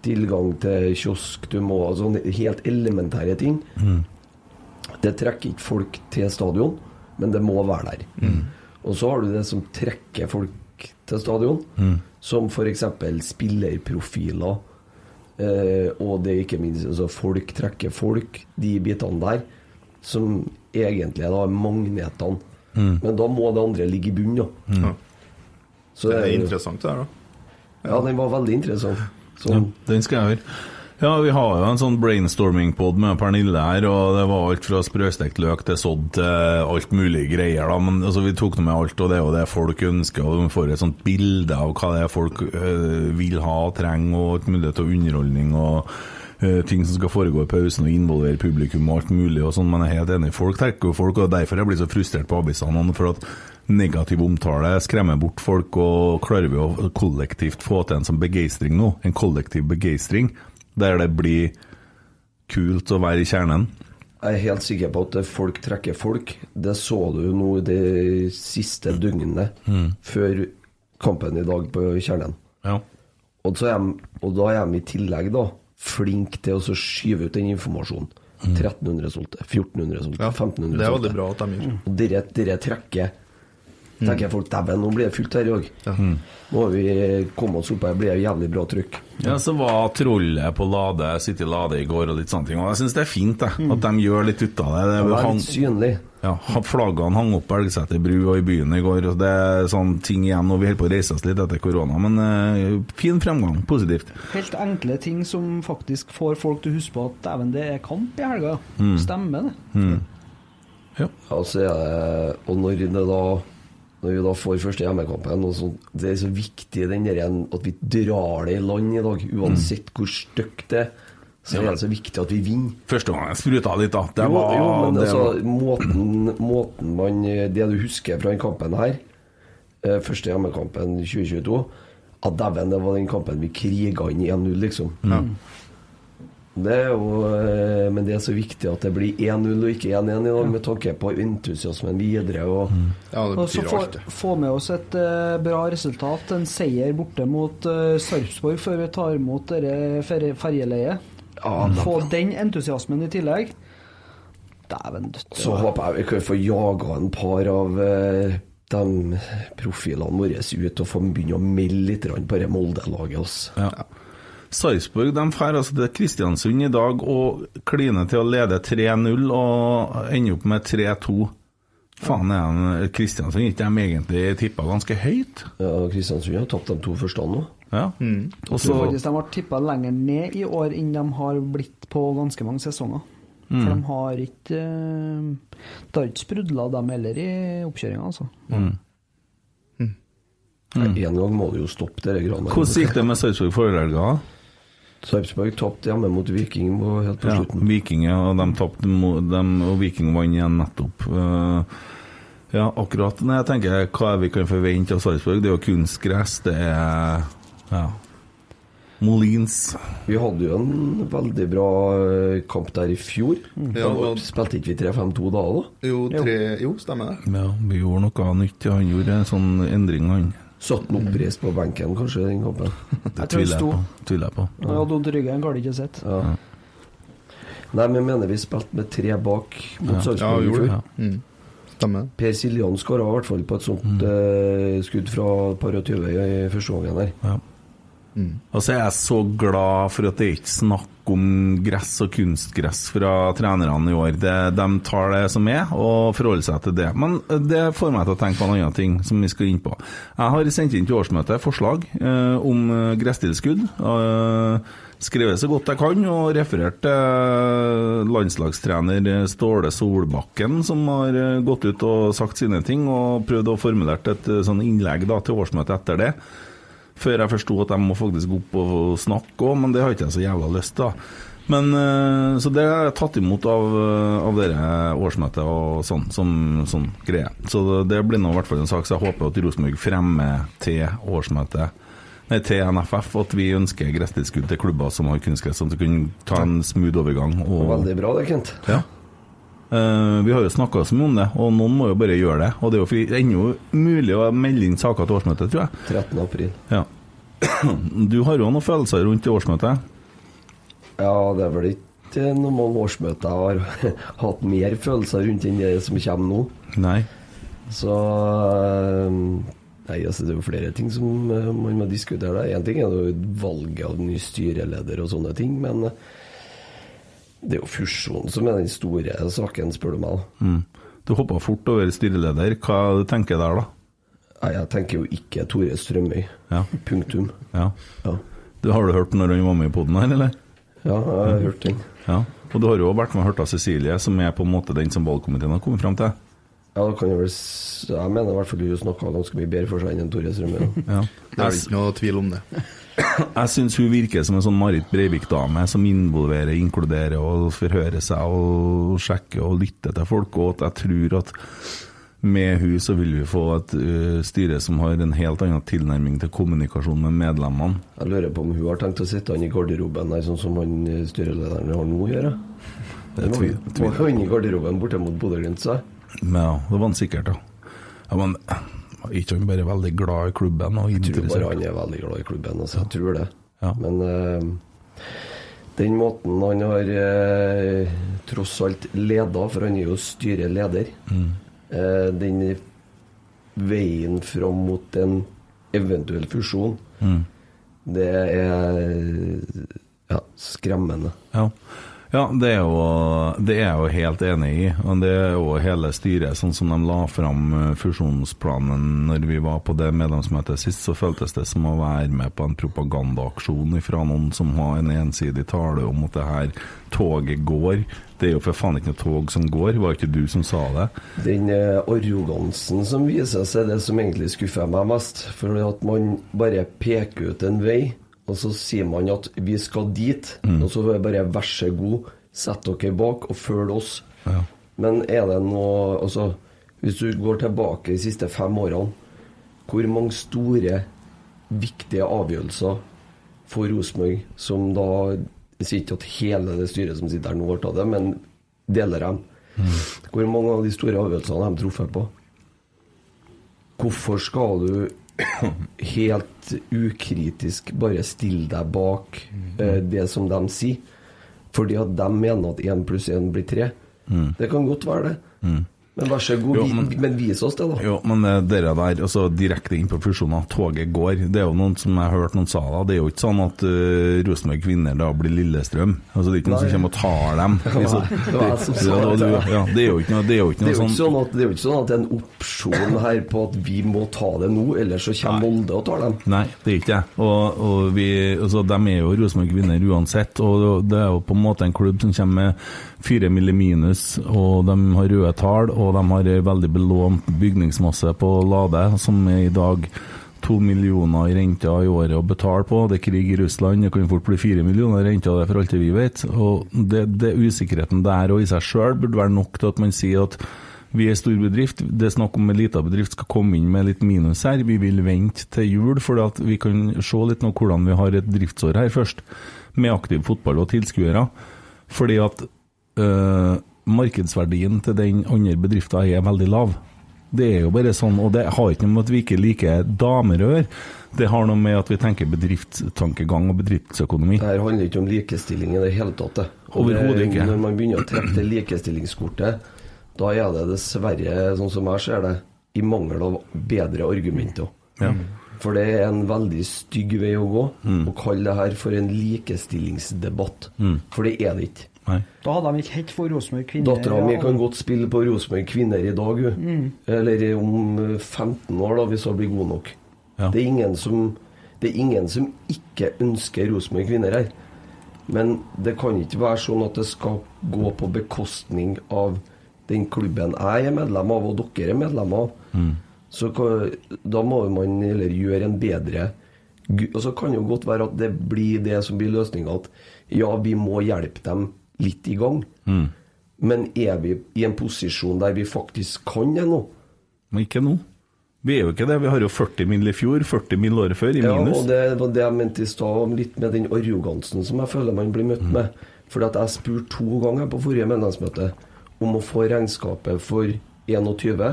tilgang til kiosk, du må ha sånne helt elementære ting. Det trekker ikke folk til stadion, men det må være der. Og så har du det som trekker folk til stadion, som f.eks. spillerprofiler. Eh, og det er ikke minst altså folk trekker folk, de bitene der, som egentlig er da magnetene. Men da må det andre ligge i bunnen, da. Ja. Så Det er interessant, det her, da. Ja, den var veldig interessant. Ja. Den skal jeg høre. Ja, vi har jo en sånn brainstorming-pod med Pernille her, og det var alt fra sprøstekt løk til sodd til alt mulig greier, da. Men altså, vi tok nå med alt, og det er jo det folk ønsker, og de får et sånt bilde av hva det er folk øh, vil ha og trenger, og alt mulig til underholdning og øh, ting som skal foregå i pausen og involvere publikum og alt mulig og sånn, men jeg er helt enig. Folk trekker jo folk, og derfor jeg blir så frustrert på avisene, for at negativ omtale skremmer bort folk, og klarer vi å kollektivt få til en sånn begeistring nå, en kollektiv begeistring, der det blir kult å være i kjernen. Jeg er helt sikker på at folk trekker folk. Det så du nå i de siste mm. før kampen i dag på Kjernen. Ja. Og, så er de, og da er de i tillegg da flinke til å skyve ut den informasjonen. 1300 solgte, 1400 solgte, Ja, 1500 det er solgte. veldig bra at de gjør. Og dere, dere trekker tenker folk dæven, nå blir det fullt her i dag. Nå har vi kommet oss opp her, blir det jævlig bra trykk. Ja, så var trollet på Lade, City Lade i går og litt sånne ting. Og jeg syns det er fint, det, at de gjør litt ut av det. det Det var litt synlig. ja, flaggene hang opp på Elgeseter bru og i byen i går. Og det er sånne ting igjen når vi holder på å reise oss litt etter korona. Men eh, fin fremgang, positivt. Helt enkle ting som faktisk får folk til å huske på at dæven, det er kamp i helga. Stemmer det? Mm. Ja, Altså, er og når det da Når vi da får første hjemmekampen og så, Det er så viktig den der, at vi drar det i land i dag, uansett hvor stygt det er. så er det så viktig at vi vinner. Første gang jeg spruta litt, da. Det jo, var, jo, men det altså, var måten, måten man Det du husker fra den kampen her, eh, første hjemmekampen 2022 Ja, dæven, det var den kampen vi kriga inn 1-0, liksom. Det Og, eh, men det er så viktig at det blir 1-0 og ikke 1-1 i dag, med tanke på entusiasmen videre. Og, Ja, det Og så betyr få, få med oss et uh, bra resultat. En seier borte mot uh, Sarpsborg før vi tar imot dette fer ferjeleiet. Ja, Få den entusiasmen i tillegg. Dæven døtte. Så håper jeg vi kan få jaga en par av uh, de profilene våre ut og få begynne å melde litt på det Molde-laget. Ja. Sarpsborg de drar altså til Kristiansund i dag og kliner til å lede 3-0 og ender opp med 3-2. Faen, er han- Kristiansund ikke de egentlig tippa ganske høyt? Ja, Kristiansund har tapt de to første nå. Ja. Mm. Og Jeg tror så faktisk de har tippa lenger ned i år enn de har blitt på ganske mange sesonger. Mm. For de har ikke eh, Det har ikke sprudla dem heller i oppkjøringa, altså. En gang må det jo stoppe det greiene. Hvordan gikk det med Sarpsborg forrige helg? Sarpsborg tapte hjemme mot Viking på, helt på Ja, slutten. Viking, ja, og de tapte dem, og Viking vant igjen nettopp. Eh, ja, akkurat. Når jeg tenker hva er vi kan forvente av Sarpsborg, det er jo kunstgress, det er ja, Molins. Vi hadde jo en veldig bra eh, kamp der i fjor. Ja, men- Spilte ikke vi 3-5-2 da da? Jo, tre, jo, stemmer det. Ja, vi gjorde noe nytt. Han gjorde en sånn endring, han. Satt han pris på benken kanskje den kampen? Det tviler jeg på. Tviler jeg på. I ryggen, har de ikke sett. Ja. Nei, men jeg mener vi spilte med tre bak mot Ja, Sarpsborg i fjor. det. Mm. Stemmer. Per Siljan skåra i hvert fall på et sånt eh, skudd fra par og tyve i første gangen der. Ja. Altså, jeg er så glad for at det ikke er snakk om gress og kunstgress fra trenerne i år. Det, de tar det som er, og forholder seg til det. Men det får meg til å tenke på en annen ting som vi skal inn på. Jeg har sendt inn til årsmøtet forslag eh, om eh, gresstilskudd. Eh, skrevet så godt jeg kan, og referert til landslagstrener Ståle Solbakken, som har eh, gått ut og sagt sine ting, og prøvd å formulere et eh, sånn innlegg da, til årsmøtet etter det. Før jeg forsto at de må faktisk opp og snakke òg, men det har ikke jeg så jævla lyst til. Men, eh, så det er tatt imot av, eh, av dere årsmøtet og sånn, som sånn greie. Så det, det blir nå i hvert fall en sak, så jeg håper at Rosenborg fremmer til årsmøtet Nei, til NFF at vi ønsker gresstilskudd til klubber som har kunstgress, sånn at vi kan ta en smooth overgang. Og, Veldig bra det, Kent. ja. Eh, vi har jo snakka så mye om det, og noen må jo bare gjøre det. Og det er jo fri, ennå mulig å melde inn saker til årsmøtet, tror jeg. 13. april. Ja. Du har jo noen følelser rundt det årsmøtet? Ja, det er vel ikke noen årsmøter jeg har hatt mer følelser rundt enn det som kommer nå. Nei. Så eh, Nei, altså det er jo flere ting som eh, man må diskutere. Én ting er jo valget av ny styreleder og sånne ting, men det er jo fusjonen som er den store saken, spør du meg. da. Mm. Du hoppa fort over styreleder. Hva du tenker du der, da? Nei, jeg tenker jo ikke Tore Strømøy. Ja. Punktum. ja. Ja. Du, har du hørt når han var med i poden her, eller? ja, jeg har hørt den. Ja. Og du har jo vært med og hørt av Cecilie, som er på en måte den som valgkomiteen har kommet fram til. Ja, da kan jeg vel s- Jeg mener i hvert fall du snakka ganske mye bedre for seg enn Tore Strømøy. Ja. Det er ikke noe tvil om det. Jeg syns hun virker som en sånn Marit Breivik-dame som involverer, inkluderer og forhører seg og sjekker og lytter til folk. Og at jeg tror at med hun så vil vi få et uh, styre som har en helt annen tilnærming til kommunikasjon med medlemmene. Jeg lurer på om hun har tenkt å sitte han i garderoben der, sånn som han eh, styrelederen har nå, gjør. gjøre Det var han i garderoben borte mot Bodø-Glimt, sa jeg. Ja, det var han sikkert, da. ja men er ikke han bare veldig glad i klubben og Jeg tror bare han er veldig glad i klubben. Altså. Jeg tror det. Ja. Men uh, den måten han har uh, tross alt leda, for han er jo styreleder Mm. uh, Den veien fram mot en eventuell fusjon, Mm. det er ja, skremmende. Ja. Ja, det er, jo, det er jeg jo helt enig i. Og det er jo hele styret, sånn som de la fram eh, fusjonsplanen når vi var på det medlemsmøtet sist, så føltes det som å være med på en propagandaaksjon fra noen som har en ensidig tale om at det her toget går. Det er jo for faen ikke noe tog som går, var ikke du som sa det? Den eh, arrogansen som viser seg, er det som egentlig skuffer meg mest. For at man bare peker ut en vei, og så sier man at vi skal dit, og så er det bare vær så god, sett dere bak og følg oss. Ja. Men er det noe Altså, hvis du går tilbake de siste fem årene, hvor mange store, viktige avgjørelser for Rosenborg som da Jeg sier ikke at hele det styret som sitter her nå har tatt det, men deler dem. Hvor mange av de store avgjørelsene har de truffet på? Hvorfor skal du helt ukritisk bare stille deg bak eh, det som de sier? Fordi at de mener at 1 pluss 1 blir 3. Det kan godt være det. Men vær så god, Jo, vi, men- men vis oss det, da. Jo, men eh, dere der, altså direkte inn på fusjoner, toget går. Det er jo noen som jeg har hørt noen sa da, det er jo ikke sånn at uh, Rosenborg kvinner da blir Lillestrøm. Altså det er ikke noen som kommer og tar dem. Liksom. det var jeg som sa det. ja, det er jo ikke noe, det er jo ikke noe jo ikke sånn sånn at det er jo ikke sånn at det er en opsjon her på at vi må ta det nå, ellers så kommer Molde og tar dem. Nei, det er ikke det. Og, og vi, altså, de er jo Rosenborg vinner uansett. Og det er jo på en måte en klubb som kommer med fire mille minus, og de har røde tall, og de har veldig belånt bygningsmasse på Lade, som er i dag to millioner i renta i året å betale på. Det er krig i Russland, det kan fort bli fire millioner i renta, det er for alt vi vet. Og det, det usikkerheten der og i seg sjøl burde være nok til at man sier at vi er stor bedrift. Det er snakk om en liten bedrift skal komme inn med litt minus her. Vi vil vente til jul, for at vi kan se litt nå hvordan vi har et driftsår her først, med aktiv fotball og tilskuere. Fordi at øh, markedsverdien til den andre bedriften er veldig lav. Det er jo bare sånn, og det har ikke noe med at vi ikke liker damer å gjøre. Det har noe med at vi tenker bedriftstankegang og bedriftsøkonomi. Det her handler ikke om likestilling i det hele tatt. Overhodet ikke. Når man begynner å trekke det likestillingskortet, da er det dessverre, sånn som jeg ser det, i mangel av bedre argumenter. Ja. For det er en veldig stygg vei å gå Mm. å kalle det her for en likestillingsdebatt. For det er det ikke. Nei. Da hadde de ikke hett for Rosenborg kvinner. Dattera mi kan godt spille på Rosenborg kvinner i dag, hun. Eller om eh, 15 år, da, hvis hun blir god nok. Ja. Det, er ingen som, det er ingen som ikke ønsker Rosenborg kvinner her. Men det kan ikke være sånn at det skal gå på bekostning av den klubben jeg er medlem av, og dere er medlem av. Så da må man heller gjøre en bedre Og så kan det jo godt være at det blir det som blir løsninga, at ja, vi må hjelpe dem litt i gang. Men er vi i en posisjon der vi faktisk kan det nå? Men ikke nå. Vi er jo ikke det. Vi har jo 40 mil i fjor, 40 mil året før, i minus. Ja, og det var det jeg mente i stad, litt med den arrogansen som jeg føler man blir møtt med. Fordi at jeg spurte to ganger på forrige medlemsmøte om å få regnskapet for 21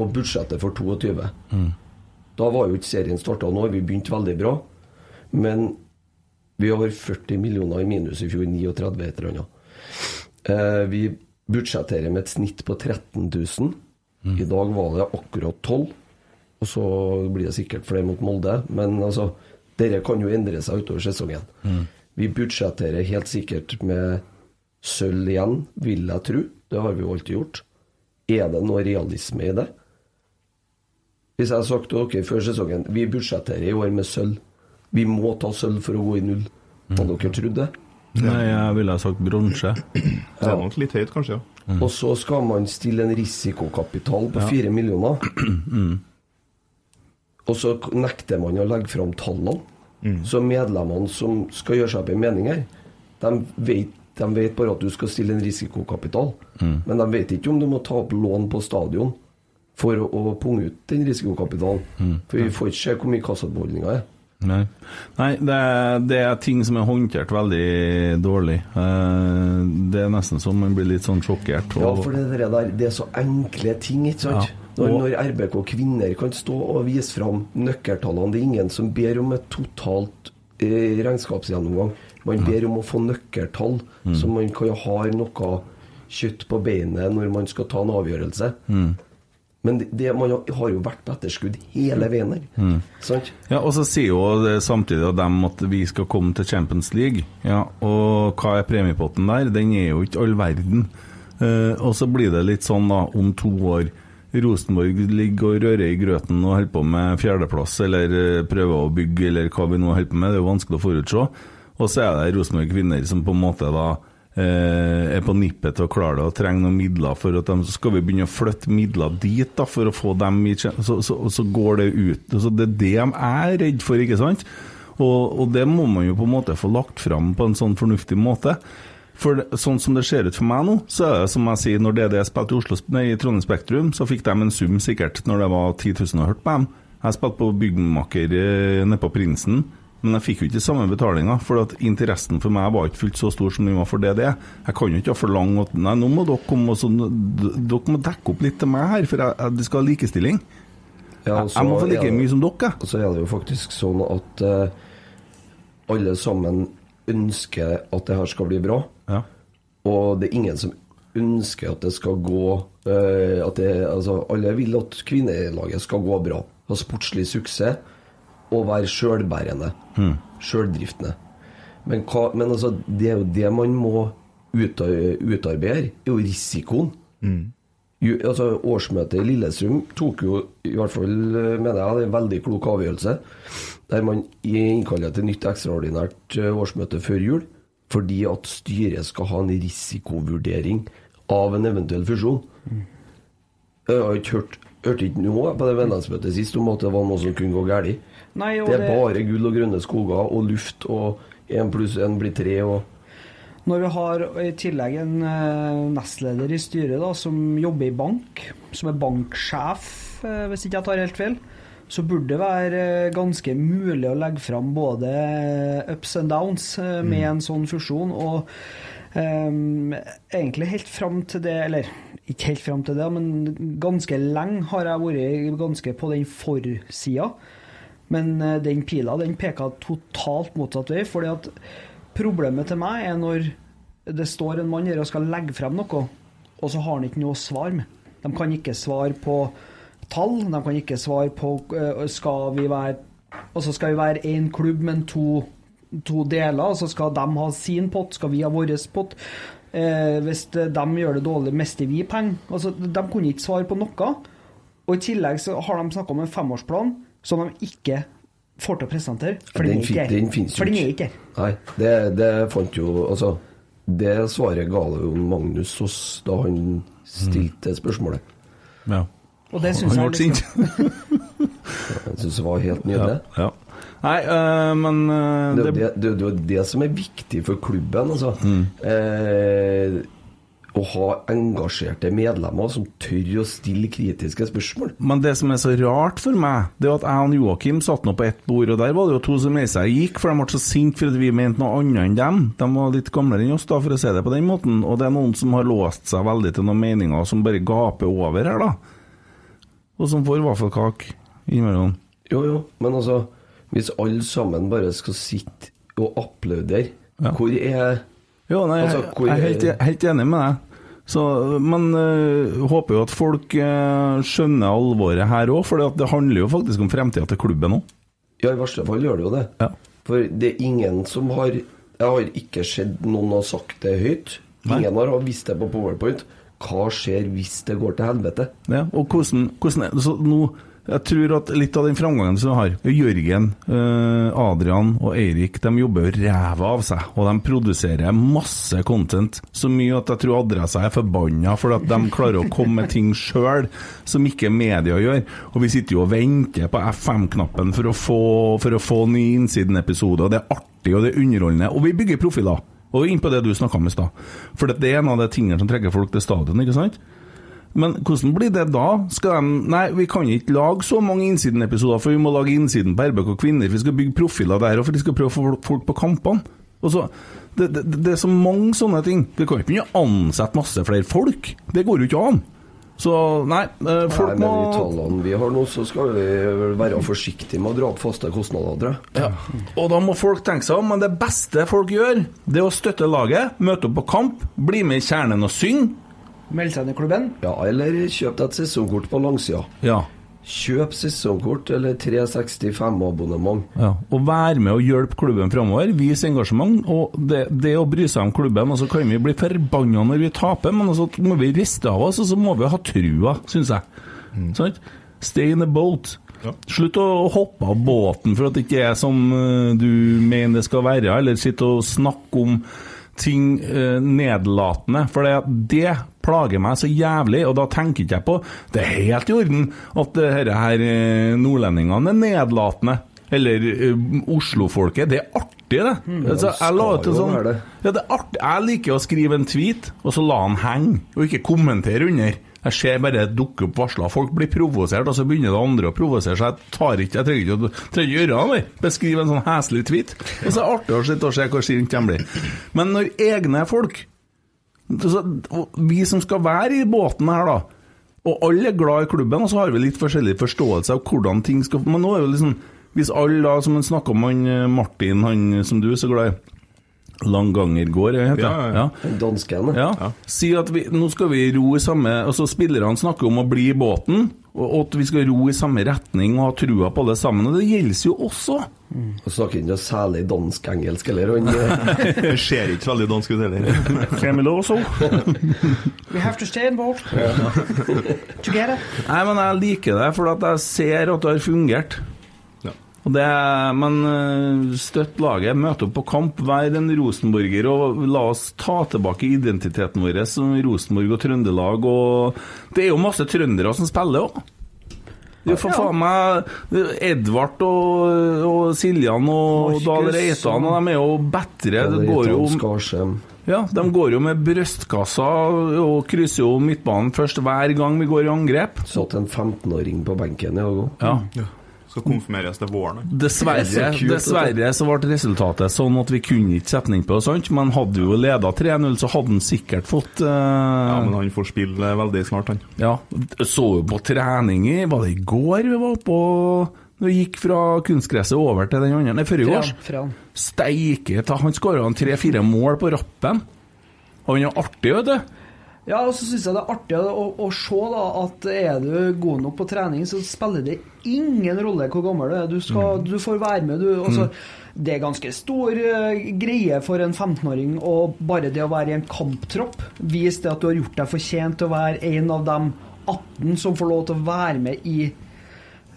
og budsjettet for 22. Da var jo ikke serien starta nå, vi begynte veldig bra. Men vi har 40 millioner i minus i fjor, 39 et eller annet. Eh, vi budsjetterer med et snitt på 13 000. I dag var det akkurat 12 og så blir det sikkert flere mot Molde. Men altså, dette kan jo endre seg utover sesongen. Vi budsjetterer helt sikkert med sølv igjen, vil jeg tro. Det har vi jo alltid gjort. Er det noe realisme i det? Hvis jeg har sagt til dere før sesongen vi budsjetterer i år med sølv, vi må ta sølv for å gå i null, hadde dere trodd det? Nei, jeg ville ha sagt bronse. Det er nok litt høyt, kanskje, ja. Og så skal man stille en risikokapital på fire millioner. Og så nekter man å legge fram tallene. Så medlemmene som skal gjøre seg opp en mening her, de vet, de vet bare at du skal stille en risikokapital. Men de vet ikke om du må ta opp lån på stadion for å, å punge ut den risikokapitalen. For vi får ikke se hvor mye kassabeholdninga er. Nei, Nei det, er, det er ting som er håndtert veldig dårlig. Eh, Det er nesten så man blir litt sånn sjokkert. Ja, for det der, der, det er så enkle ting, ikke sant? Ja. Når, Og- når RBK kvinner kan stå og vise fram nøkkeltallene Det er ingen som ber om et totalt eh, regnskapsgjennomgang. Man ber om å få nøkkeltall, Mm. så man kan ha noe kjøtt på beinet når man skal ta en avgjørelse. Mm. Men det, det, man har- jo vært på etterskudd hele veien her. Mm. Ja, og så sier jo det samtidig av dem at vi skal komme til Champions League. Ja, og hva er premiepotten der? Den er jo ikke all verden. Eh, og så blir det litt sånn da, om to år. Rosenborg ligger og rører i grøten og holder på med fjerdeplass, eller eh, prøver å bygge, eller hva vi nå holder på med. Det er jo vanskelig å forutse. Og så er det Rosenborg kvinner som på en måte da eh, er på nippet til å klare det og trenger noen midler for at de, så skal vi begynne å flytte midler dit da, for å få dem i så, så, så går det ut. Så det er det de er redd for, ikke sant? Og, og det må man jo på en måte få lagt fram på en sånn fornuftig måte. For sånn som det ser ut for meg nå, så er det som jeg sier, når DDE spilte i, Oslo, nei, i Trondheim Spektrum, så fikk de en sum sikkert når det var 10 000 og hørt på dem. Jeg spilte på byggmaker eh, nede på Prinsen, men jeg fikk jo ikke samme betalinga, for at interessen for meg var ikke fullt så stor som den var for DD. Jeg kan jo ikke forlange at nei, nå må dere komme og så, dere må dekke opp litt til meg her, for jeg, jeg, skal ha likestilling. Ja, Jeg, jeg må få er like det- mye som dere. Og så er det jo faktisk sånn at uh, alle sammen ønsker at det her skal bli bra. Ja. Og det er ingen som ønsker at det skal gå uh, at det, altså, Alle vil at kvinnelaget skal gå bra. Ha sportslig suksess og være sjølbærende. Sjøldriftende. Men, hva, men altså, det er jo det man må utarbeide, er jo risikoen. Jo, altså, årsmøtet i Lillestrøm tok jo, i hvert fall eh, mener jeg, en veldig klok avgjørelse. Der man innkaller til nytt ekstraordinært eh, årsmøte før jul. Fordi at styret skal ha en risikovurdering av en eventuell fusjon. Jeg har ikke hørt Hørte ikke noe på det vennlandsmøtet sist om at det var noe som kunne gå galt. Nei, Det er det- bare gull og grønne skoger og luft og én pluss én blir tre og Når vi har i tillegg en eh, nestleder i styret da, som jobber i bank, som er banksjef, eh, hvis ikke jeg tar helt feil, så burde det være eh, ganske mulig å legge fram både ups and downs med en sånn fusjon. Og um, egentlig helt fram til det, eller ikke helt fram til det, men ganske lenge har jeg vært ganske på den forsida. Men eh, den pila den peker totalt motsatt vei. fordi at problemet til meg er når det står en mann her og skal legge frem noe, og så har han ikke noe å svare med. De kan ikke svare på tall, de kan ikke svare på eh, skal vi være og så skal vi være én klubb, men to, to deler, så skal de ha sin pott, skal vi ha vår pott. Eh, hvis de gjør det dårlig, mister vi penger. Altså, de kunne ikke svare på noe. Og i tillegg så har de snakka om en femårsplan som de ikke får til å presentere. For den, Den den finnes jo ikke. ikke. Nei, det, det fant jo Altså, det svaret ga jo Magnus oss da han stilte spørsmålet. Ja. Og det syns Han ble sint. Jeg syns det var helt nydelig. Ja. Nei, øh, men øh, Det er jo det, det, det, det, er jo det som er viktig for klubben, altså. Mm. Eh, å ha engasjerte medlemmer som tør å stille kritiske spørsmål. Men det som er så rart for meg, det er at jeg og Joakim satt nå på ett bord, og der var det jo to som reiste seg gikk, for de ble så sinte for at vi mente noe annet enn dem. De var litt gamlere enn oss, da, for å si det på den måten. Og det er noen som har låst seg veldig til noen meninger som bare gaper over her, da. Og som får vaffelkake innimellom. Jo, jo, men altså Hvis alle sammen bare skal sitte og applaudere, Ja. hvor er Jo, nei, Altså, hvor- jeg er helt, helt enig med deg. Så, men øh, håper jo at folk øh, skjønner alvoret her òg, for det handler jo faktisk om fremtida til klubben òg. Ja, i verste fall gjør det jo det. Ja. For det er ingen som har Jeg har ikke sett noen har sagt det høyt. Nei. Ingen har visst det på Powerpoint. Hva skjer hvis det går til helvete? Ja, og hvordan, hvordan er det så nå Jeg tror at litt av den framgangen som vi har Jørgen, eh, Adrian og Eirik de jobber jo ræva av seg, og de produserer masse content. Så mye at jeg tror adressa er forbanna for at de klarer å komme med ting sjøl som ikke media gjør. Og vi sitter jo og venter på FM-knappen for, å få- for å få ny Innsiden-episode, og det er artig og det er underholdende. Og vi bygger profiler. Og inn på det du snakka om i stad. For det er en av de tingene som trekker folk til stadion, ikke sant? Men hvordan blir det da? Skal de Nei, vi kan ikke lage så mange innsidenepisoder, for vi må lage Innsiden på RBK Kvinner. Vi skal bygge profiler der, og for de skal prøve å få folk på kampene. Og så, det, det, det er så mange sånne ting. Vi kan ikke begynne å ansette masse flere folk. Det går jo ikke an. Så nei, eh, folk Nei, må med de tallene vi har nå, så skal vi være forsiktige med å dra opp faste kostnader. Ja. Og da må folk tenke seg om, men det beste folk gjør, det er å støtte laget, møte opp på kamp, bli med i kjernen og synge. Meld seg inn i klubben. Ja, eller kjøp deg et sesongkort på langsida. Ja. Kjøp sesongkort eller 365-abonnement. Ja, og Vær med og hjelpe klubben framover. Vis engasjement. Og det, det å bry seg om klubben. Og så kan vi bli forbanna når vi taper, men så må vi riste av oss, og så må vi ha trua, syns jeg. Sant? Stay in the boat. Slutt å hoppe av båten for at det ikke er som eh, du mener det skal være, eller sitte og snakke om ting eh, nedlatende. For det, det plager meg så jævlig, og da tenker ikke jeg på Det er helt i orden at det her, eh, nordlendingene er nedlatende. Eller uh, Oslo-folket. Det er artig, det. altså, jeg, la ut en sånn, det. ja, det er artig. jeg liker å skrive en tweet, og så la den henge, og ikke kommentere under. Jeg ser bare det dukker opp varsler. Folk blir provosert, og så begynner det andre å provosere. Så jeg tar ikke, jeg trenger ikke, å- gjøre det. Beskrive en sånn heslig tweet. Og så er det artig å se hvor sint de blir. Men når egne folk Vi som skal være i båten her, da. Og alle er glad i klubben, og så har vi litt forskjellig forståelse av hvordan ting skal Men nå er jo liksom Hvis alle da, som han snakka om han eh, Martin, han som du er så glad i Langangergård, heter Ja, ja. ja, Ja. Danskene. Ja. Si at vi, nå skal vi ro i samme Altså Spillerne snakker om å bli i båten, og, at vi skal ro i samme retning og ha trua på det sammen. Og det gjelder jo også. Og snakker ikke særlig dansk-engelsk heller. Han ser ikke veldig dansk ut heller. Family også. We have to stay in boat. Together. Nei, men jeg liker det, for at jeg ser at det har fungert. Det, men eh, støtt laget, møt opp på kamp, vær en rosenborger, og la oss ta tilbake identiteten vår som Rosenborg og Trøndelag. Og det er jo masse trøndere som spiller òg. Du får faen meg Edvard og, og Siljan og Markus Dahl Reitan, og de er jo bedre. Det går jo Skarsheim. ja, De går jo med brystkassa og krysser jo midtbanen først hver gang vi går i angrep. Satt en 15-åring på benken i dag òg. Ja. Skal konfirmeres til våren. Dessverre, er så kult, dessverre så ble resultatet sånn at vi kunne ikke sette den inn på, sant? men hadde vi jo leda 3-0, så hadde han sikkert fått Ja, eh, men han får spille veldig snart, han. ja, Så jo på trening i Var det i går vi var oppe Når vi gikk fra kunstgresset over til den andre Nei, forrige års. Steike ta, Han skåra tre-fire mål på rappen. Han er artig, vet du. Ja, og så syns jeg det er artig å, å se da, at er du god nok på trening, så spiller det ingen rolle hvor gammel du er. Du, skal, du får være med, du. Altså, Det er ganske stor eh, greie for en 15-åring å bare det å være i en kamptropp. Vise det at du har gjort deg fortjent til å være en av de 18 som får lov til å være med i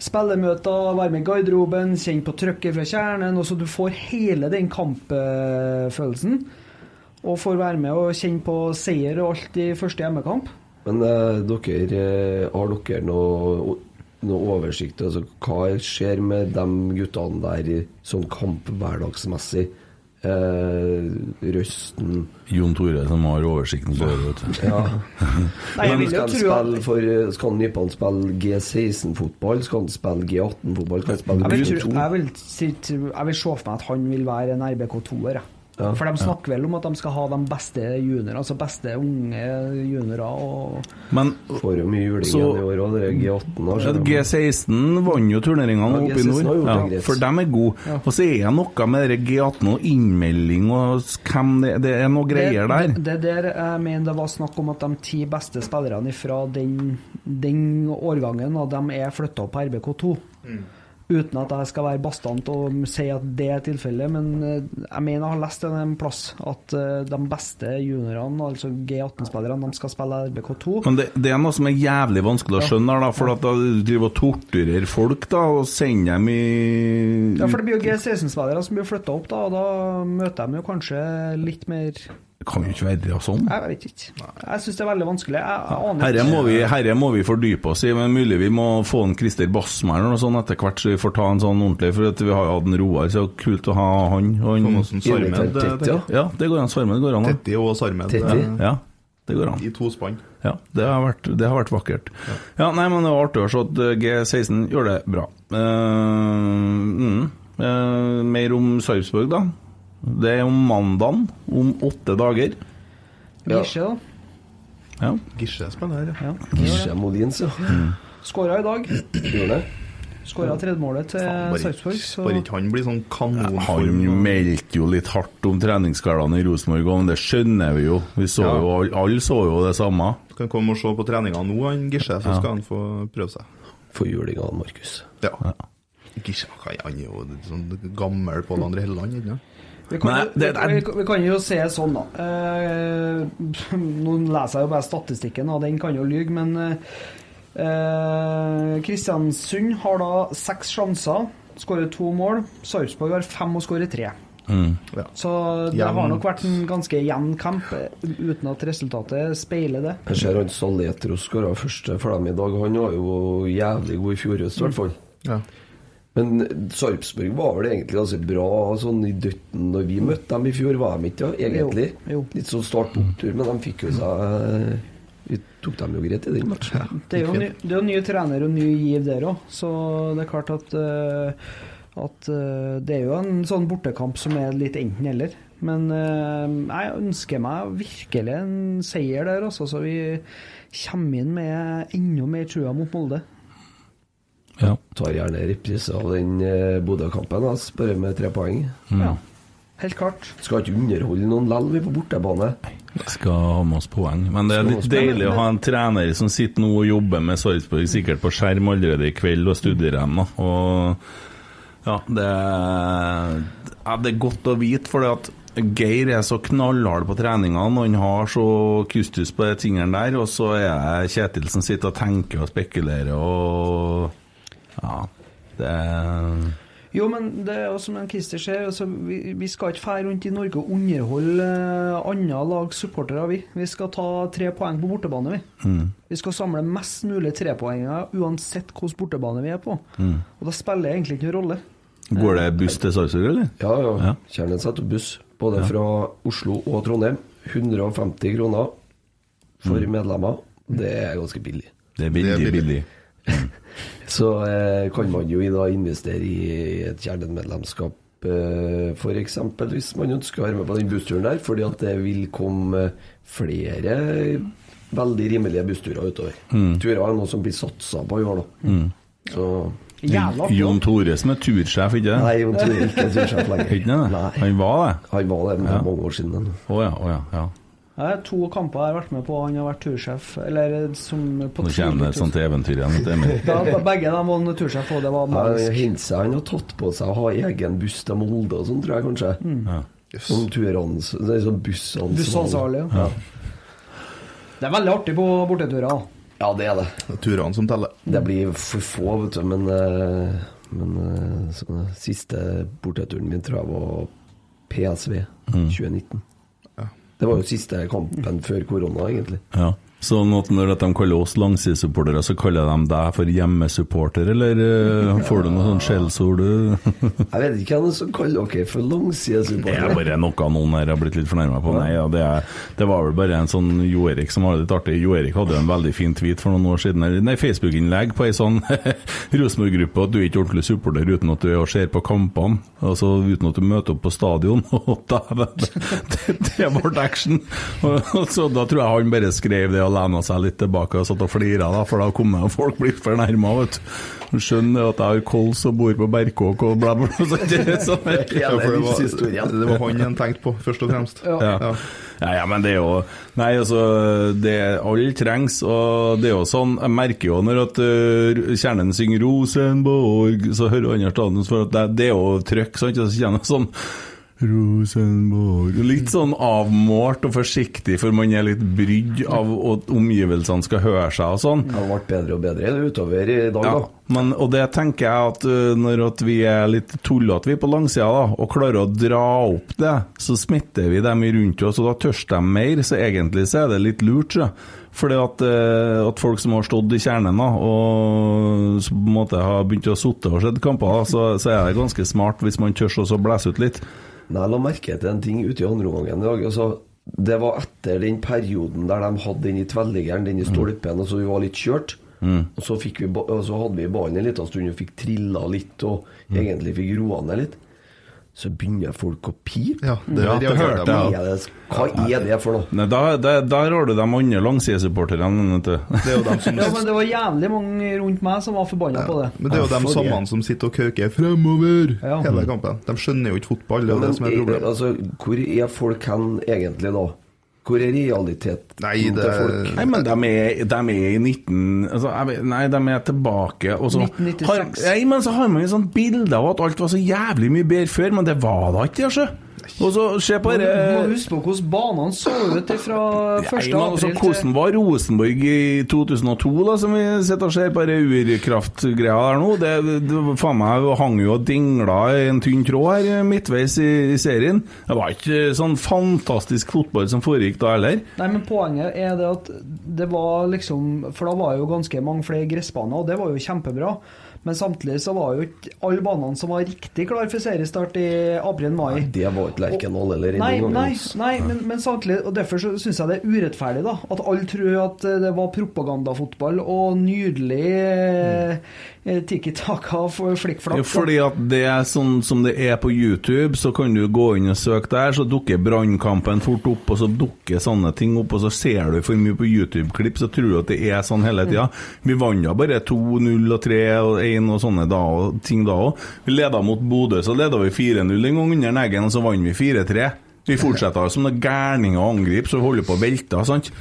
spillemøter, være med i garderoben, kjenne på trykket fra kjernen. og så Du får hele den kampfølelsen. Og får være med og kjenne på seier og alt i første hjemmekamp. Men eh, dere, eh, har dere noe, noe oversikt? Altså, hva skjer med de guttene der sånn kamp hverdagsmessig? Eh, Røsten Jon Tore som har oversikten på vet du. Ja. Nei, jeg vil jo tro at for Skal Nypan spille G16-fotball? Skal han spille G18-fotball? Skal han spille jeg G2? tro, jeg, vil, jeg vil se for meg at han vil være en RBK2-er. jeg. Ja. For de snakker vel om at de skal ha de beste juniorene, altså beste unge juniorer. Og Men Får jo mye juling i år òg, dere G18. har, Ja. G16 vant jo turneringene Ja, oppe i nord, ja, for dem er gode. Og så er det noe med det G18 og innmelding og hvem det, det er noe greier der. Det, det der jeg mener det var snakk om at de ti beste spillerne fra den, den årgangen og de er flytta opp på RBK2. Uten at jeg skal være bastant og si at det er tilfellet, men eh, jeg mener jeg har lest en plass at eh, de beste juniorene, altså G18-spillerne, de skal spille RBK2. Men det, det er noe som er jævlig vanskelig å skjønne, her, da, for at da driver og torturerer folk da, og sender dem i Ja, for det blir jo G16-spillere som blir flytta opp, da, og da møter de jo kanskje litt mer Det kan jo ikke være sånn. Jeg vet ikke. Jeg syns det er veldig vanskelig. Jeg, Herre ikke. må, vi, herre må vi fordype oss i, men mulig vi må få en Christer Bassmer eller noe sånt etter hvert, så vi får ta en sånn ordentlig, for at vi har jo hatt en Roar, så kult å ha han. Og Sånn han Sarmed. Invitert eh, ja. ja, det går an. Svarme, det går an. Tetti og Sarmed eh, Ja, det går an. i tospann. Ja, det har vært, det har vært vakkert. Ja, nei, men det var artig å se at eh, G16 gjør det bra. Uh, mm, uh, mer om Sarpsborg, da. Det er om mandagen, om åtte dager. Gisje, da. Ja. Gisje spiller her, ja. Ja. Gisje Molins, ja. Skåra i dag. Gjorde det? Skåra tredjemålet til Sarpsborg. så- bare ikke han blir sånn kanon Han kanonform. meldte jo litt hardt om treningshverdagen i Rosenborg, og det skjønner vi jo. Vi så Ja. jo, all- Alle så jo det samme. Kan komme og se på treninga nå, han Gisje, så skal han få prøve seg. Få juling av Markus. Ja. Gisje han er jo sånn gammel Pål André Helleland, ikke sant? Vi kan, Nei, jo- det- det er- vi, vi, vi kan jo se sånn, da. Eh, nå leser jeg jo bare statistikken, og den kan jo lyge, men eh, Kristiansund har da seks sjanser, skårer to mål. Sarpsborg har fem og skårer tre. Ja. Så det Jevnt. har nok vært en ganske jevn kamp, uten at resultatet speiler det. Jeg ser han Saletro skåra første for dem i dag. Han var jo jævlig god i fjor høst, i hvert fall. Ja. Men Sarpsborg var vel egentlig ganske bra sånn i døtten når vi møtte dem i fjor, var de ikke det, egentlig? Jo, jo. Litt sånn start opptur, men de fikk jo seg Vi tok dem jo greit i den matchen. Det er jo ny, det er jo ny trener og ny giv der òg, så det er klart at eh, at eh, det er jo en sånn bortekamp som er litt enten-eller. Men eh, jeg ønsker meg virkelig en seier der, altså, så vi kommer inn med enda mer trua mot Molde. Ja. Tar gjerne reprise av den eh, Bodø-kampen, altså, bare med tre poeng. Ja. Helt klart. Skal ikke underholde noen lell, vi på bortebane. Vi skal ha med oss poeng. Men det er litt deilig å ha en trener som sitter nå og jobber med Sarpsborg, sikkert på skjerm allerede i kveld, og studerer dem. Og ja, det er, ja, det er godt å vite, for at Geir er så knallhard på treningene, og han har så kustus på de tingene der, og så er det Kjetil som sitter og tenker og spekulerer og Ja, det Jo, men det er jo som en Christer sier, altså, vi, vi skal ikke fære rundt i Norge og underholde uh, andre lags supportere, vi. Vi skal ta tre poeng på bortebane, vi. Vi skal samle mest mulig trepoenger uansett hvilken bortebane vi er på. Og da spiller det egentlig ikke noen rolle. Går det buss til Sarpsborg, eller? Ja, ja. Ja. Kjernen setter buss, både fra Oslo og Trondheim. 150 kroner for medlemmer. Det er ganske billig. Det er billig. Det er billig. Så eh, kan man jo i da investere i et kjernemedlemskap, eh, f.eks. hvis man ønsker å være med på den bussturen der, fordi at det vil komme flere veldig rimelige bussturer utover. Turer er noe som blir satsa på i år, da. Så Jævla. Jon Tore som er tursjef, ikke det? Nei, Jon Tore er ikke tursjef lenger. Ikke det? Han var det? Han var det for Ja. mange år siden. Å ja, oh, ja. ja. Det er to kamper jeg har vært med på, han har vært tursjef. Eller som på Nå kommer det et sånt eventyr igjen. Da, begge de var tursjef, og det var Ja, magisk. Hintse han har tatt på seg å ha egen buss til Molde og sånn, tror jeg kanskje. Ja. Som turans... Det er sånn bussansvarlig. Bussansvarlig. Ja. Det er veldig artig på borteturer. Ja, det er det. Det er turene som teller. Det blir for få, vet du, men, eh, men sånn, siste borteturen min tror jeg var PSV 2019. Det var jo siste kampen før korona, egentlig. Ja. Sånn at når de kaller oss langsidesupportere, så kaller de deg for hjemmesupporter, eller eh, får du noe sånn skjellsord? du? Jeg vet ikke hvem som kaller dere for Det er langsidesupportere. bare noe noen her har blitt litt fornærma på. Nei, ja, det, er, det var vel bare en sånn Jo Erik som var litt artig. Jo Erik hadde en veldig fin tweet for noen år siden, nei, Facebook-innlegg på ei sånn Rosenborg-gruppe at du er ikke ordentlig supporter uten at du er og ser på kampene, altså uten at du møter opp på stadion. Og da, det, det, det ble action! Og, så Da tror jeg han bare skrev det lena seg litt tilbake og satt og flira, da, for da kom jeg, folk blitt fornærma, vet du. Skjønner at jeg har kols og bor på Berkåk og bla, bla, bla. Det sånn, Ja, det, var, det var han en tenkte på, først og fremst. Ja. ja. Ja. Ja, men det er jo Nei, altså det, Alle trengs, og det er jo sånn Jeg merker jo når at uh, kjernen synger 'Rosenborg', så hører andre stadion for at det, det er jo trøkk, sant? Så kjenner jeg sånn Rosenborg Litt sånn avmålt og forsiktig, for man er litt brydd av at omgivelsene skal høre seg og sånn. Det har vært bedre og bedre utover i dag, Ja, da. men, og det tenker jeg at uh, når at vi er litt tullete vi på langsida da, og klarer å dra opp det, så smitter vi dem rundt oss, og da tørs de mer. Så egentlig så er det litt lurt, Så. Fordi at, uh, at folk som har stått i kjernen da, og på en måte har begynt å sitte og sett kamper, da, så, så er det ganske smart hvis man tør å blæse ut litt. Men jeg la merke til en ting ute i andre omgangen i dag. Altså, det var etter den perioden der de hadde den i tverrliggeren, den i stolpen, og så vi var litt kjørt. Og så, vi, og så hadde vi ballen en liten stund og fikk trilla litt, og egentlig fikk roa ned litt. Så begynner folk å pipe. Ja, det, Ja, det hørte jeg. Er det, hva er det for noe? Nei, da, da, der har du de andre langsidesupporterne. Det som Ja, det var jævlig mange rundt meg som var forbanna på det. Men det er jo de Ja, samme som sitter og kauker 'fremover' Ja. hele kampen. De skjønner jo ikke fotball, det er jo det som er problemet. altså, hvor er folk hen egentlig da? Hvor er realiteten Nei, det- til folk? Nei, men de er, de er i 19... Altså, vet, nei, de er tilbake og så 1996. Har, nei, men så har man jo sånn bilde av at alt var så jævlig mye bedre før, men det var da ikke det, sjø. Og så se på Du må huske på hvordan banene så ut fra 1. april men altså, Hvordan var Rosenborg i 2002, da, som vi sitter og ser på denne urkraftgreia der nå? Det, det faen meg hang jo og dingla en tynn tråd her midtveis i, i serien. Det var ikke sånn fantastisk fotball som foregikk da heller. Nei, men poenget er det at det var liksom For da var jo ganske mange flere gressbaner, og det var jo kjempebra. Men samtidig så var jo ikke alle banene som var riktig klar for seriestart i april-mai. Det var ikke Lerkendal eller Nei, nei, nei men, men samtidig, og derfor så syns jeg det er urettferdig da at alle tror at eh, det var propagandafotball og nydelig eh, eh, tikki-taka for flikkflakk. Ja, fordi at det er sånn som det er på YouTube, så kan du gå inn og søke der, så dukker brannkampen fort opp, og så dukker sånne ting opp, og så ser du for mye på YouTube-klipp, så tror du at det er sånn hele tida. Vi vant jo bare 2-0 og 3 og 1 og sånne da, og ting da òg. Vi leda mot Bodø, så leda vi 4-0 en gang under Neggen, og så vant vi 4-3. Vi fortsetter som noen gærninger å angripe, så vi holder på å velte, sant?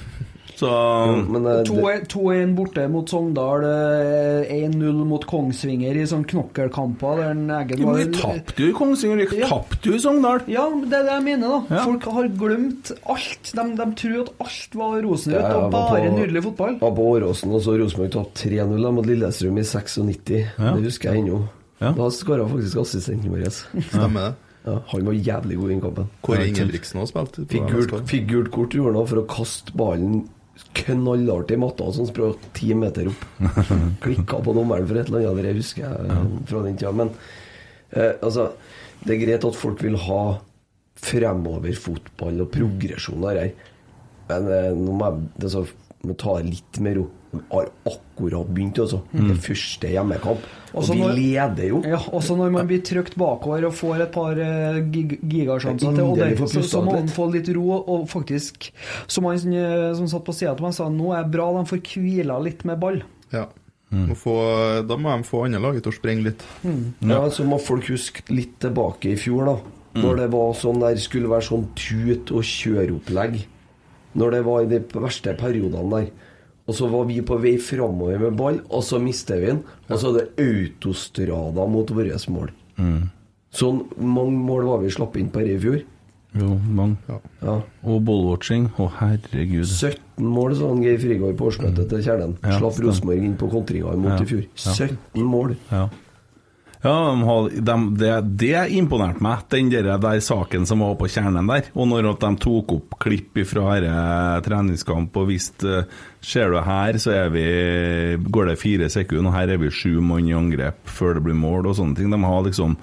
Så Men eh, 2-1 borte mot Sogndal, eh, 1-0 mot Kongsvinger i sånn knokkelkamper der Eggen var vi tapte jo i Kongsvinger, vi Ja. tapte jo i Sogndal. Ja, det er det jeg mener, da. Ja. Folk har glemt alt. De, de tror at alt var rosenrødt Ja, og bare på- nydelig fotball. var på Åråsen, og så Rosenborg tapte 3-0 da, mot Lillestrøm i 96. Ja. Det husker jeg ennå. Ja. Da skåra faktisk assistenten vår. Stemmer det. Ja, han var jævlig god i innkampen. Kåre Ingebrigtsen har spilt. fikk gult kort gjorde han for å kaste ballen knallhardt i matta, som sprang ti meter opp. Klikka på dommeren for et eller annet, det husker jeg fra den tida. Men eh, altså, det er greit at folk vil ha fremover-fotball og progresjon der her. Men eh, nå må jeg det så, må ta litt mer ro. Har akkurat begynt, altså. Det første hjemmekamp. Og vi når- leder jo. Ja, Også når man blir trykt bakover og får et par eh, gig gigasjanser til, får så, så må man få litt ro. Og faktisk, som han eh, som satt på sida til meg, sa nå er det bra de får hvila litt med ball. Ja. Mm. få, da må de få andre laget til å sprenge litt. Ja, så må folk huske litt tilbake i fjor, da. Når det var sånn der, skulle være sånn tut- og kjøreopplegg. Når det var i de verste periodene der. Og så var vi på vei framover med ball, og så mister vi den. Og så er det autostrada mot vårt mål. Sånn mange mål var vi slapp inn på her i fjor. Jo, mange. Ja. Og ballwatching. Å, herregud. 17 mål, sa han Geir Frigård på årsmøtet til Kjernen. Ja, Slapp. Rosenborg inn på kontringa mot Ja. i fjor. Ja. 17 mål. Ja. Ja, de de, det, det imponerte meg, den der, der saken som var på kjernen der. Og når at de tok opp klipp fra denne treningskamp og viste Ser du her, så vi, går det fire sekunder, og her er vi sju mann i angrep før det blir mål og sånne ting. De har liksom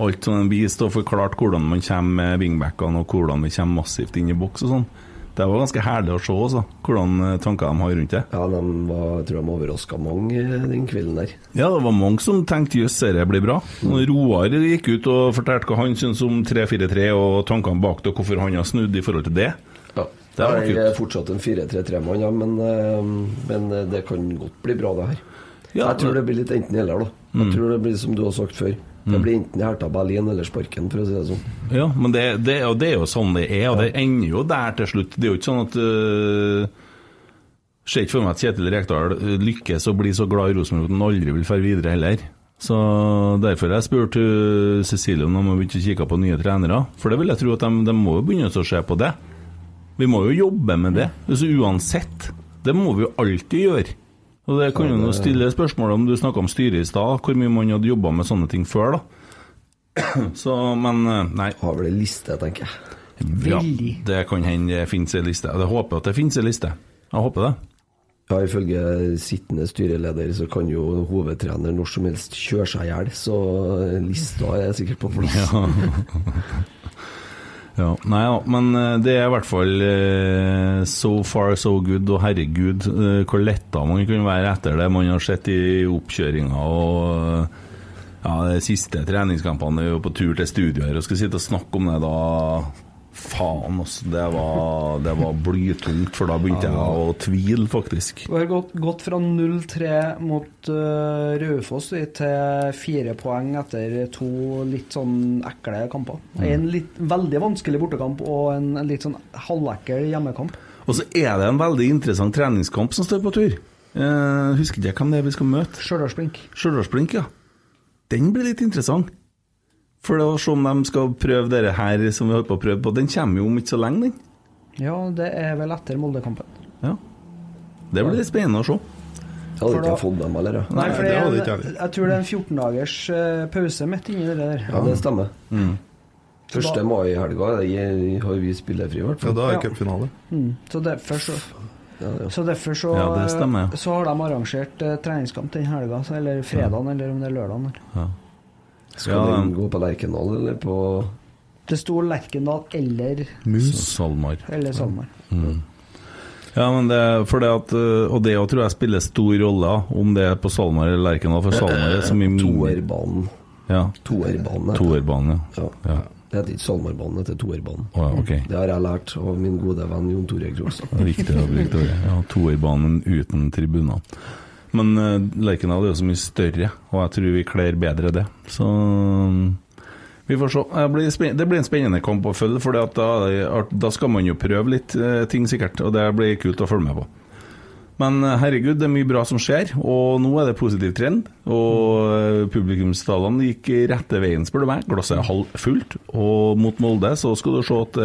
alt som de viste, og forklart hvordan man kommer med wingbackene og hvordan vi kommer massivt inn i boks og sånn. Det var ganske herlig å se også, hvordan eh, tanker de har rundt det. Ja, de var, jeg tror de overraska mange eh, den kvelden der. Ja, det var mange som tenkte jøss, dette blir bra. Når Roar gikk ut og fortalte hva han syntes om 3-4-3 og tankene bak det, og hvorfor han har snudd i forhold til det. Ja. Det var jeg er fortsatt en 4-3-3-mann, ja, men, eh, men det kan godt bli bra, det her. Ja, jeg tror det blir litt enten-eller, da. Jeg tror det blir som du har sagt før. Det blir enten Hertha Berlin eller sparken, for å si det sånn. Ja, men det, det, det er jo sånn det er, og det ender jo der til slutt. Det er jo ikke sånn at uh, Ser ikke for meg at Kjetil Rekdal øh, lykkes og blir så glad i Rosenborg at han aldri vil dra videre heller. Så Derfor jeg spurt øh, Cecilie om hun begynte å kikke på nye trenere. For det vil jeg tro at de, de må jo begynne å se på det. Vi må jo jobbe med det. Altså Uansett. Det må vi jo alltid gjøre. Og det kan jo nå stille spørsmål om du snakka om styret i stad, hvor mye man hadde jobba med sånne ting før, da. Så, men øh, nei. Har vel ei liste, tenker jeg. Ja, det kan hende det finnes ei liste. Jeg håper at det finnes ei liste. Jeg håper det. Ja, Ifølge sittende styreleder så kan jo hovedtrener når som helst kjøre seg i hjel, så eh, lista er sikkert på plass. Ja, nei ja, men eh, det er i hvert fall uh, so far so good, og herregud, uh, hvor letta man kunne være etter det man har sett i oppkjøringa og uh, ja, de siste treningskampene er jo på tur til studio her og skal sitte og snakke om det da. Faen, altså. Det var, det var blytungt, for da begynte jeg å tvile, faktisk. Du har gått, gått fra 0-3 mot uh, Raufoss til fire poeng etter to litt sånn ekle kamper. En litt veldig vanskelig bortekamp og en, en litt sånn halvekkel hjemmekamp. Og så er det en veldig interessant treningskamp som står på tur. Uh, husker ikke hvem det er vi skal møte. Stjørdalsblink. Stjørdalsblink, ja. Den blir litt interessant. For å se om de skal prøve dette her som vi holder på å prøve på. Den kommer jo om ikke så lenge, den. Ja, det er vel etter Molde-kampen. Ja. Det blir litt spennende å se. Jeg hadde ikke fått dem heller, ja. Nei, for det hadde ikke jeg jeg tror det er en 14 dagers eh, pause midt inni det der. Ja, det stemmer. Mm. Første mai i helga det har vi spillefri, i hvert Ja, da er Ja. det cupfinale. Mm. Så derfor så Så derfor så, Ja, det stemmer. så har de arrangert eh, treningskamp den helga, så- eller fredagen, eller om det er lørdagen. eller. Skal Ja, den gå på Lerkendal eller på Det sto Lerkendal eller, Mus. Salmar. eller Salmar. Ja, men det, for det at, øh, og det tror jeg spiller stor rolle, om det er på Salmar eller Lerkendal. For Salmar er så mye Toerbanen. Ja. Toerbanen. Toerbanen, ja. Ja. ja. Det heter ikke Salmarbanen, det heter Toerbanen. Å, ja, ok. Det har jeg lært av min gode venn Jon Tore Krogstad. Riktig ordet. Ja, toerbanen uten tribuner. Men uh, Lerkendal er jo så mye større, og jeg tror vi kler bedre det. Så vi får se. Det blir, en spennende kamp å følge, for da, da skal man jo prøve litt eh, ting, sikkert. Og det blir kult å følge med på. Men eh, herregud, det er mye bra som skjer, og nå er det positiv trend. Og publikumstallene gikk rette veien, spør du meg. Glasset er halvfullt. Og mot Molde så skal du se at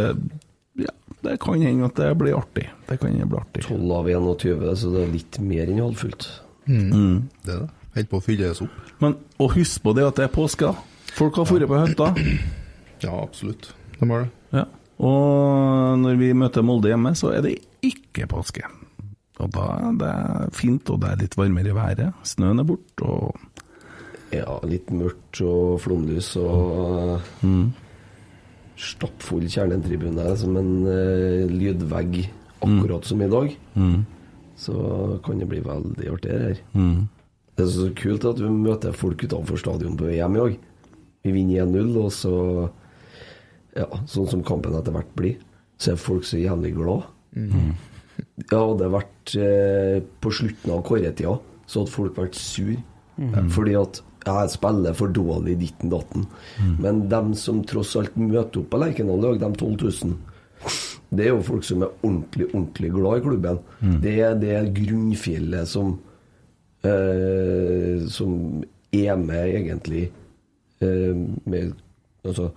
ja, det kan hende at det blir artig. Det kan hende bli artig. 12 av 21, så det er litt mer enn halvfullt. Mm. Det er det. Helt på å fylles opp. Men og husk på det at det er påske. Folk har dratt på hytta. Ja, absolutt. De har det. Ja. Og når vi møter Molde hjemme, så er det ikke påske. Og da er det fint, og det er litt varmere i været. Snøen er borte, og Ja, litt mørkt og flomlys og Mm. stappfull kjernetribune som en uh, lydvegg, akkurat som i dag. mm, Så kan det bli veldig artig det her. mm. Det er så kult at vi møter folk utenfor stadion på VM i dag. Vi vinner 1-0, og så Ja, sånn som kampen etter hvert blir, så er folk så jævlig glad. Ja, hadde det vært eh, på slutten av kåretida, så hadde folk vært sur. Fordi at jeg spiller for dårlig ditten datten. Men dem som tross alt møter opp på Lerkendal i dag, de 12 000, det er jo folk som er ordentlig, ordentlig glad i klubben. Det er det grunnfjellet som eh, som er med egentlig eh, med altså,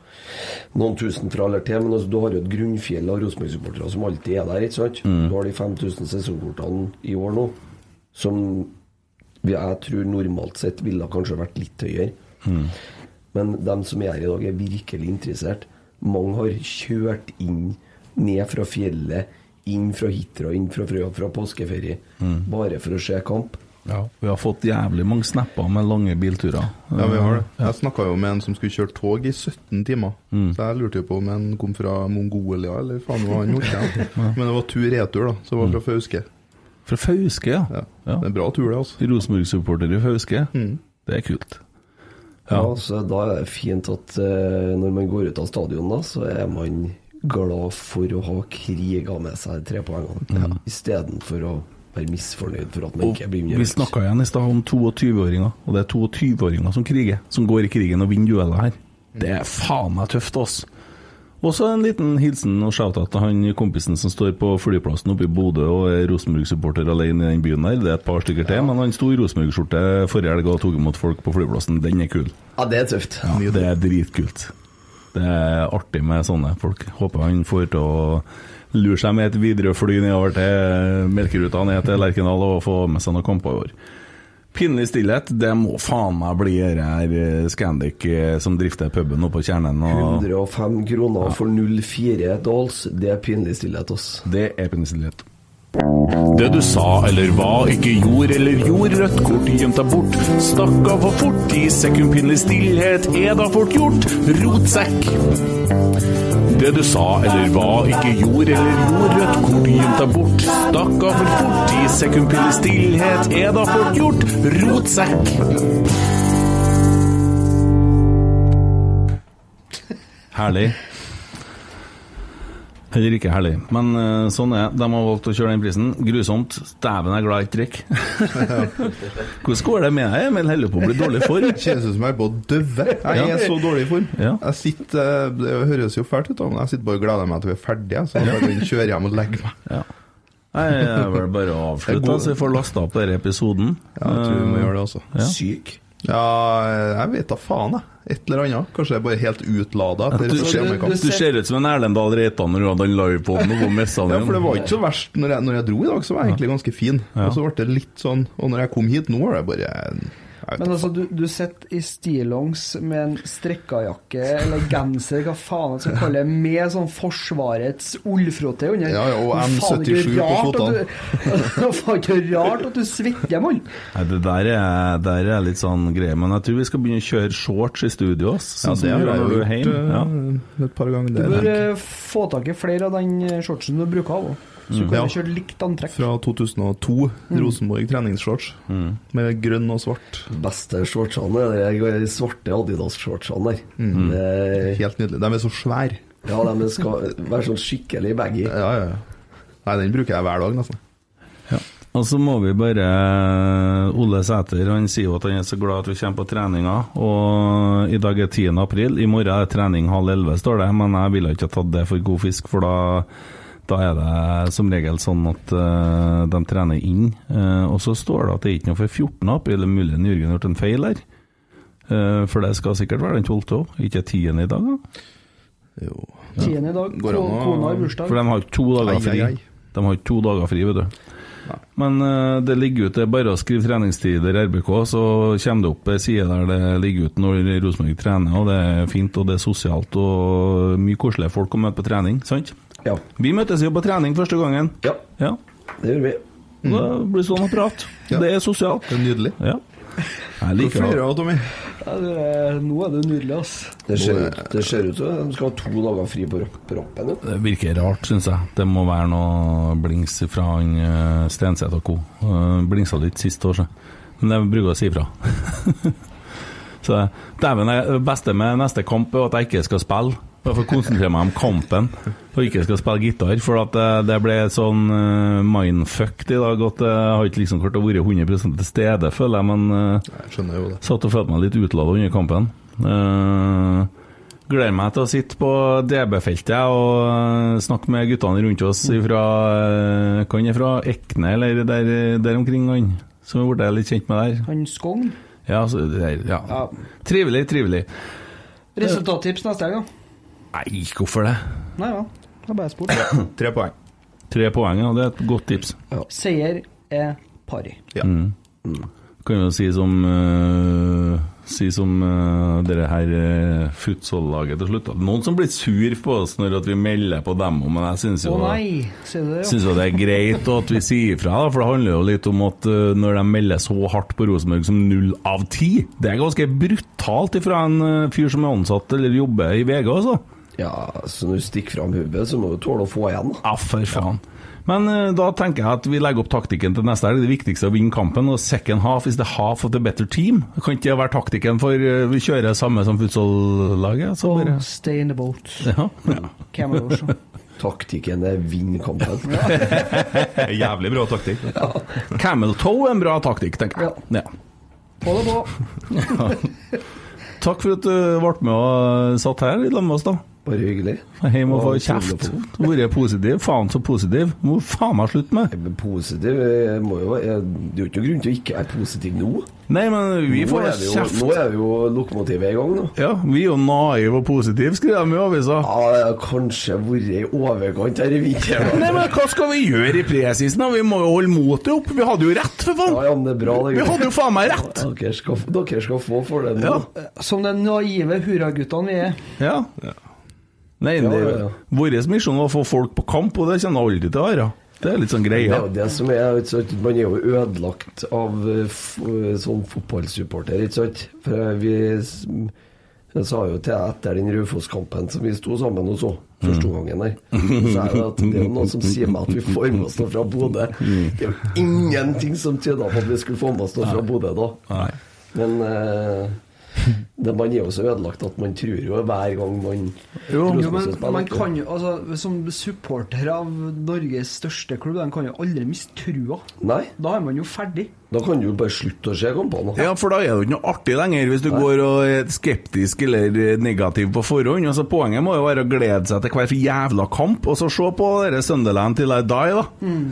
noen tusen fra eller til, men altså, du har jo et grunnfjell av Rosenborg-supportere som alltid er der. ikke sant? Du har de 5000 sesongkortene i år nå, som jeg tror normalt sett ville kanskje vært litt høyere. Men dem som er her i dag, er virkelig interessert. Mange har kjørt inn ned fra fjellet, inn fra Hitra, inn fra Frøya, fra påskeferie, bare for å se kamp. Ja, vi har fått jævlig mange snapper med lange bilturer. Ja, vi har det. Jeg snakka jo med en som skulle kjøre tog i 17 timer. Så jeg lurte jo på om han kom fra Mongolia, eller faen hva han gjorde. Men det var tur-retur, da. Så det var fra Fauske. Fra Fauske, ja. Ja. Ja. Det er en bra tur, det, altså. Rosenborg-supporter i Fauske. Det er kult. Ja, Ja. så Da er det fint at eh, når man går ut av stadion, da, så er man glad for å ha kriga med seg tre poengene, ja. istedenfor å være misfornøyd for at man Og ikke blir vi med. snakka igjen i stad om 22-åringer, og det er 22-åringer som kriger. Som går i krigen og vinner dueller her. Det er faen meg tøft, ass. Og så en liten hilsen og shout-out til han kompisen som står på flyplassen oppe i Bodø og er Rosenborg-supporter alene i den byen der. Det er et par stykker til, men han sto i Rosenborg-skjorte forrige helg og tok imot folk på flyplassen. Den er kul. Ja, det er tøft. Ja, det er dritkult. Det er artig med sånne folk. Håper han får til å lure seg med et Widerøe-fly nedover til Melkeruta ned til Lerkendal og få med seg noen kamper i år. Pinlig stillhet, det må faen meg bli det her eh, Scandic eh, som drifter puben oppe på Kjernen. Og 105 kroner for 04 Dals, det er pinlig stillhet, ass. det er pinlig stillhet. Det du sa eller hva, ikke gjorde eller gjorde, rødt kort gjemt deg bort. Stakk av for fort, i sekundpinnelig stillhet er da fort gjort. Rotsekk. Det du sa eller hva, ikke gjorde eller gjorde, rødt kort gjemt deg bort. Stakk av for fort, i sekundpinnelig stillhet er da fort gjort. Rotsekk. Herlig. Heller ikke herlig. Men uh, sånn er det. De har valgt å kjøre den prisen. Grusomt. Dæven, jeg er glad i ikke drikker. Hvordan går det med deg, Emil? Holder på å bli dårlig form? Kjennes ut som jeg er på å døve. Jeg er så dårlig i form. Ja. Jeg sitter, eh, Det høres jo fælt ut, men jeg sitter bare og gleder meg til vi er ferdige. Så jeg kan kjøre hjem og legge meg. Ja. Nei, jeg er vel bare å Jeg avslutte, så vi får lasta opp denne episoden. Ja, jeg tror vi må gjøre det, også. Ja. Syk. Ja, jeg vet da faen, jeg. Et eller annet. Kanskje jeg er bare helt utlada Du, du ser ut som en Erlendal Reitan når du hadde den livepoden og messa Ja, for det var ikke så verst. Når jeg, når jeg dro i dag, så var jeg egentlig ganske fin. Og så ble det litt sånn Og når jeg kom hit nå, var det bare Men altså, du, du sitter i stillongs med en strekkajakke eller genser, hva faen jeg skal kalle det, med sånn Forsvarets ullfrotte under. Ja, ja, og Det er faen ikke M77 på fotene. Det er faen ikke rart at du svetter, mann. Nei, det der er, der er litt sånn greie, men jeg tror vi skal begynne å kjøre shorts i studio. ass, Ja, Sånn det du har er gjort hjemme. Ja. eh, et par ganger. Du Det bør eh, få tak i flere av den eh, shortsen du bruker av òg. Så du kan Ja. kjøre likt antrekk. fra 2002. Rosenborg treningsshorts. Med grønn og svart. Beste shortsene er de svarte Adidas-shortsene der. Mm. Det er- Helt nydelig. De er så svære. Ja, de skal være sånn skikkelig baggy. Ja, ja, ja. Nei, den bruker jeg hver dag, nesten. Og så må vi bare Ole Sæter han sier jo at han er så glad at vi kommer på treninga. Og i dag er 10. april. I morgen er trening halv elleve, står det. Men jeg ville ikke ha tatt det for god fisk, for da, da er det som regel sånn at uh, de trener inn. Uh, og så står det at det er ikke noe for 14. april. Det er mulig Jørgen har gjort en feil her. Uh, for det skal sikkert være den 12. òg, ikke 10. i dag. da. Jo. Tiende i dag. Går Kona har bursdag. For de har ikke to dager fri. ai, ai. De har ikke to dager fri, vet du. Nei. Men det ligger ut, er bare å skrive treningstider RBK, så kommer det opp ei side der det ligger ut når Rosenborg trener, og det er fint, og det er sosialt, og mye koselige folk å møte på trening, sant? Ja. Vi møtes jo på trening første gangen. ja, Ja. det gjør vi. Det blir sånn å prate. Ja. Det er sosialt. Det er nydelig. Ja. Jeg liker flirer det. Tommy? Ja, det er, nå er det nydelig, ass. Det ser ut, det ser ut som de skal ha to dager fri på rapp- rappen. Det virker rart, syns jeg. Det må være noe blings fra han eh, Stenseth og co. Uh, Blingsa litt sist år, så. Men det bruker jeg å si ifra. så dæven, det beste med neste kamp er at jeg ikke skal spille. Jeg får konsentrere meg om kampen og ikke skal spille gitar. For at det, det ble sånn uh, mindfucked i dag at jeg har ikke liksom klart å være 100 til stede, føler jeg. Men eh, Jeg skjønner jo det. Satt og følte meg litt utlada under kampen. Eh, gleder meg til å sitte på DB-feltet og eh, snakke med guttene rundt oss fra uh, Kan jeg fra Ekne, eller der, der omkring, han som er blitt litt kjent med der. Han Skogn. Ja, så, der, ja. Ja. Trivelig, trivelig. Resultattips neste helg, da? Nei, hvorfor det? Nei ja, det er bare sport. Tre poeng. Tre poeng, ja. Det er et godt tips. Seier er pari. Ja. Kan jo si som uh, Si som uh, dere her uh, futsal-laget til slutt. Noen som blir sur på oss når at vi melder på dem, men jeg syns jo nei, sier du det? jo det er greit at vi sier ifra, for det handler jo litt om at uh, når de melder så hardt på Rosenborg som null av ti Det er ganske brutalt ifra en uh, fyr som er ansatt eller jobber i VG, altså. Ja, så når du stikker fram hodet, så må du tåle å få igjen. Ja, for faen. Men uh, da tenker jeg at vi legger opp taktikken til neste helg. Det viktigste er å vinne kampen. Og second half is the half of the better team. Kan ikke det være taktikken for uh, vi kjører samme som futsal-laget? Så stay in the boat. ja. ja. Taktikken er vinn kampen. Jævlig bra taktikk. Camel toe er en bra taktikk, tenker jeg. Ja. Få det på. Takk for at du ble med og satt her i lag med oss, da. Bare hyggelig. Jeg og få Ja, kjeft. Vært positiv. Faen så positiv. Må faen meg slutte med. Er positiv. Jeg må jo, jeg, det er jo ikke noen grunn til å ikke være positiv nå. Nei, men vi nå, får jo, kjeft. nå er vi jo lokomotivet i gang nå. Ja, vi er jo naive og positive, skriver de i avisa. Ja, det har kanskje vært i overkant her i vinter. Nei, men hva skal vi gjøre i presisen? da? Vi må jo holde motet opp. Vi hadde jo rett, for Ja, faen! ja, men det er bra. Det, Vi hadde jo faen meg rett! dere, skal, dere skal få for det nå. Ja. Som den naive hurraguttene vi er. Ja. Ja. Nei, Ja, ja, ja. vår misjon var å få folk på kamp, og det kommer det alltid til å være. Det er litt sånn Det er jo det som er ikke sant? Man er jo ødelagt av eh, f sånn fotballsupporter, ikke sant? For eh, vi Jeg sa jo til deg etter den Raufoss-kampen som vi sto sammen og så første gangen der, så er det at det er noen som sier meg at vi får med oss noe fra Bodø. Det er jo ingenting som tyder på at vi skulle få med oss noe fra Bodø da. Men eh, det, man er jo så ødelagt at man tror jo hver gang man Jo, Jo, men man kan jo, altså, Som supporter av Norges største klubb, de kan jo aldri miste trua. Nei, Da er man jo ferdig. da kan du jo bare slutte å se kampene. Ja, for da er det jo ikke noe artig lenger hvis du går og er skeptisk eller negativ på forhånd. Altså, poenget må jo være å glede seg til hver jævla kamp, og så se på dere Sunderland til I die, da.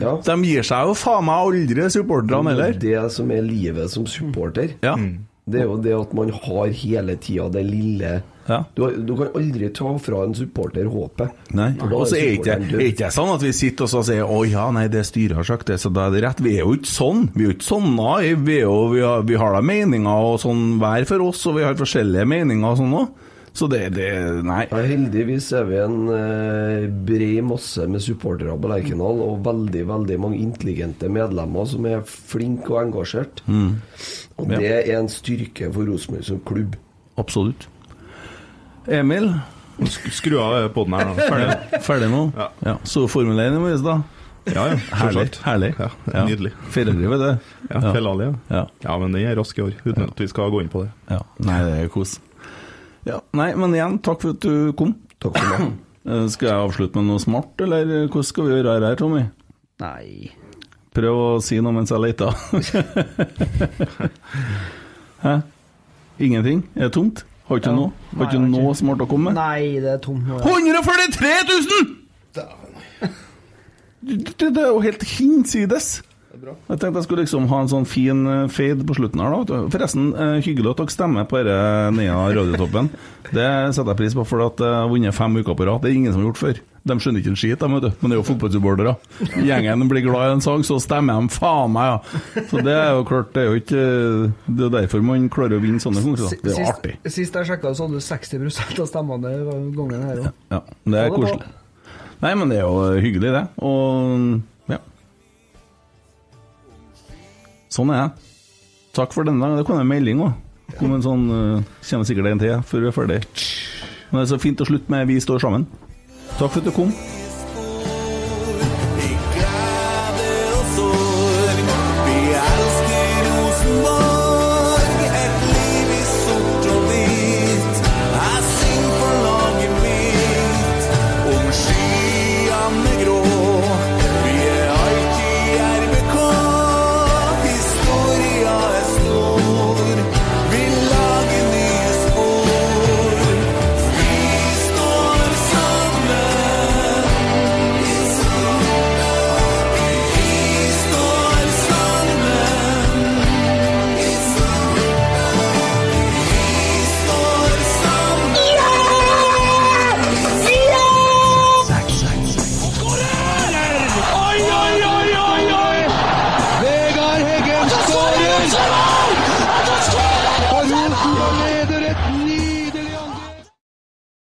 Ja. De gir seg jo faen meg aldri, supporterne heller. Det som er livet som supporter. Ja. Det er jo det at man har hele tida det lille Ja. du, du kan aldri ta fra en supporter håpet. Og så er ikke er ikke sånn at vi sitter og så sier å ja, nei, det styret har sagt det, så da er det rett. Vi er jo ikke sånn. Vi er jo ikke sånn, nei. Vi, er jo, vi, har, vi har da meninger og sånn hver for oss, og vi har forskjellige meninger og sånn òg. Så det, det Nei. Ja, heldigvis er vi en eh, bred masse med supportere på Lerkendal, og veldig veldig mange intelligente medlemmer som er flinke og engasjert. Mm. Og det er en styrke for Rosenborg som klubb. Absolutt. Emil, Skru av poden her nå. Ferdig. ferdig nå? Ja. Så Formel 1 i morges, da? Ja, ja. Herlig. herlig. Ja, nydelig. Ferrari, vet du. Ja, Fellali, ja. Ja. ja. men den er rask i år, uten at vi skal gå inn på det. ja. Nei, det er kos. Ja, nei, men igjen, takk for at du kom. Takk for meg. Eh, Skal jeg avslutte med noe smart, eller hvordan skal vi gjøre her, Tommy? Nei Prøv å si noe mens jeg leter. Hæ? Ingenting? Er det tomt? Har ikke Ja. noe? Har ikke noe smart å komme med? Nei, det er tomt nå. ja. 143 000! Det, det er jo helt hinsides. Jeg tenkte jeg skulle liksom ha en sånn fin eh, fade på slutten her. da. Forresten, eh, hyggelig at dere stemmer på dette nede av Radiotoppen. Det setter jeg pris på, for at jeg har vunnet fem uker på rad. Det er ingen som har gjort før. De skjønner ikke en skit, de, vet du. men det er jo fotballsupportere. Gjengen blir glad i en sang, så stemmer de faen meg, ja. Så det er jo klart, det er jo ikke Det er derfor man klarer å vinne sånne konkurranser. Det er Sist- artig. Sist jeg sjekka, så hadde du 60% av stemmene gangen her òg. Ja, det er koselig. Nei, men det er jo hyggelig, det. Og ja. Sånn er det. Takk for denne gangen. Det kom en melding òg. Kom en sånn uh, Kommer sikkert en til før vi er ferdig. Men det er så fint å slutte med 'Vi står sammen'. Só fruta com